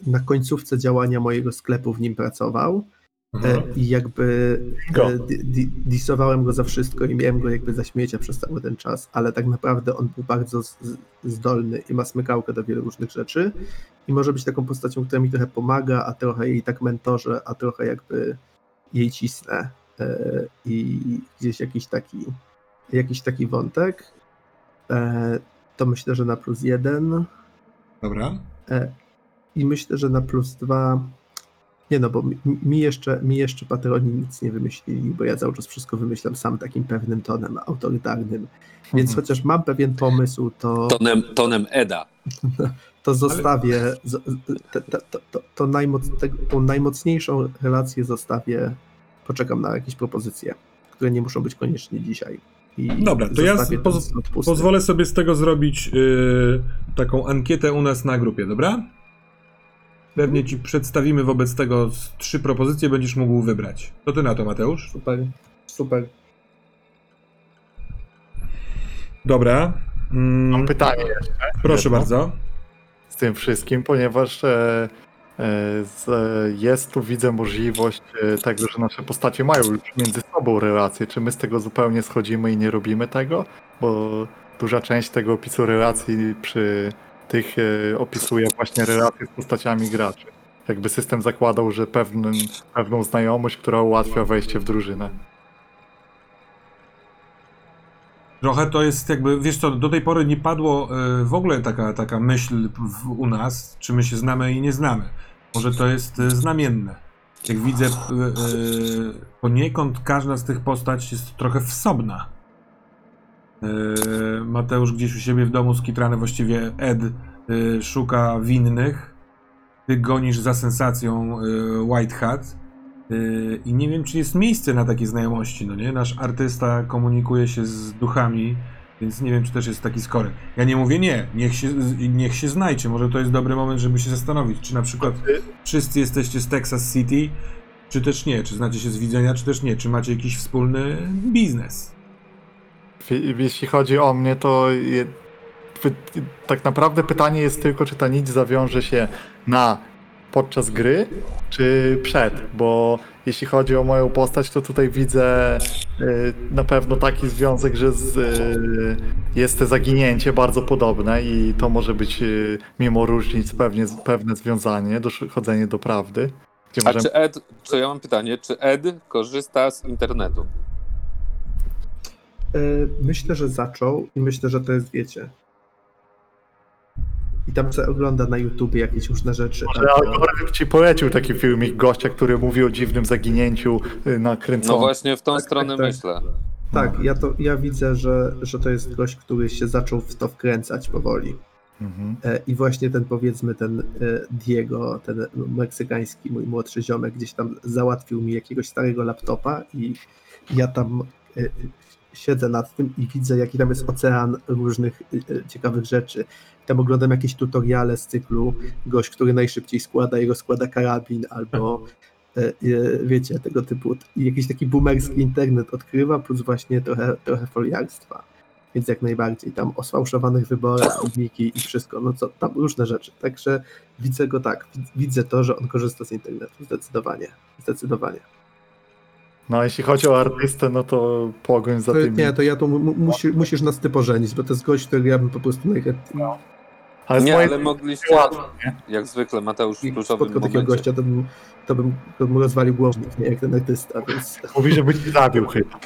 na końcówce działania mojego sklepu w nim pracował Mhm. I jakby Go. di- di- disowałem go za wszystko i miałem go jakby za śmiecia przez cały ten czas, ale tak naprawdę on był bardzo zdolny i ma smykałkę do wielu różnych rzeczy i może być taką postacią, która mi trochę pomaga, a trochę jej tak mentorze, a trochę jakby jej cisnę e, i gdzieś jakiś taki jakiś taki wątek. E, To myślę, że na plus jeden. Dobra. E, I myślę, że na plus dwa. Nie no, bo mi, mi, jeszcze, mi jeszcze patroni nic nie wymyślili, bo ja cały czas wszystko wymyślam sam takim pewnym tonem autorytarnym. Więc Mhm. chociaż mam pewien pomysł, to, Tonem, tonem Eda. to zostawię. z- te- te- to, to, to najmoc, te, tą najmocniejszą relację zostawię. Poczekam na jakieś propozycje, które nie muszą być koniecznie dzisiaj. I Dobra, to ja poz-. Pozwolę sobie z tego zrobić yy, taką ankietę u nas na grupie, dobra? Pewnie ci przedstawimy wobec tego z trzy propozycje, będziesz mógł wybrać. Co ty na to, Mateusz? Super, super. Dobra. Mm, Mam pytanie proszę jedno. bardzo. z tym wszystkim, ponieważ e, e, z, e, jest tu, widzę, możliwość e, tego, że nasze postacie mają już między sobą relacje. Czy my z tego zupełnie schodzimy i nie robimy tego? Bo duża część tego opisu relacji przy tych e, opisuje właśnie relacje z postaciami graczy. Jakby system zakładał, że pewnym, pewną znajomość, która ułatwia wejście w drużynę. Trochę to jest jakby, wiesz co, do tej pory nie padło y, w ogóle taka, taka myśl w, u nas, czy my się znamy i nie znamy. Może to jest y, znamienne. Jak widzę, y, y, poniekąd każda z tych postaci jest trochę wsobna. Y, Mateusz gdzieś u siebie w domu skitrany, właściwie Ed y, szuka winnych. Ty gonisz za sensacją y, White Hat. I nie wiem, czy jest miejsce na takie znajomości, no nie? Nasz artysta komunikuje się z duchami, więc nie wiem, czy też jest taki skory. Ja nie mówię nie, niech się, niech się znajdzie, może to jest dobry moment, żeby się zastanowić, czy na przykład wszyscy jesteście z Texas City, czy też nie, czy znacie się z widzenia, czy też nie, czy macie jakiś wspólny biznes. Jeśli chodzi o mnie, to je, tak naprawdę pytanie jest tylko, czy ta nić zawiąże się na podczas gry, czy przed, bo jeśli chodzi o moją postać, to tutaj widzę y, na pewno taki związek, że z, y, jest to zaginięcie bardzo podobne i to może być y, mimo różnic pewnie, pewne związanie, dochodzenie do prawdy. A możemy... czy Ed, czy ja mam pytanie, czy Ed korzysta z internetu? E, Myślę, że zaczął i myślę, że to jest, wiecie. I tam se ogląda na YouTubie jakieś różne rzeczy. Może albo- algorytm ci polecił taki filmik gościa, który mówi o dziwnym zaginięciu y, na No kręconym. właśnie w tą Tak, stronę tak, tak. myślę. Tak, ja, to, ja widzę, że, że to jest gość, który się zaczął w to wkręcać powoli. Mhm. E, I właśnie ten, powiedzmy, ten e, Diego, ten meksykański mój młodszy ziomek, gdzieś tam załatwił mi jakiegoś starego laptopa i ja tam siedzę nad tym i widzę, jaki tam jest ocean różnych e, e, ciekawych rzeczy. Tam oglądam jakieś tutoriale z cyklu gość, który najszybciej składa i rozkłada karabin, albo e, e, wiecie, tego typu i jakiś taki boomerski internet odkrywa, plus właśnie trochę, trochę foliarstwa. Więc jak najbardziej tam o sfałszowanych wyborach, filmiki i wszystko, no co tam różne rzeczy. Także widzę go tak, wid- widzę to, że on korzysta z internetu, zdecydowanie. Zdecydowanie. No a jeśli chodzi o artystę, no to pogoń za To, tym. nie, to ja tu mu, musi, musisz nas ty pożenić, bo to jest gość, który ja bym po prostu najchętniej Ale z Nie, ale mogliście, łatwo, nie? jak zwykle Mateusz w kluczowym spotkał takiego gościa, to bym, to bym, to bym rozwalił głownik, nie jak ten artysta, więc Mówi, żeby ci zabił chyba.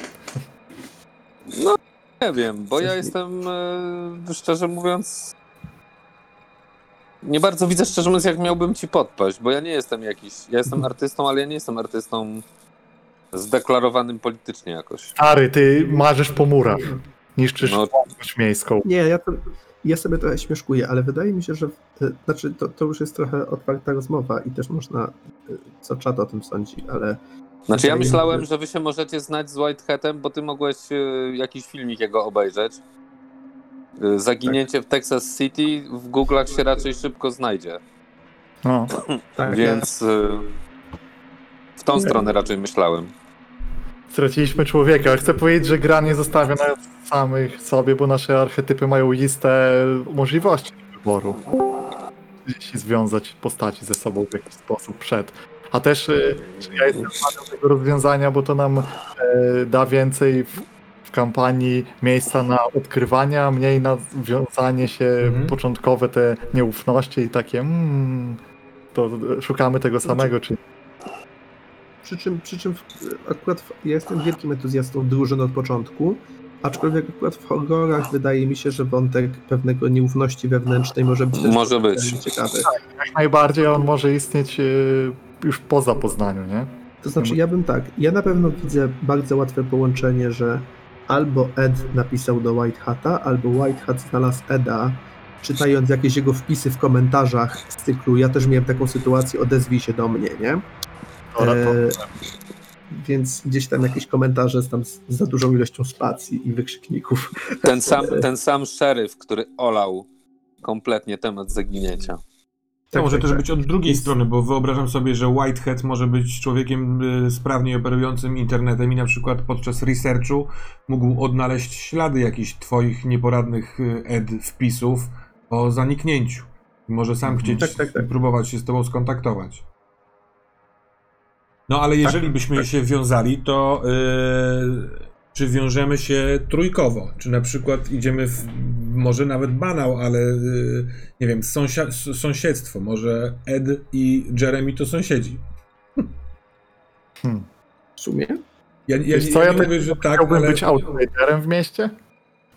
No nie wiem, bo ja jestem e, szczerze mówiąc. Nie bardzo widzę szczerze mówiąc, jak miałbym ci podpaść, bo ja nie jestem jakiś. Ja jestem artystą, ale ja nie jestem artystą zdeklarowanym politycznie jakoś. Stary, ty marzysz po murach. Niszczysz No. miejską. Nie, ja, to, ja sobie trochę śmieszkuję, ale wydaje mi się, że e, znaczy to, to już jest trochę otwarta rozmowa i też można, e, co czat o tym sądzi, ale Znaczy ja myślałem, że wy się możecie znać z Whiteheadem, bo ty mogłeś e, jakiś filmik jego obejrzeć. Zaginięcie w Texas City w Google'ach się raczej szybko znajdzie. No. tak, Więc w tą stronę raczej myślałem. Straciliśmy człowieka. Chcę powiedzieć, że gra nie zostawia nas samych sobie, bo nasze archetypy mają listę możliwości wyboru. Jeśli związać postaci ze sobą w jakiś sposób przed. A też y, ja jestem fanem tego rozwiązania, bo to nam e, da więcej w, w kampanii miejsca na odkrywania, mniej na wiązanie się Mhm. początkowe, te nieufności i takie mm, to szukamy tego samego, czy Przy czym, przy czym akurat w, ja jestem wielkim entuzjastą drużyn od początku, aczkolwiek akurat w horrorach wydaje mi się, że wątek pewnego nieufności wewnętrznej może być Może być. ciekawy. jak najbardziej on może istnieć y, już po zapoznaniu, nie? To znaczy, ja bym tak, ja na pewno widzę bardzo łatwe połączenie, że albo Ed napisał do White Hata, albo White Hat znalazł Eda, czytając jakieś jego wpisy w komentarzach z cyklu, ja też miałem taką sytuację, odezwij się do mnie, nie? Dobra, to, E, więc gdzieś tam jakieś komentarze z, tam z za dużą ilością spacji i wykrzykników. Ten sam, ten sam szeryf, który olał kompletnie temat zaginięcia. To może też tak. być od drugiej strony, bo wyobrażam sobie, że Whitehead może być człowiekiem y, sprawnie operującym internetem i na przykład podczas researchu mógł odnaleźć ślady jakichś twoich nieporadnych y, ed wpisów o zaniknięciu. I Może sam chcieć Tak, tak, tak. próbować się z tobą skontaktować. No ale jeżeli byśmy się wiązali, to y, czy wiążemy się trójkowo? Czy na przykład idziemy w może nawet banał, ale y, nie wiem, sąsia- sąsiedztwo. Może Ed i Jeremy to sąsiedzi. hmm. W sumie? Ja, ja, Wiesz co, ja ja nie tak mówię, że tak, Chciałbym ale być outsiderem w mieście?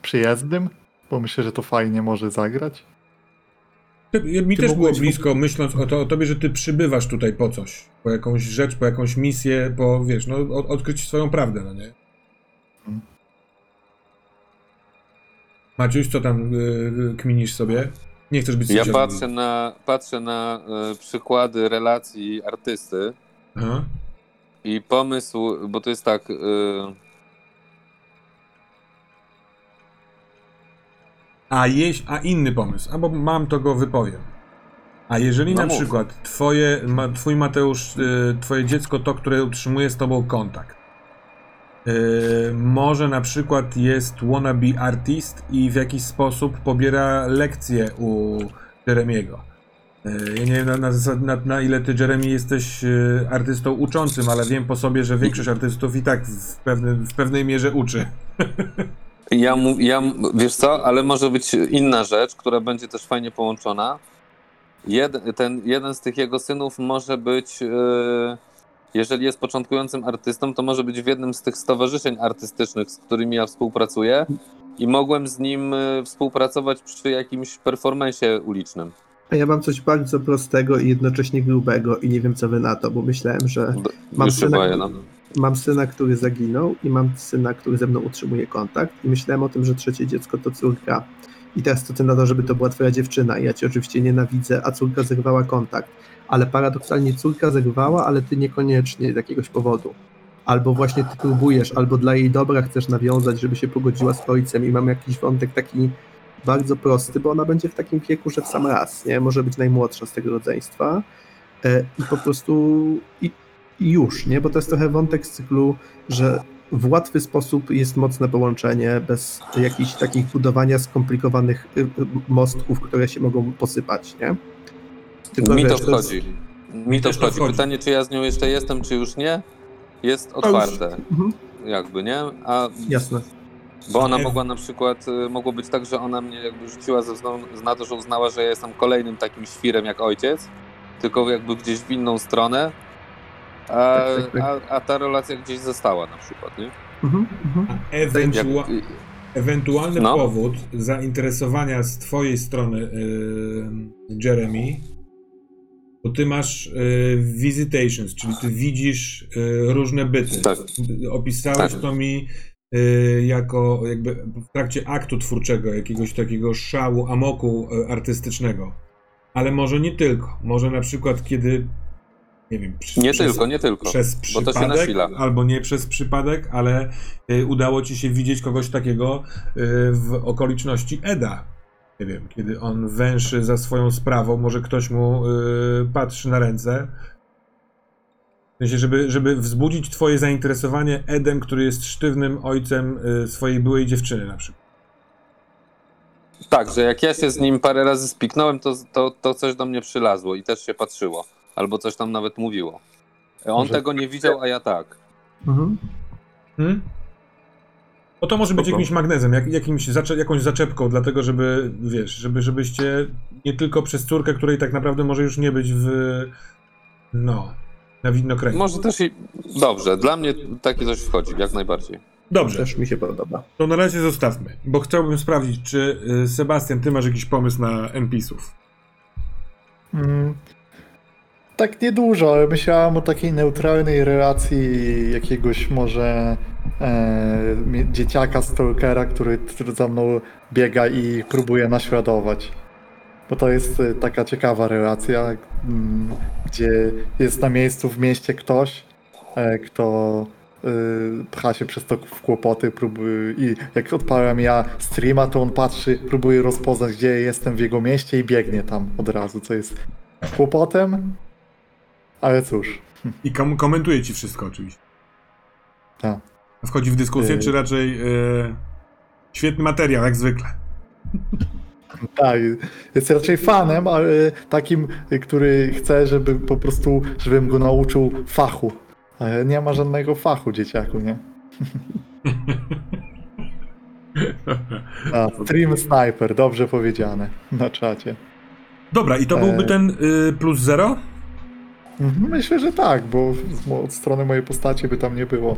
Przyjezdnym? Bo myślę, że to fajnie może zagrać. Ty, mi Ty też było blisko, myśląc o, to, o tobie, że ty przybywasz tutaj po coś. Po jakąś rzecz, po jakąś misję, po, wiesz, no, od, odkryć swoją prawdę, no nie? Hmm. Maciuś, co tam y, kminisz sobie? Nie chcesz być Ja patrzę na, patrzę na e, przykłady relacji artysty Aha. i pomysł, bo to jest tak. e, A, jeś, a inny pomysł, albo mam, to go wypowiem. A jeżeli No na mów. przykład twoje, ma, twój Mateusz, y, twoje dziecko, to, które utrzymuje z tobą kontakt, y, może na przykład jest wannabe artist i w jakiś sposób pobiera lekcje u Jeremiego. Y, Ja nie wiem na, na, na, ile ty, Jeremy, jesteś y, artystą uczącym, ale wiem po sobie, że większość artystów i tak w, pewnym, w pewnej mierze uczy. Ja, mu, ja, wiesz co, ale może być inna rzecz, która będzie też fajnie połączona. Jed, ten, jeden z tych jego synów może być, e, jeżeli jest początkującym artystą, to może być w jednym z tych stowarzyszeń artystycznych, z którymi ja współpracuję i mogłem z nim e, współpracować przy jakimś performanceie ulicznym. A ja mam coś bardzo prostego i jednocześnie grubego i nie wiem, co wy na to, bo myślałem, że Mam syna, no. Mam syna, który zaginął i mam syna, który ze mną utrzymuje kontakt i myślałem o tym, że trzecie dziecko to córka. I teraz to ty na to, żeby to była twoja dziewczyna. I ja cię oczywiście nienawidzę, a córka zerwała kontakt. Ale paradoksalnie córka zerwała, ale ty niekoniecznie z jakiegoś powodu. Albo właśnie ty próbujesz, albo dla jej dobra chcesz nawiązać, żeby się pogodziła z ojcem i mam jakiś wątek taki bardzo prosty, bo ona będzie w takim wieku, że w sam raz, nie? Może być najmłodsza z tego rodzeństwa. E, I po prostu i, już, nie? Bo to jest trochę wątek z cyklu, że w łatwy sposób jest mocne połączenie, bez jakichś takich budowania skomplikowanych y, y, mostków, które się mogą posypać, nie? Tylko, Mi to wiesz, jest- wchodzi. Mi to wchodzi. wchodzi. Pytanie, czy ja z nią jeszcze jestem, czy już nie, jest otwarte. Mhm, Jakby, nie? A jasne. Bo ona mogła na przykład, y, mogło być tak, że ona mnie jakby rzuciła ze względu na to, że uznała, że ja jestem kolejnym takim świrem jak ojciec, tylko jakby gdzieś w inną stronę, a, Tak, tak, tak. a, a ta relacja gdzieś została na przykład, nie? Mhm, mhm. Jak, ewentua- Ewentualny No. powód zainteresowania z twojej strony yy, Jeremy, bo ty masz yy, visitations, czyli ty widzisz yy, różne byty. Tak. Opisałeś Tak. to mi jako jakby w trakcie aktu twórczego, jakiegoś takiego szału, amoku artystycznego. Ale może nie tylko. Może na przykład kiedy nie wiem, przy, nie przez- tylko, nie tylko. przez bo to się przypadek, albo nie przez przypadek, ale y, udało ci się widzieć kogoś takiego y, w okoliczności Eda. Nie wiem, kiedy on węszy za swoją sprawą, może ktoś mu y, patrzy na ręce. W sensie, żeby, żeby wzbudzić twoje zainteresowanie Edem, który jest sztywnym ojcem y, swojej byłej dziewczyny na przykład. Tak, że jak ja się z nim parę razy spiknąłem, to, to, to coś do mnie przylazło i też się patrzyło. Albo coś tam nawet mówiło. On Może- tego nie widział, a ja tak. Mhm. Hmm? No to może być jakimś magnesem, jak, jakimś zacze, jakąś zaczepką, dlatego żeby, wiesz, żeby, żebyście nie tylko przez córkę, której tak naprawdę może już nie być w, no, na widnokręgu. Może też i... Dobrze, dla mnie takie coś wchodzi, jak najbardziej. Dobrze, Też mi się podoba. to na razie zostawmy, bo chciałbym sprawdzić, czy y, Sebastian, ty masz jakiś pomysł na NPC-ów. Mm, tak niedużo, ale myślałem o takiej neutralnej relacji jakiegoś może e, dzieciaka stalkera, który, który za mną biega i próbuje naśladować. Bo to jest e, taka ciekawa relacja, mm, gdzie jest na miejscu w mieście ktoś, e, kto e, pcha się przez to w kłopoty próbuje, i jak odpalam ja streama, to on patrzy, próbuje rozpoznać, gdzie jestem w jego mieście i biegnie tam od razu, co jest kłopotem, ale cóż. I kom- komentuje ci wszystko oczywiście. Tak. Wchodzi w dyskusję, Y- czy raczej y, świetny materiał, jak zwykle. Tak, jest raczej fanem, ale takim, który chce, żeby po prostu, żebym go nauczył fachu. Ale nie ma żadnego fachu dzieciaku, nie? A, stream sniper, dobrze powiedziane na czacie. Dobra, i to byłby E. ten y, plus zero? Mhm, Myślę, że tak, bo od strony mojej postaci by tam nie było.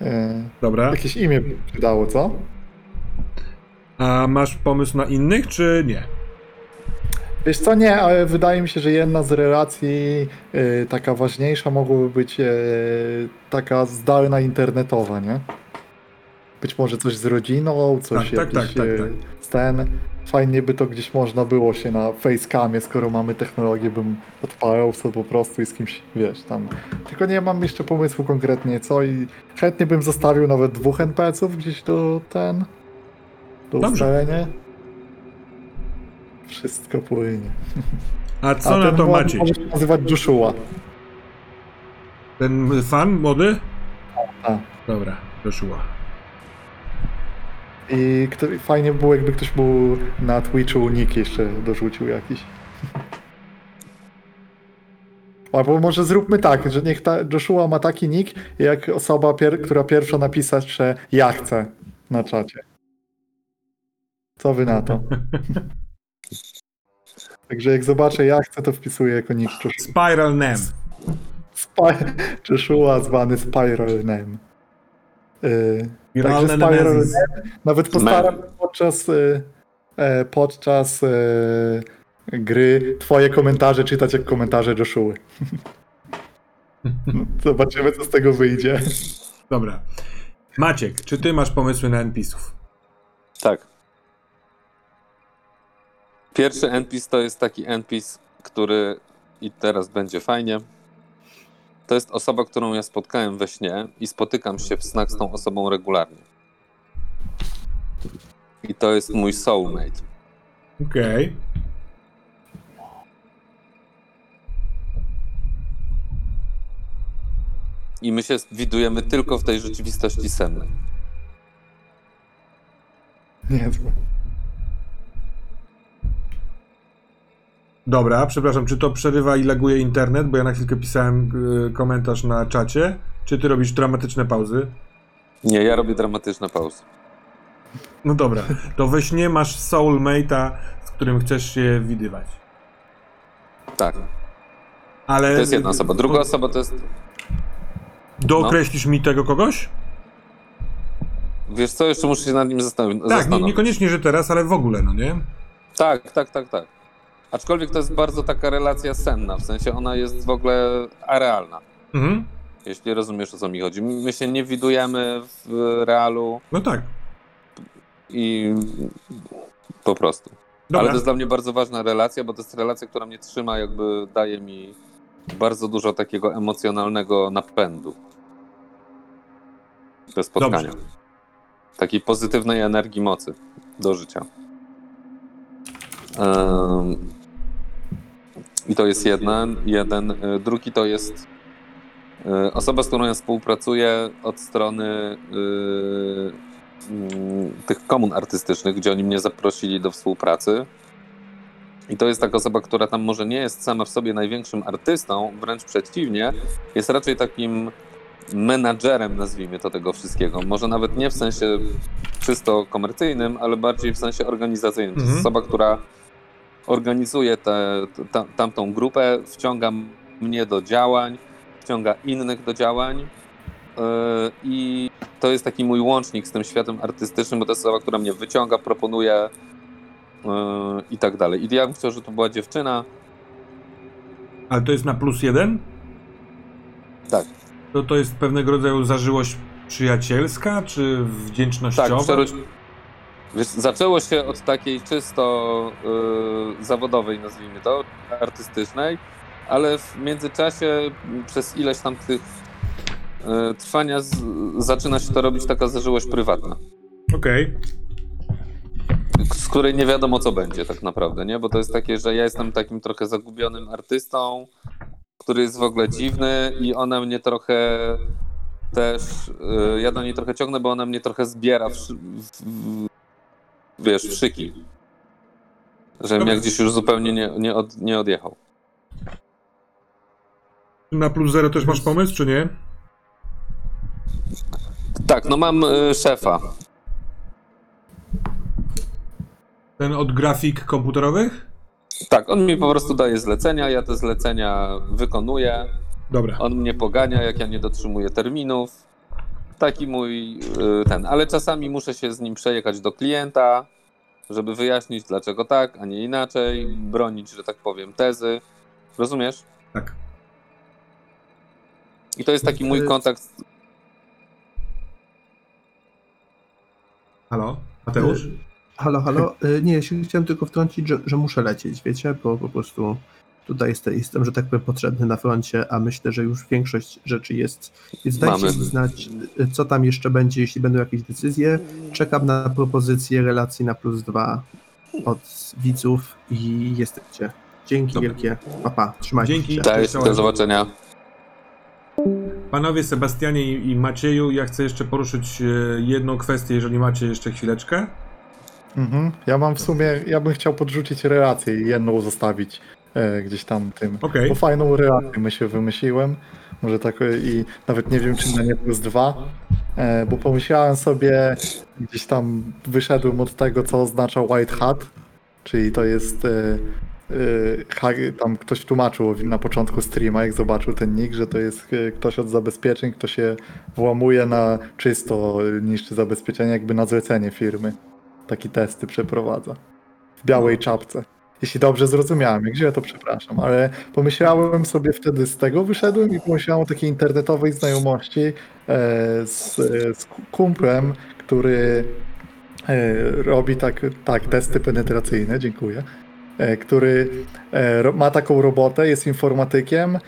E, Dobra. jakieś imię by przydało, co? A masz pomysł na innych, czy nie? Wiesz co, nie, ale wydaje mi się, że jedna z relacji e, taka ważniejsza mogłaby być e, taka zdalna internetowa, nie? Być może coś z rodziną, coś Tak, tak, jakiś tak, tak, tak. z ten. Fajnie by to gdzieś można było się na facecamie, skoro mamy technologię, bym odpalał sobie po prostu i z kimś, wiesz, tam. Tylko nie mam jeszcze pomysłu konkretnie co i chętnie bym zostawił nawet dwóch NPC-ów gdzieś do ten, do Dobrze. ustalenia. Wszystko płynie. A co na ten to młody macie? Może się nazywać Joshua. Ten fan młody? A. Dobra, Joshua. I kto, fajnie by było, jakby ktoś mu na Twitchu nick jeszcze dorzucił jakiś. Albo może zróbmy tak, że niech ta Joshua ma taki nick, jak osoba, pier, która pierwsza napisać, że ja chcę na czacie. Co wy na to? Także jak zobaczę ja chcę, to wpisuję jako nick Joshua. Spiral Nem. Spy- Joshua zwany Spiral Name. Viralne Także Nemesis. Nawet postaram się podczas, y, e, podczas y, gry twoje komentarze czytać jak komentarze Joshua. Zobaczymy, co z tego wyjdzie. Dobra. Maciek, czy ty masz pomysły na NPC-ów? Tak. Pierwszy NPC to jest taki NPC, który i teraz będzie fajnie. To jest osoba, którą ja spotkałem we śnie i spotykam się w snach z tą osobą regularnie. I to jest mój soulmate. Okej. I my się widujemy tylko w tej rzeczywistości sennej. Niezłe. Dobra, przepraszam, czy to przerywa i laguje internet? Bo ja na chwilkę pisałem y, komentarz na czacie. Czy ty robisz dramatyczne pauzy? Nie, ja robię dramatyczne pauzy. No dobra, to we śnie masz soulmate'a, z którym chcesz się widywać. Tak, Ale... to jest jedna osoba. Druga osoba to jest. Dookreślisz mi tego kogoś? Wiesz co, jeszcze muszę się nad nim zastanowić. Tak, nie, zastanowić. niekoniecznie, że teraz, ale w ogóle, no nie? Tak, tak, tak, tak. Aczkolwiek to jest bardzo taka relacja senna, w sensie ona jest w ogóle arealna, Mhm. jeśli rozumiesz o co mi chodzi. My się nie widujemy w realu No tak. i po prostu. Dobra. Ale to jest dla mnie bardzo ważna relacja, bo to jest relacja, która mnie trzyma, jakby daje mi bardzo dużo takiego emocjonalnego napędu. Te spotkania. Dobrze. Takiej pozytywnej energii mocy do życia. I to jest jeden. jeden. Y, Drugi to jest y, osoba, z którą ja współpracuję od strony y, mm, tych komun artystycznych, gdzie oni mnie zaprosili do współpracy. I to jest taka osoba, która tam może nie jest sama w sobie największym artystą, wręcz przeciwnie, jest raczej takim menadżerem, nazwijmy to tego wszystkiego. Może nawet nie w sensie czysto komercyjnym, ale bardziej w sensie organizacyjnym. To jest Mhm. osoba, która organizuje tę ta, tamtą grupę, wciąga mnie do działań, wciąga innych do działań. Yy, I to jest taki mój łącznik z tym światem artystycznym, bo to jest osoba, która mnie wyciąga, proponuje yy, i tak dalej. I ja bym chciał, żeby to była dziewczyna. Ale to jest na plus jeden? Tak. To to jest pewnego rodzaju zażyłość przyjacielska, czy Tak, wdzięcznościowa? Wiesz, zaczęło się od takiej czysto yy, zawodowej, nazwijmy to, artystycznej, ale w międzyczasie przez ileś tam tych yy, trwania z, zaczyna się to robić taka zażyłość prywatna. Okej. z której nie wiadomo co będzie tak naprawdę, nie? Bo to jest takie, że ja jestem takim trochę zagubionym artystą, który jest w ogóle dziwny i ona mnie trochę też, y, ja do niej trochę ciągnę, bo ona mnie trochę zbiera w, w, w, wiesz, w szyki. Żebym ja gdzieś już zupełnie nie, nie, od, nie odjechał. Na plus zero też masz pomysł, czy nie? Tak, no mam y, szefa. Ten od grafik komputerowych? Tak, on mi po prostu daje zlecenia, ja te zlecenia wykonuję. Dobra. On mnie pogania, jak ja nie dotrzymuję terminów. Taki mój y, ten, ale czasami muszę się z nim przejechać do klienta, żeby wyjaśnić dlaczego tak, a nie inaczej, bronić, że tak powiem, tezy. Rozumiesz? Tak. I to jest taki mój kontakt. Halo? Mateusz? Halo, halo. Y, Nie, ja się chciałem tylko wtrącić, że, że muszę lecieć, wiecie, bo po prostu tutaj jestem, jestem, że tak powiem, potrzebny na froncie, a myślę, że już większość rzeczy jest. Więc dajcie Mamy. mi znać, co tam jeszcze będzie, jeśli będą jakieś decyzje. Czekam na propozycję relacji na plus dwa od widzów i jesteście. Dzięki Dobra. wielkie. Papa, trzymajcie Dzięki. się. Cześć, do zobaczenia. Panowie Sebastianie i, i Macieju, ja chcę jeszcze poruszyć e, jedną kwestię, jeżeli macie jeszcze chwileczkę. Mhm. Ja mam w sumie, ja bym chciał podrzucić relację i jedną zostawić e, gdzieś tam tym. Okej. Bo fajną relację myślę wymyśliłem. Może tak e, i nawet nie wiem czy na nie plus dwa. E, bo pomyślałem sobie, gdzieś tam wyszedłem od tego, co oznacza white hat, czyli to jest. E, tam ktoś tłumaczył na początku streama, jak zobaczył ten nick, że to jest ktoś od zabezpieczeń, kto się włamuje na czysto, niszczy zabezpieczenie, jakby na zlecenie firmy takie testy przeprowadza. W białej czapce. Jeśli dobrze zrozumiałem, źle to przepraszam, ale pomyślałem sobie wtedy z tego wyszedłem i pomyślałem o takiej internetowej znajomości e, z, z kumplem, który e, robi tak, tak testy penetracyjne, dziękuję, e, który ma taką robotę, jest informatykiem,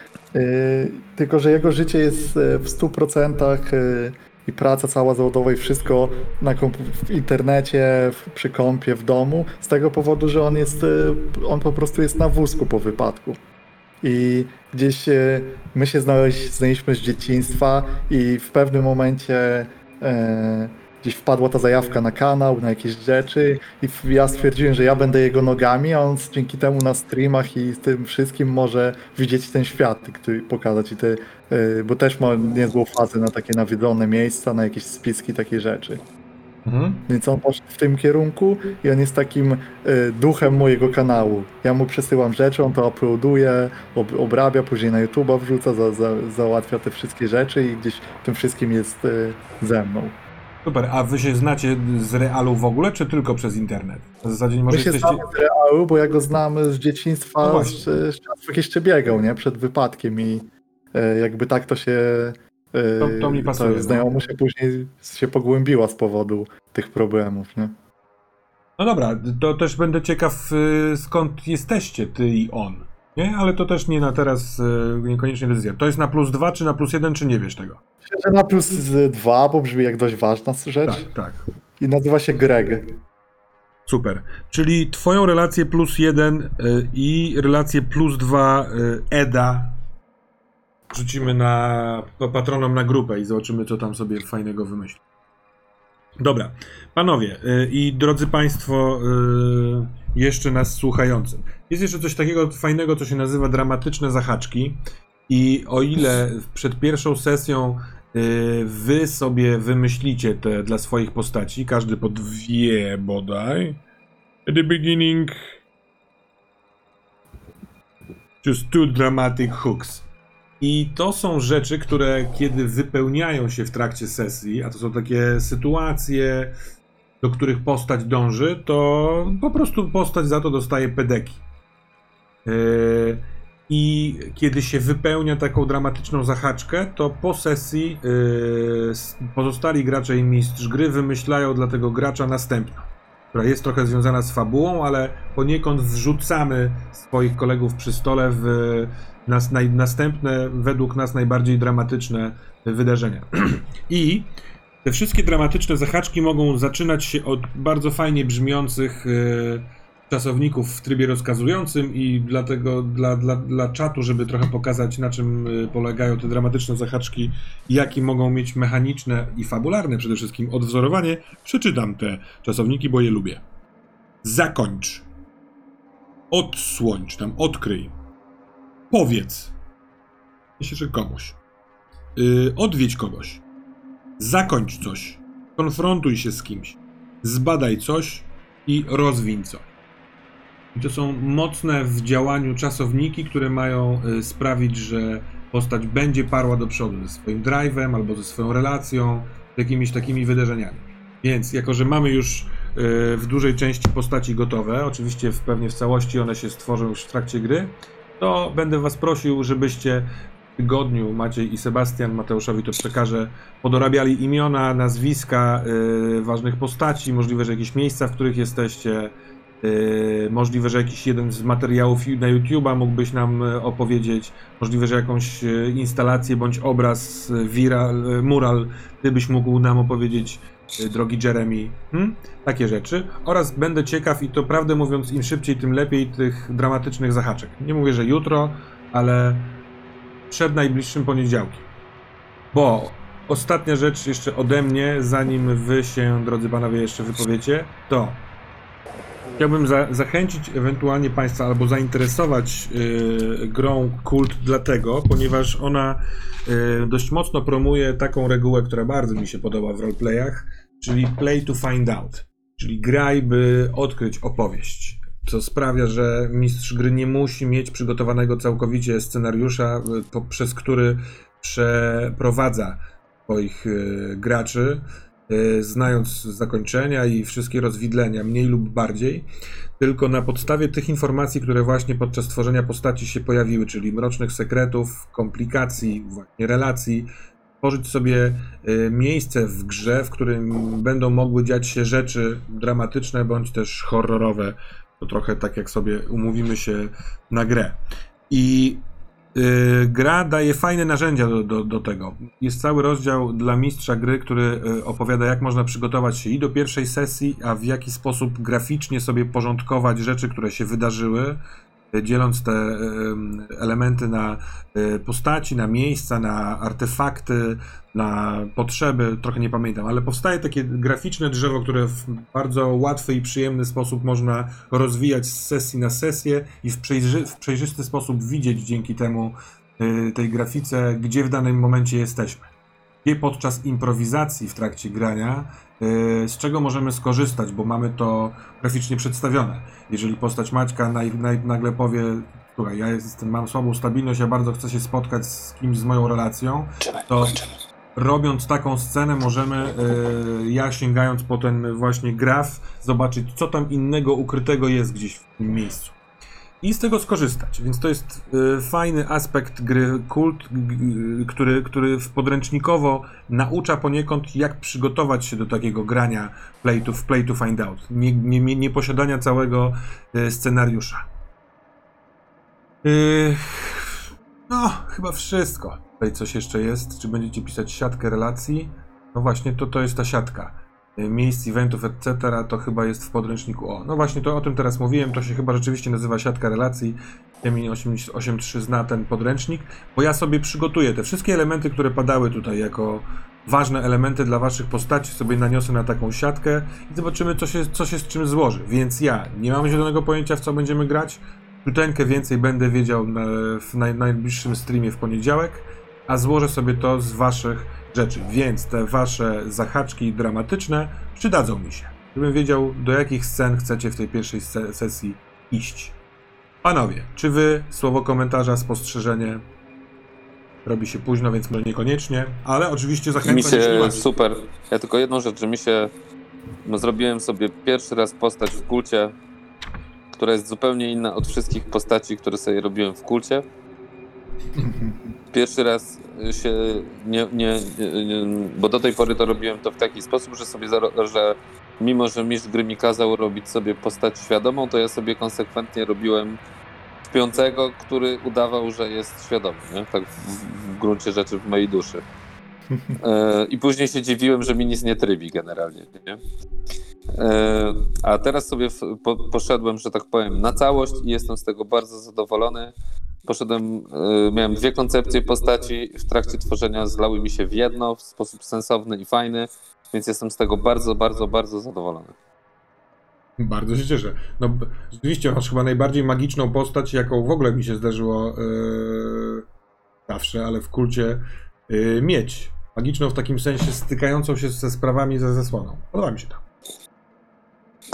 tylko że jego życie jest w 100% e, i praca cała zawodowa i wszystko na w internecie, w, przy kompie, w domu, z tego powodu, że on jest, e, on po prostu jest na wózku po wypadku. I gdzieś e, my się znaleźć, znaleźliśmy z dzieciństwa i w pewnym momencie e, gdzieś wpadła ta zajawka na kanał, na jakieś rzeczy i ja stwierdziłem, że ja będę jego nogami, a on dzięki temu na streamach i z tym wszystkim może widzieć ten świat, który pokazać i te, e, bo też ma niezłą fazę na takie nawiedzone miejsca, na jakieś spiski, takie rzeczy. Mhm. Więc on poszedł w tym kierunku i on jest takim e, duchem mojego kanału. Ja mu przesyłam rzeczy, on to uploaduje, ob, obrabia, później na YouTube'a wrzuca, za, za, załatwia te wszystkie rzeczy i gdzieś w tym wszystkim jest e, ze mną. Super, a wy się znacie z realu w ogóle, czy tylko przez internet? W zasadzie może My się jesteście... znamy z realu, bo ja go znam z dzieciństwa, No z, czasów jeszcze biegał, nie? Przed wypadkiem i e, jakby tak to się... e, To- to mi pasuje, ta no. Znajomość się później się pogłębiła z powodu tych problemów, nie? No dobra, to też będę ciekaw y, skąd jesteście, ty i on. Nie? Ale to też nie na teraz, y, niekoniecznie decyzja. To jest na plus dwa, czy na plus jeden, czy nie wiesz tego? Myślę, na plus dwa, bo brzmi jak dość ważna rzecz. Tak, tak. I nazywa się Greg. Super. Czyli twoją relację plus jeden y, i relację plus dwa y, Eda rzucimy na pa- patronom na grupę i zobaczymy, co tam sobie fajnego wymyśli. Dobra, panowie i drodzy państwo y, jeszcze nas słuchający. Jest jeszcze coś takiego fajnego, co się nazywa dramatyczne zahaczki. I o ile przed pierwszą sesją y, wy sobie wymyślicie te dla swoich postaci, każdy po dwie bodaj. At the beginning. Just two dramatic hooks. I to są rzeczy, które kiedy wypełniają się w trakcie sesji, a to są takie sytuacje, do których postać dąży, to po prostu postać za to dostaje pedeki. Yy, I kiedy się wypełnia taką dramatyczną zahaczkę, to po sesji s- pozostali gracze i mistrz gry wymyślają dla tego gracza następną, która jest trochę związana z fabułą, ale poniekąd wrzucamy swoich kolegów przy stole w nas, naj, następne, według nas najbardziej dramatyczne wydarzenia. I te wszystkie dramatyczne zahaczki mogą zaczynać się od bardzo fajnie brzmiących e, czasowników w trybie rozkazującym i dlatego dla, dla, dla czatu, żeby trochę pokazać na czym e, polegają te dramatyczne zahaczki jakie mogą mieć mechaniczne i fabularne przede wszystkim odwzorowanie, przeczytam te czasowniki, bo je lubię. Zakończ. Odsłoń, czy tam odkryj. Powiedz. Myślę, że komuś. Yy, odwiedź kogoś. Zakończ coś. Konfrontuj się z kimś. Zbadaj coś i rozwiń coś. I to są mocne w działaniu czasowniki, które mają y, sprawić, że postać będzie parła do przodu ze swoim drive'em albo ze swoją relacją, z jakimiś takimi wydarzeniami. Więc jako, że mamy już y, w dużej części postaci gotowe, oczywiście w, pewnie w całości one się stworzą już w trakcie gry, to będę was prosił, żebyście tygodniu Maciej i Sebastian, Mateuszowi to przekażę, podorabiali imiona, nazwiska y, ważnych postaci, możliwe, że jakieś miejsca, w których jesteście, y, możliwe, że jakiś jeden z materiałów na YouTube'a mógłbyś nam y, opowiedzieć, możliwe, że jakąś y, instalację bądź obraz, y, viral, mural, ty byś mógł nam opowiedzieć, y, drogi Jeremy. Hmm? Takie rzeczy. Oraz będę ciekaw i to prawdę mówiąc, im szybciej, tym lepiej tych dramatycznych zahaczek. Nie mówię, że jutro, ale przed najbliższym poniedziałkiem. Bo ostatnia rzecz jeszcze ode mnie, zanim wy się, drodzy panowie, jeszcze wypowiecie, to chciałbym za zachęcić ewentualnie państwa albo zainteresować yy, grą Kult dlatego, ponieważ ona yy, dość mocno promuje taką regułę, która bardzo mi się podoba w roleplayach, czyli play to find out. Czyli graj, by odkryć opowieść. Co sprawia, że mistrz gry nie musi mieć przygotowanego całkowicie scenariusza, y, poprzez który przeprowadza swoich y, graczy, y, znając zakończenia i wszystkie rozwidlenia, mniej lub bardziej, tylko na podstawie tych informacji, które właśnie podczas tworzenia postaci się pojawiły, czyli mrocznych sekretów, komplikacji, właśnie relacji, tworzyć sobie miejsce w grze, w którym będą mogły dziać się rzeczy dramatyczne bądź też horrorowe. To trochę tak jak sobie umówimy się na grę. I y, gra daje fajne narzędzia do, do, do tego. Jest cały rozdział dla mistrza gry, który y, opowiada, jak można przygotować się i do pierwszej sesji, a w jaki sposób graficznie sobie porządkować rzeczy, które się wydarzyły, dzieląc te elementy na y, postaci, na miejsca, na artefakty, na potrzeby, trochę nie pamiętam, ale powstaje takie graficzne drzewo, które w bardzo łatwy i przyjemny sposób można rozwijać z sesji na sesję i w, przejrzy, w przejrzysty sposób widzieć dzięki temu y, tej grafice, gdzie w danym momencie jesteśmy. Gdzie podczas improwizacji w trakcie grania, y, z czego możemy skorzystać, bo mamy to graficznie przedstawione. Jeżeli postać Maćka naj, naj, nagle powie, słuchaj, ja jestem, mam słabą stabilność, ja bardzo chcę się spotkać z kimś z moją relacją, to robiąc taką scenę możemy, y, ja sięgając po ten właśnie graf, zobaczyć co tam innego ukrytego jest gdzieś w tym miejscu. I z tego skorzystać. Więc to jest y, fajny aspekt gry Kult, który, który podręcznikowo naucza poniekąd, jak przygotować się do takiego grania play to, play to find out. Nie, nie, nie, nie posiadania całego y, scenariusza. Y, no, chyba wszystko. Tutaj coś jeszcze jest. Czy będziecie pisać siatkę relacji? No właśnie, to, to jest ta siatka. Y, Miejsc, eventów, etc. To chyba jest w podręczniku. O, no właśnie, to o tym teraz mówiłem. To się chyba rzeczywiście nazywa siatka relacji. Jemi 8.3 zna ten podręcznik, bo ja sobie przygotuję te wszystkie elementy, które padały tutaj jako ważne elementy dla waszych postaci, sobie naniosę na taką siatkę i zobaczymy, co się, co się z czym złoży. Więc ja nie mam zielonego pojęcia, w co będziemy grać. Ciuteńkę więcej będę wiedział w naj, najbliższym streamie w poniedziałek, a złożę sobie to z waszych rzeczy, więc te wasze zahaczki dramatyczne przydadzą mi się, żebym wiedział do jakich scen chcecie w tej pierwszej se- sesji iść. Panowie, czy wy słowo komentarza, spostrzeżenie robi się późno, więc może niekoniecznie, ale oczywiście zachęcam Mi się super. Ja tylko jedną rzecz, że mi się. No, zrobiłem sobie pierwszy raz postać w kulcie, która jest zupełnie inna od wszystkich postaci, które sobie robiłem w kulcie. Pierwszy raz się nie, nie, nie, bo do tej pory to robiłem to w taki sposób, że sobie, że mimo, że mistrz gry mi kazał robić sobie postać świadomą, to ja sobie konsekwentnie robiłem śpiącego, który udawał, że jest świadomy, nie? tak w, w gruncie rzeczy w mojej duszy. E, I później się dziwiłem, że mi nic nie trybi generalnie. Nie? E, A teraz sobie poszedłem, że tak powiem, na całość i jestem z tego bardzo zadowolony. Poszedłem, e, miałem dwie koncepcje postaci, w trakcie tworzenia zlały mi się w jedno w sposób sensowny i fajny, więc jestem z tego bardzo, bardzo, bardzo zadowolony. Bardzo się cieszę. No, rzeczywiście masz chyba najbardziej magiczną postać, jaką w ogóle mi się zdarzyło yy, zawsze, ale w kulcie yy, mieć. Magiczną w takim sensie stykającą się ze sprawami ze zasłoną. Podoba mi się to.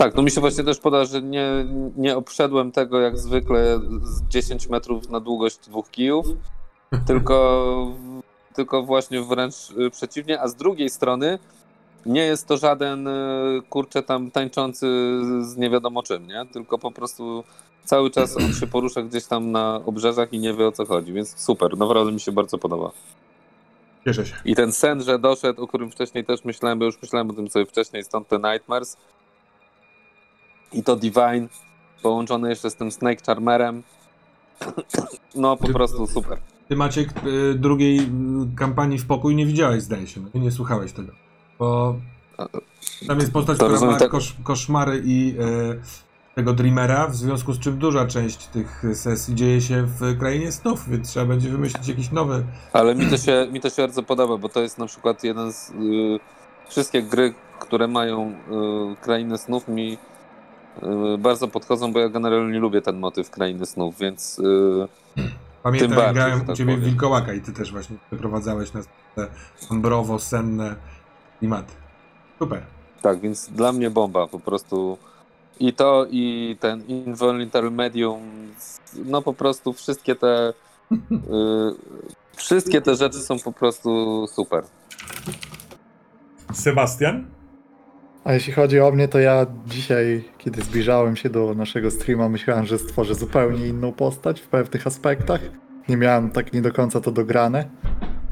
Tak, no mi się właśnie też poda, że nie, nie obszedłem tego jak zwykle z 10 metrów na długość dwóch kijów, tylko, tylko właśnie wręcz y, przeciwnie, a z drugiej strony nie jest to żaden y, kurczę tam tańczący z nie wiadomo czym, nie? Tylko po prostu cały czas on się porusza gdzieś tam na obrzeżach i nie wie o co chodzi, więc super, naprawdę mi się bardzo podoba. Cieszę się. I ten sen, że doszedł, o którym wcześniej też myślałem, bo już myślałem o tym sobie wcześniej, stąd te Nightmares. I to Divine, połączone jeszcze z tym Snake Charmerem. No po prostu super. Ty Maciek yy, drugiej yy, kampanii w pokój nie widziałeś, zdaje się. No, nie, słuchałeś tego. Bo tam jest postać, To która rozumiem ma tak- kosz, koszmary i yy, tego Dreamera, w związku z czym duża część tych sesji dzieje się w krainie snów, więc trzeba będzie wymyślić jakiś nowy Ale mi to się, mi to się bardzo podoba, bo to jest na przykład jeden z... Y, wszystkie gry, które mają y, Krainy Snów mi y, bardzo podchodzą, bo ja generalnie lubię ten motyw Krainy Snów, więc... Y, Pamiętam, Tym jak bardziej, grałem że u tak ciebie w. Wilkołaka i ty też właśnie wyprowadzałeś nas te ambrowo-senne klimaty. Super. Tak, więc dla mnie bomba po prostu. I to, i ten Involuntary Medium, no po prostu wszystkie te. y, wszystkie te rzeczy są po prostu super. Sebastian? A jeśli chodzi o mnie, to ja dzisiaj, kiedy zbliżałem się do naszego streama, myślałem, że stworzę zupełnie inną postać w pewnych aspektach. Nie miałem tak nie do końca to dograne,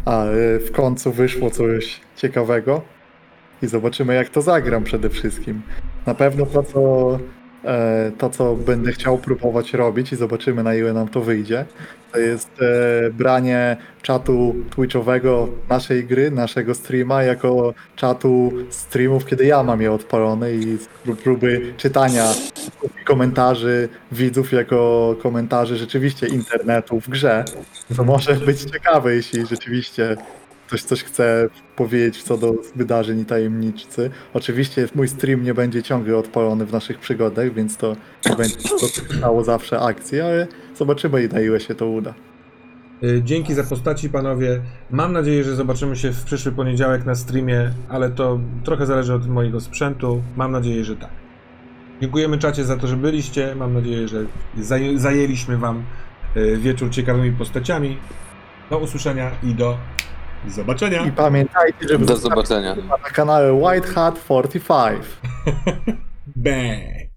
a y, w końcu wyszło coś ciekawego i zobaczymy, jak to zagram przede wszystkim. Na pewno to, co, to, co będę chciał próbować robić i zobaczymy, na ile nam to wyjdzie, to jest e, branie czatu twitchowego naszej gry, naszego streama, jako czatu streamów, kiedy ja mam je odpalone i pró- próby czytania komentarzy widzów jako komentarzy rzeczywiście internetu w grze, to może być ciekawe, jeśli rzeczywiście ktoś coś chce powiedzieć co do wydarzeń i tajemniczcy. Oczywiście mój stream nie będzie ciągle odpalony w naszych przygodach, więc to będzie dotykało zawsze akcji, ale zobaczymy na ile się to uda. Y, Dzięki za postaci, panowie. Mam nadzieję, że zobaczymy się w przyszły poniedziałek na streamie, ale to trochę zależy od mojego sprzętu. Mam nadzieję, że tak. Dziękujemy czacie za to, że byliście. Mam nadzieję, że zaję- zajęliśmy wam y, wieczór ciekawymi postaciami. Do usłyszenia i do zobaczenia. I pamiętajcie, żeby Do zobaczenia. na kanale White Hat 45. Bang!